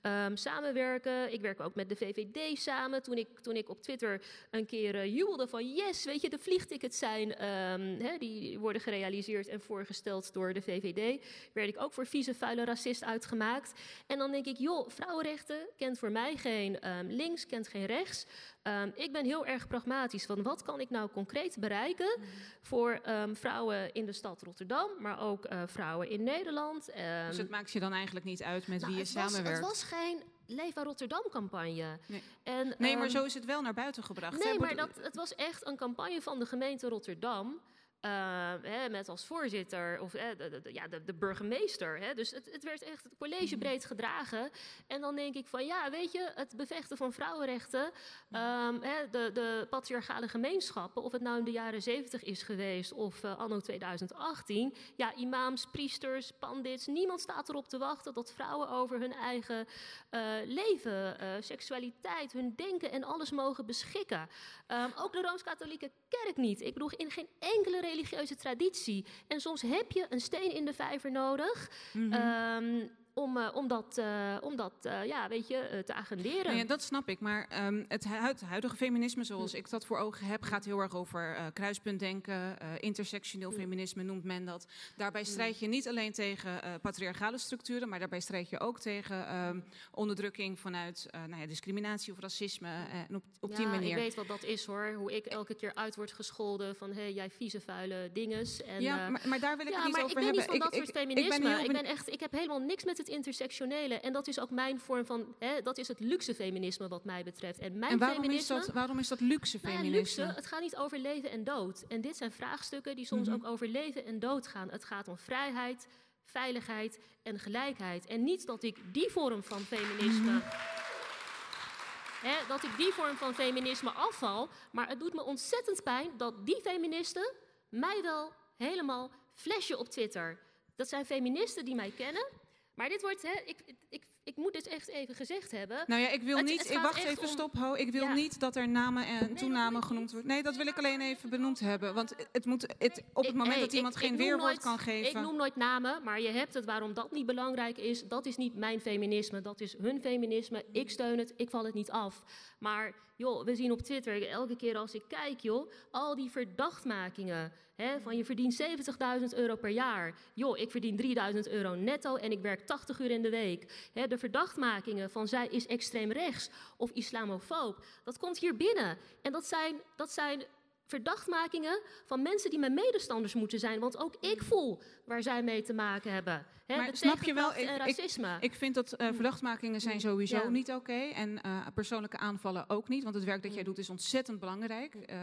Ehm, samenwerken, ik werk ook met de VVD samen. Toen ik, toen ik op Twitter een keer eh, jubelde van yes, weet je, de vliegtickets zijn, ehm, die worden gerealiseerd en voorgesteld door de VVD. Werd ik ook voor vieze, vuile racist uitgemaakt. En dan denk ik, joh, vrouwenrechten kent voor mij geen ehm, links, kent geen rechts. Ehm, ik ben heel erg pragmatisch van wat kan ik nou concreet bereiken voor ehm, vrouwen in de stad Rotterdam, maar ook eh, vrouwen in Nederland. dus Ehm, het maakt je dan eigenlijk niet uit met nou, wie je het was- samenwerkt. Het was geen Leefbaar Rotterdam-campagne. Nee. En, nee, maar zo is het wel naar buiten gebracht. hè? Nee, maar dat, het was echt een campagne van de gemeente Rotterdam. Eh, hè, met als voorzitter, of hè, de, ja, de, de burgemeester. Hè. Dus het, het werd echt collegebreed gedragen. En dan denk ik van ja, weet je, het bevechten van vrouwenrechten. ehm, hè, de, de patriarchale gemeenschappen, of het nou in de jaren zeventig is geweest of eh, anno 2018. Ja, imams, priesters, pandits, niemand staat erop te wachten dat vrouwen over hun eigen eh, leven, eh, seksualiteit, hun denken en alles mogen beschikken. Ehm, ook de Rooms-Katholieke Kerk niet. Ik bedoel, in geen enkele religieuze traditie. En soms heb je een steen in de vijver nodig. Mhm. ehm, om, eh, om dat, eh, om dat eh, ja, weet je, te agenderen. Nou ja, dat snap ik. Maar ehm, het, hu- het huidige feminisme, zoals ik dat voor ogen heb, gaat heel erg over kruispuntdenken, intersectioneel feminisme noemt men dat. Daarbij strijd je niet alleen tegen patriarchale structuren, maar daarbij strijd je ook tegen ehm, onderdrukking vanuit nou ja, discriminatie of racisme. en op, op die ja, manier. ik weet wat dat is hoor. Hoe ik elke keer uit word gescholden van... hé, jij vieze, vuile dinges. En, Ja, maar- maar daar wil ik ja, het niet maar over ik ben hebben. niet van Ik- dat ik- soort ben feminisme. Ik, benieu- ben echt, ik heb helemaal niks met het intersectionele. En dat is ook mijn vorm van... Hè, dat is het luxe feminisme wat mij betreft. En mijn en waarom is, feminisme... dat, waarom is dat luxe Nou feminisme? luxe, het gaat niet over leven en dood. En dit zijn vraagstukken die soms Mhm. ook over leven en dood gaan. Het gaat om vrijheid, veiligheid en gelijkheid. En niet dat ik die vorm van feminisme. Mhm. Dat ik die vorm van feminisme afval. Maar het doet me ontzettend pijn dat die feministen mij wel helemaal flashen op Twitter. Dat zijn feministen die mij kennen. Maar dit wordt, hè, ik, ik, ik moet dit echt even gezegd hebben. Nou ja, ik wil Het- niet. het ik gaat wacht even, om- stop, ho. Ik wil Ja. niet dat er namen en toenamen genoemd worden. Nee, dat wil ik alleen even benoemd hebben. Want het moet, het, op het moment hey, dat iemand ik- geen weerwoord nooit- kan geven. Ik noem nooit namen, maar je hebt het waarom dat niet belangrijk is. Dat is niet mijn feminisme, dat is hun feminisme. Ik steun het, ik val het niet af. Maar joh, we zien op Twitter, elke keer als ik kijk, joh, al die verdachtmakingen. Hè, van je verdient 70.000 euro per jaar. Joh, ik verdien 3000 euro netto en ik werk 80 uur in de week. Hè, de verdachtmakingen van zij is extreem rechts of islamofoob. Dat komt hier binnen. En dat zijn, dat zijn verdachtmakingen van mensen die mijn medestanders moeten zijn. Want ook ik voel waar zij mee te maken hebben. Hè, maar snap je wel, ik, en ik, racisme. ik vind dat eh, verdachtmakingen zijn sowieso Ja. niet oké. En eh, persoonlijke aanvallen ook niet. Want het werk dat jij doet is ontzettend belangrijk. Eh,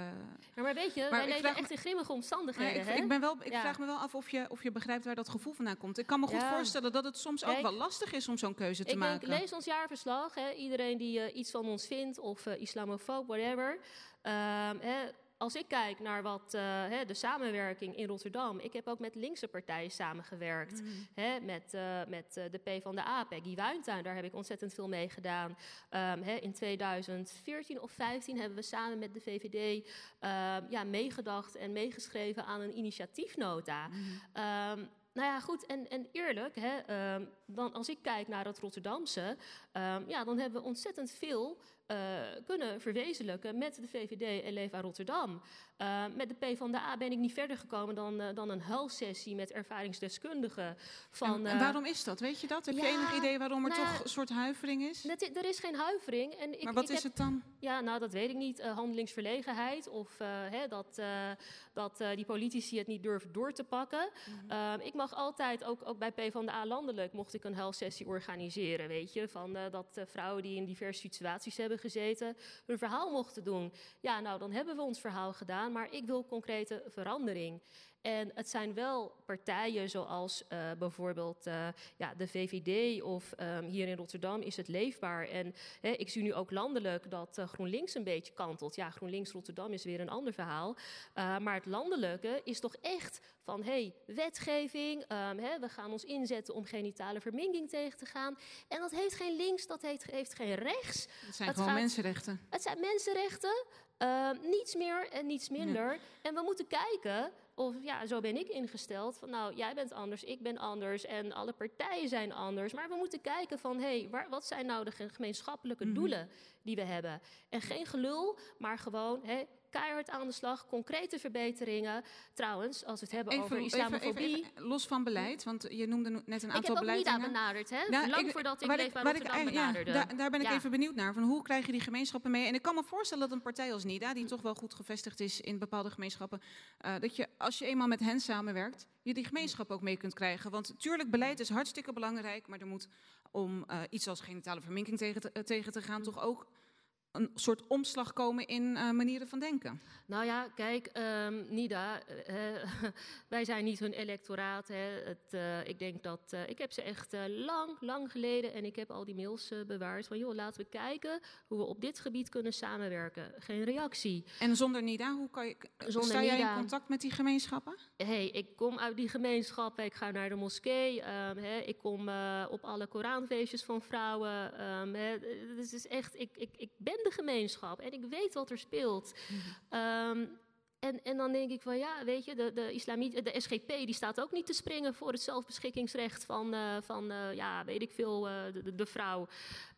Ja, maar weet je, Maar wij ik leven echt in grimmige omstandigheden. ik, ik, ben wel, ik vraag me wel af of je, of je begrijpt waar dat gevoel vandaan komt. Ik kan me goed voorstellen dat het soms ook wel lastig is om zo'n keuze te ik maken. denk, lees ons jaarverslag. Iedereen die iets van ons vindt, of islamofoob, whatever. Ehm, als ik kijk naar wat eh, hè, de samenwerking in Rotterdam. Ik heb ook met linkse partijen samengewerkt. Hè, met, eh, met eh, de P van de A, Peggy Wuintuin. Daar heb ik ontzettend veel mee gedaan. Ehm, hè, in 2014 of 15 hebben we samen met de VVD ehm, ja, meegedacht en meegeschreven aan een initiatiefnota. Ehm, nou ja, goed, en, en eerlijk, hè, dan, als ik kijk naar het Rotterdamse, ja, dan hebben we ontzettend veel eh, kunnen verwezenlijken met de VVD en Leefbaar Rotterdam. Ehm, met de PvdA ben ik niet verder gekomen dan, eh, dan een huilsessie met ervaringsdeskundigen. Van, en, en eh, waarom is dat? Weet je dat? Heb je enig idee waarom er nou toch een soort huivering is? er is geen huivering. En ik, Maar wat ik is heb- het dan? Ja, nou, dat weet ik niet. Eh, handelingsverlegenheid of eh, hè, dat, eh, dat eh, die politici het niet durven door te pakken. Mhm. Ehm, ik mag altijd, ook, ook bij PvdA landelijk, mocht ik een huilsessie organiseren, weet je. Van eh, dat eh, vrouwen die in diverse situaties hebben gezeten, hun verhaal mochten doen. Ja, nou, dan hebben we ons verhaal gedaan, maar ik wil concrete verandering. En het zijn wel partijen zoals eh, bijvoorbeeld eh, ja, de VVD of ehm, hier in Rotterdam is het leefbaar. En hè, ik zie nu ook landelijk dat eh, GroenLinks een beetje kantelt. Ja, GroenLinks Rotterdam is weer een ander verhaal. Maar het landelijke is toch echt van hey, wetgeving. Um, hè, we gaan ons inzetten om genitale verminking tegen te gaan. En dat heeft geen links, dat heeft, heeft geen rechts. Het zijn gewoon mensenrechten. Het zijn mensenrechten. Uh, niets meer en niets minder. Ja. En we moeten kijken of ja, zo ben ik ingesteld. Van nou, jij bent anders, ik ben anders en alle partijen zijn anders. Maar we moeten kijken van hé, hey, wat zijn nou de gemeenschappelijke Mhm. mm -hmm. doelen die we hebben? En geen gelul, maar gewoon hé, keihard aan de slag, concrete verbeteringen. Trouwens, als we het hebben even, over islamofobie. Even, even, los van beleid, want je noemde net een aantal Ik heb ook. NIDA benaderd, hè? Nou, Lang ik, voordat ik Leefbaar Rotterdam ik, benaderde. Ja, daar, daar, ben ik ja. even benieuwd naar. Van hoe krijg je die gemeenschappen mee? En ik kan me voorstellen dat een partij als NIDA, die toch wel goed gevestigd is in bepaalde gemeenschappen, uh, dat je als je eenmaal met hen samenwerkt, je die gemeenschap ook mee kunt krijgen. Want tuurlijk, beleid is hartstikke belangrijk, maar er moet om uh, iets als genitale verminking tegen te, uh, tegen te gaan, toch ook een soort omslag komen in uh, manieren van denken. Nou ja, kijk, um, Nida, uh, wij zijn niet hun electoraat. Hè. Het, uh, ik denk dat ik heb ze echt lang, lang geleden en ik heb al die mails bewaard van joh, laten we kijken hoe we op dit gebied kunnen samenwerken. Geen reactie. En zonder Nida, hoe kan je, zonder sta jij Nida, in contact met die gemeenschappen? hey, ik kom uit die gemeenschappen, ik ga naar de moskee, um, hè, ik kom op alle Koranfeestjes van vrouwen. Um, hè. Het is echt, ik, ik, ik ben de gemeenschap en ik weet wat er speelt. -hmm. um, en, en dan denk ik van ja, weet je, de, de, islamiet, de SGP die staat ook niet te springen voor het zelfbeschikkingsrecht van, uh, van uh, ja, weet ik veel, uh, de, de, vrouw.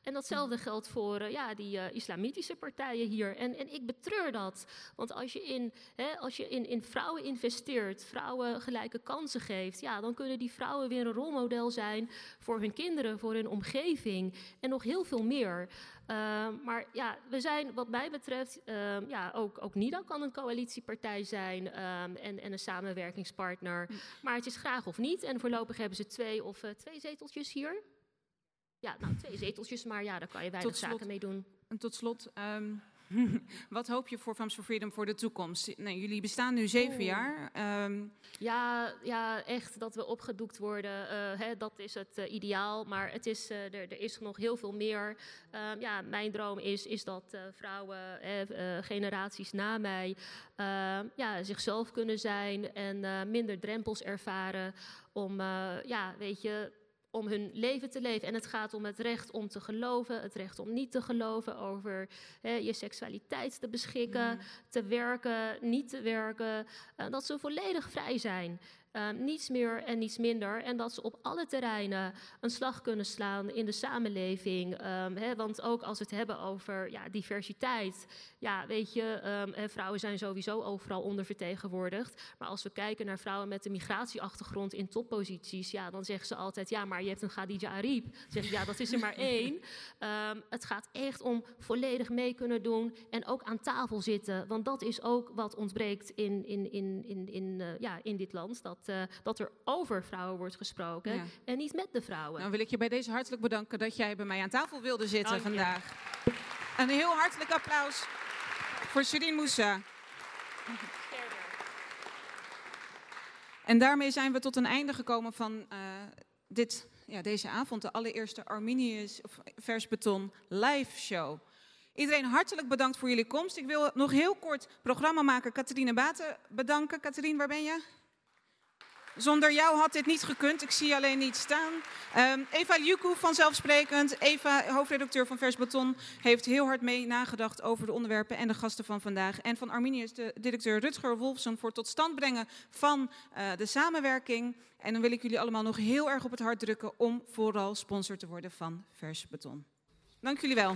En datzelfde geldt voor ja, die islamitische partijen hier. En, en ik betreur dat. Want als je, in, hè, als je in, in vrouwen investeert, vrouwen gelijke kansen geeft, ja, dan kunnen die vrouwen weer een rolmodel zijn voor hun kinderen, voor hun omgeving en nog heel veel meer. Uh, maar ja, we zijn wat mij betreft, uh, ja, ook, ook NIDA kan een coalitiepartij zijn um, en, en een samenwerkingspartner. Mm. Maar het is graag of niet. En voorlopig hebben ze twee of uh, twee zeteltjes hier. Ja, nou, twee zeteltjes, maar ja, daar kan je weinig slot, zaken mee doen. En tot slot, um, wat hoop je voor Farms for Freedom voor de toekomst? Jullie bestaan nu zeven jaar. Um, ja, ja, echt dat we opgedoekt worden, uh, hè, dat is het uh, ideaal. Maar het is, uh, er, er, is nog heel veel meer. Um, ja, mijn droom is, is dat vrouwen, generaties na mij, ja, zichzelf kunnen zijn en minder drempels ervaren om, ja, weet je om hun leven te leven. En het gaat om het recht om te geloven, het recht om niet te geloven, over hè, je seksualiteit te beschikken, Mm. te werken, niet te werken. eh, dat ze volledig vrij zijn. Ehm, niets meer en niets minder. En dat ze op alle terreinen een slag kunnen slaan in de samenleving. Ehm, hè, want ook als we het hebben over ja, diversiteit. Ja, weet je, ehm, hè, vrouwen zijn sowieso overal ondervertegenwoordigd. Maar als we kijken naar vrouwen met een migratieachtergrond in topposities. Ja, dan zeggen ze altijd, ja, maar je hebt een Khadija Ariep. Dan zeg ik, ja, dat is er maar één. Het gaat echt om volledig mee kunnen doen. En ook aan tafel zitten. Want dat is ook wat ontbreekt in, in, in, in, in, eh, ja, in dit land. Dat, eh, dat er over vrouwen wordt gesproken. Ja. En niet met de vrouwen. Nou wil ik je bij deze hartelijk bedanken dat jij bij mij aan tafel wilde zitten Dank je. vandaag. Een heel hartelijk applaus voor Shirin Moussa. En daarmee zijn we tot een einde gekomen van eh, dit, ja, deze avond, de allereerste Arminius of Vers Beton live show. Iedereen hartelijk bedankt voor jullie komst. Ik wil nog heel kort programmamaker Catharine Baten bedanken. Catharine, waar ben je? Zonder jou had dit niet gekund. Ik zie je alleen niet staan. Ehm, Eva Ljuku, vanzelfsprekend. Eva, hoofdredacteur van Vers Beton, heeft heel hard mee nagedacht over de onderwerpen en de gasten van vandaag. En van Arminius, de directeur Rutger Wolfsen, voor tot stand brengen van eh, de samenwerking. En dan wil ik jullie allemaal nog heel erg op het hart drukken om vooral sponsor te worden van Vers Beton. Dank jullie wel.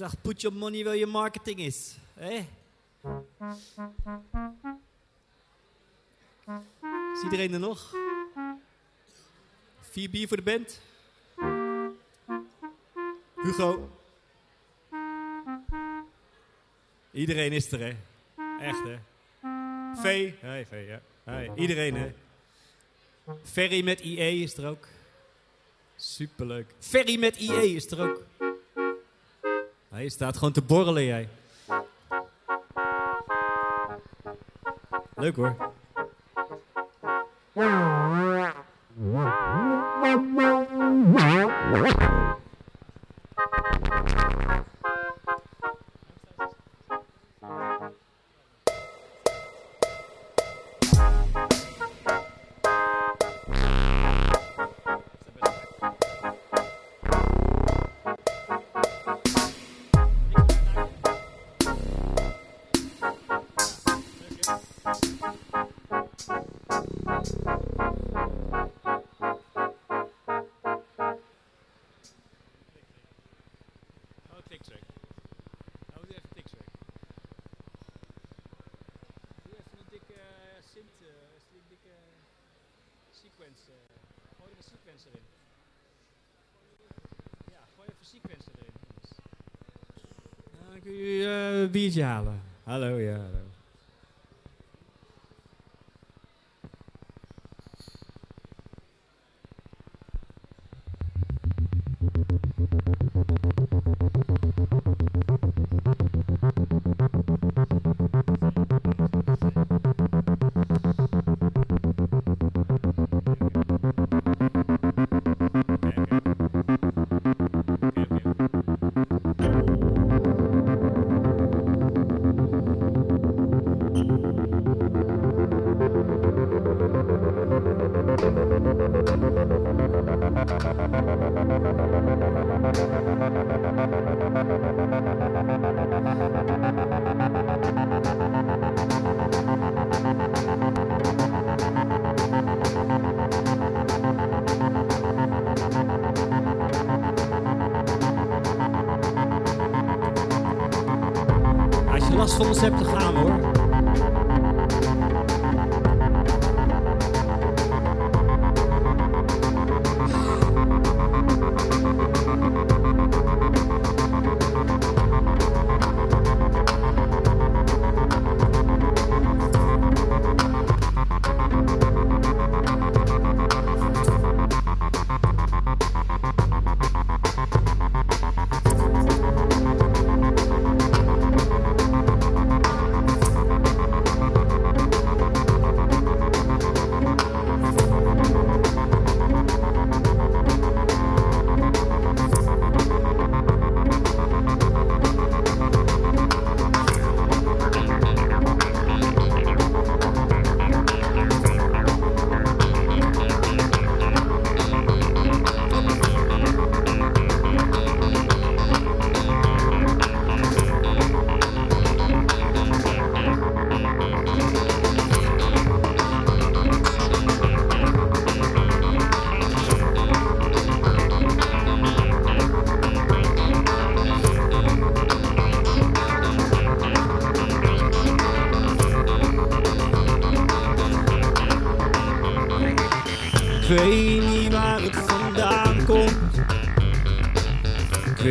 Zag put your money where your marketing is. Is iedereen er nog? Vier bier voor de band? Hugo? Iedereen is er, hè? Echt, hè? V? Hey, V, ja. Iedereen, hè? Ferry met IE is er ook. Superleuk. Ferry met IE is er ook. Hij je staat gewoon te borrelen, jij. Leuk hoor. Hallelujah. halen.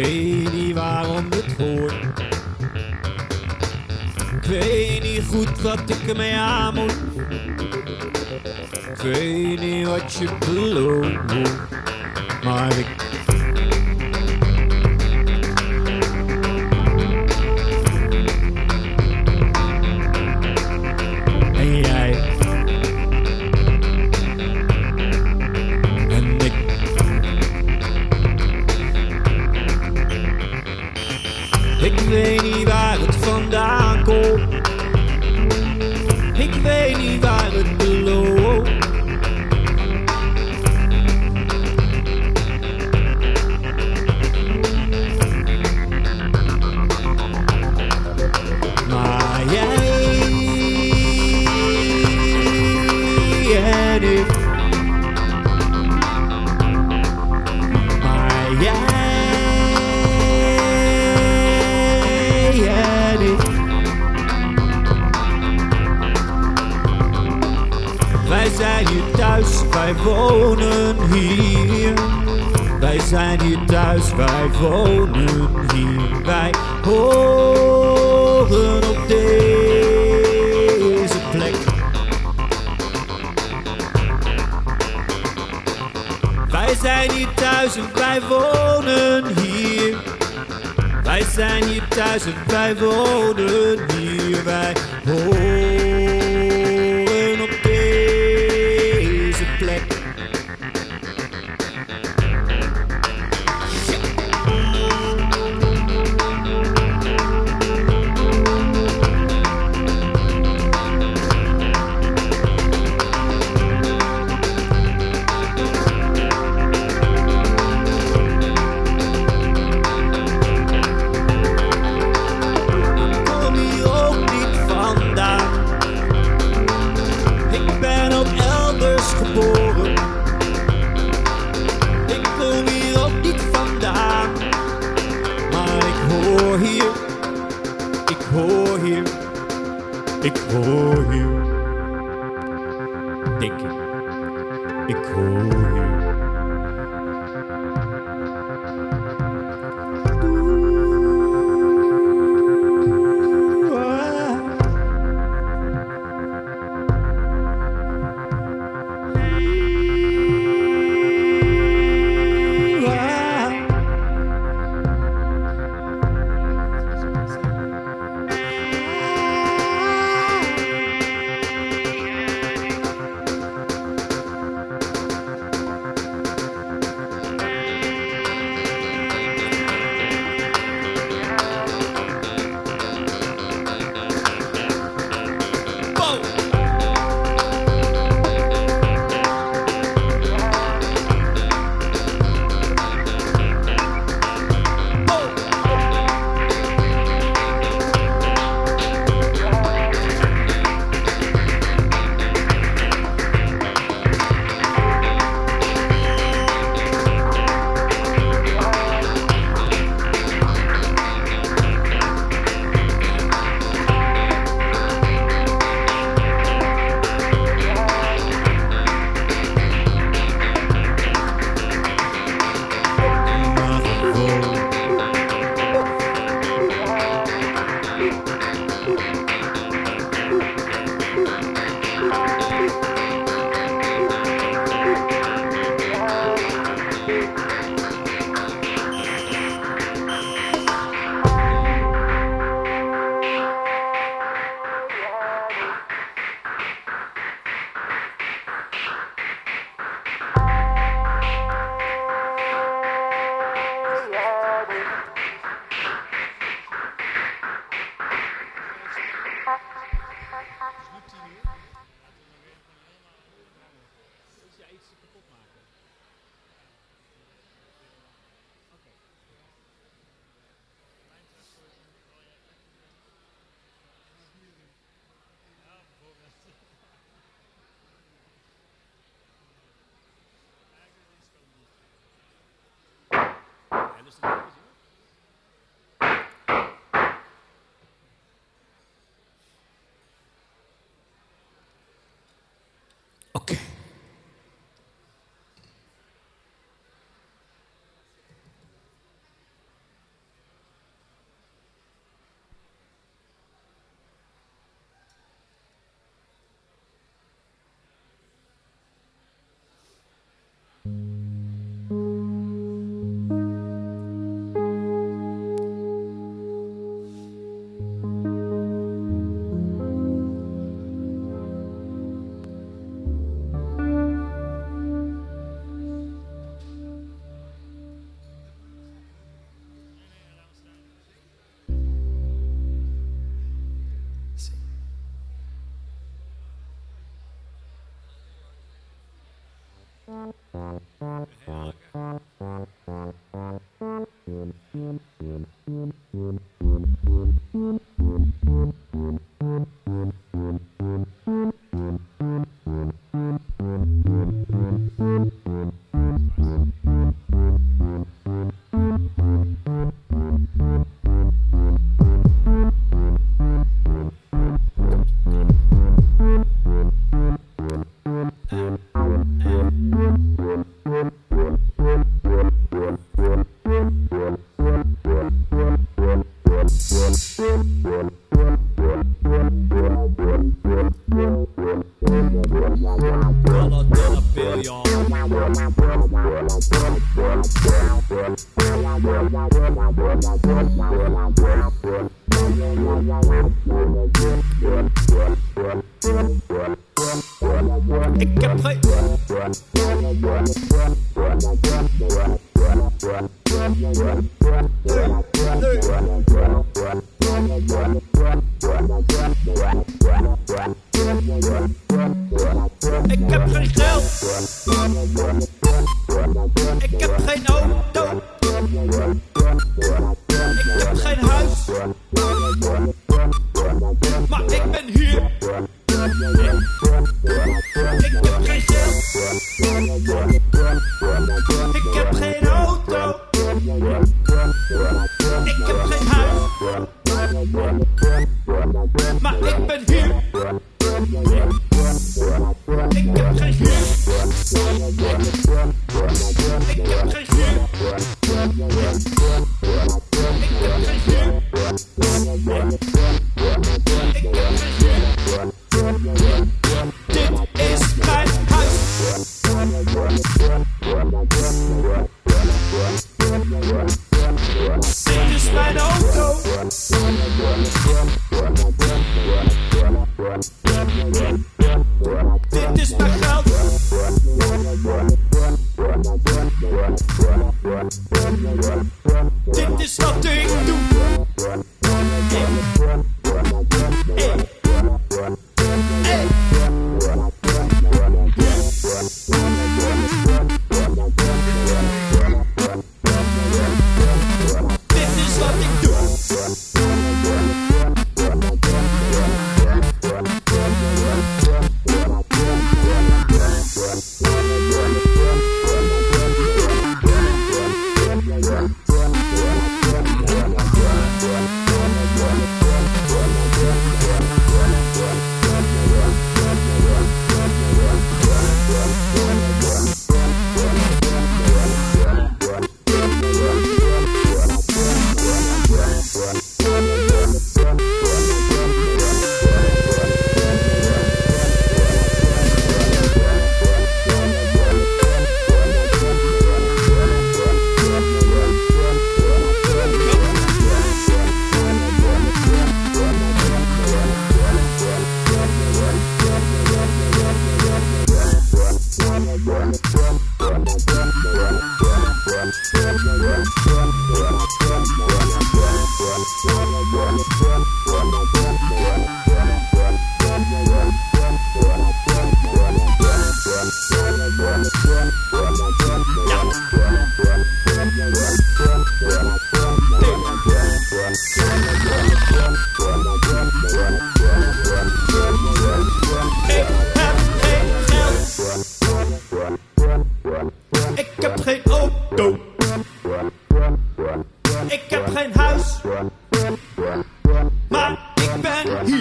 weet niet waarom het hoort. Ik weet niet goed wat ik ermee aan moet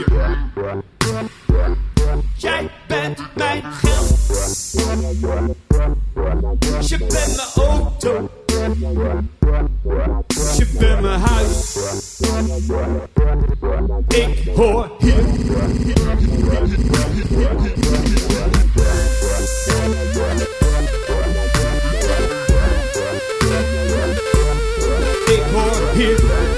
4. Jij bent mijn geld. Je bent mijn auto. Je bent mijn huis. Ik hoor hier. Ik hoor hier.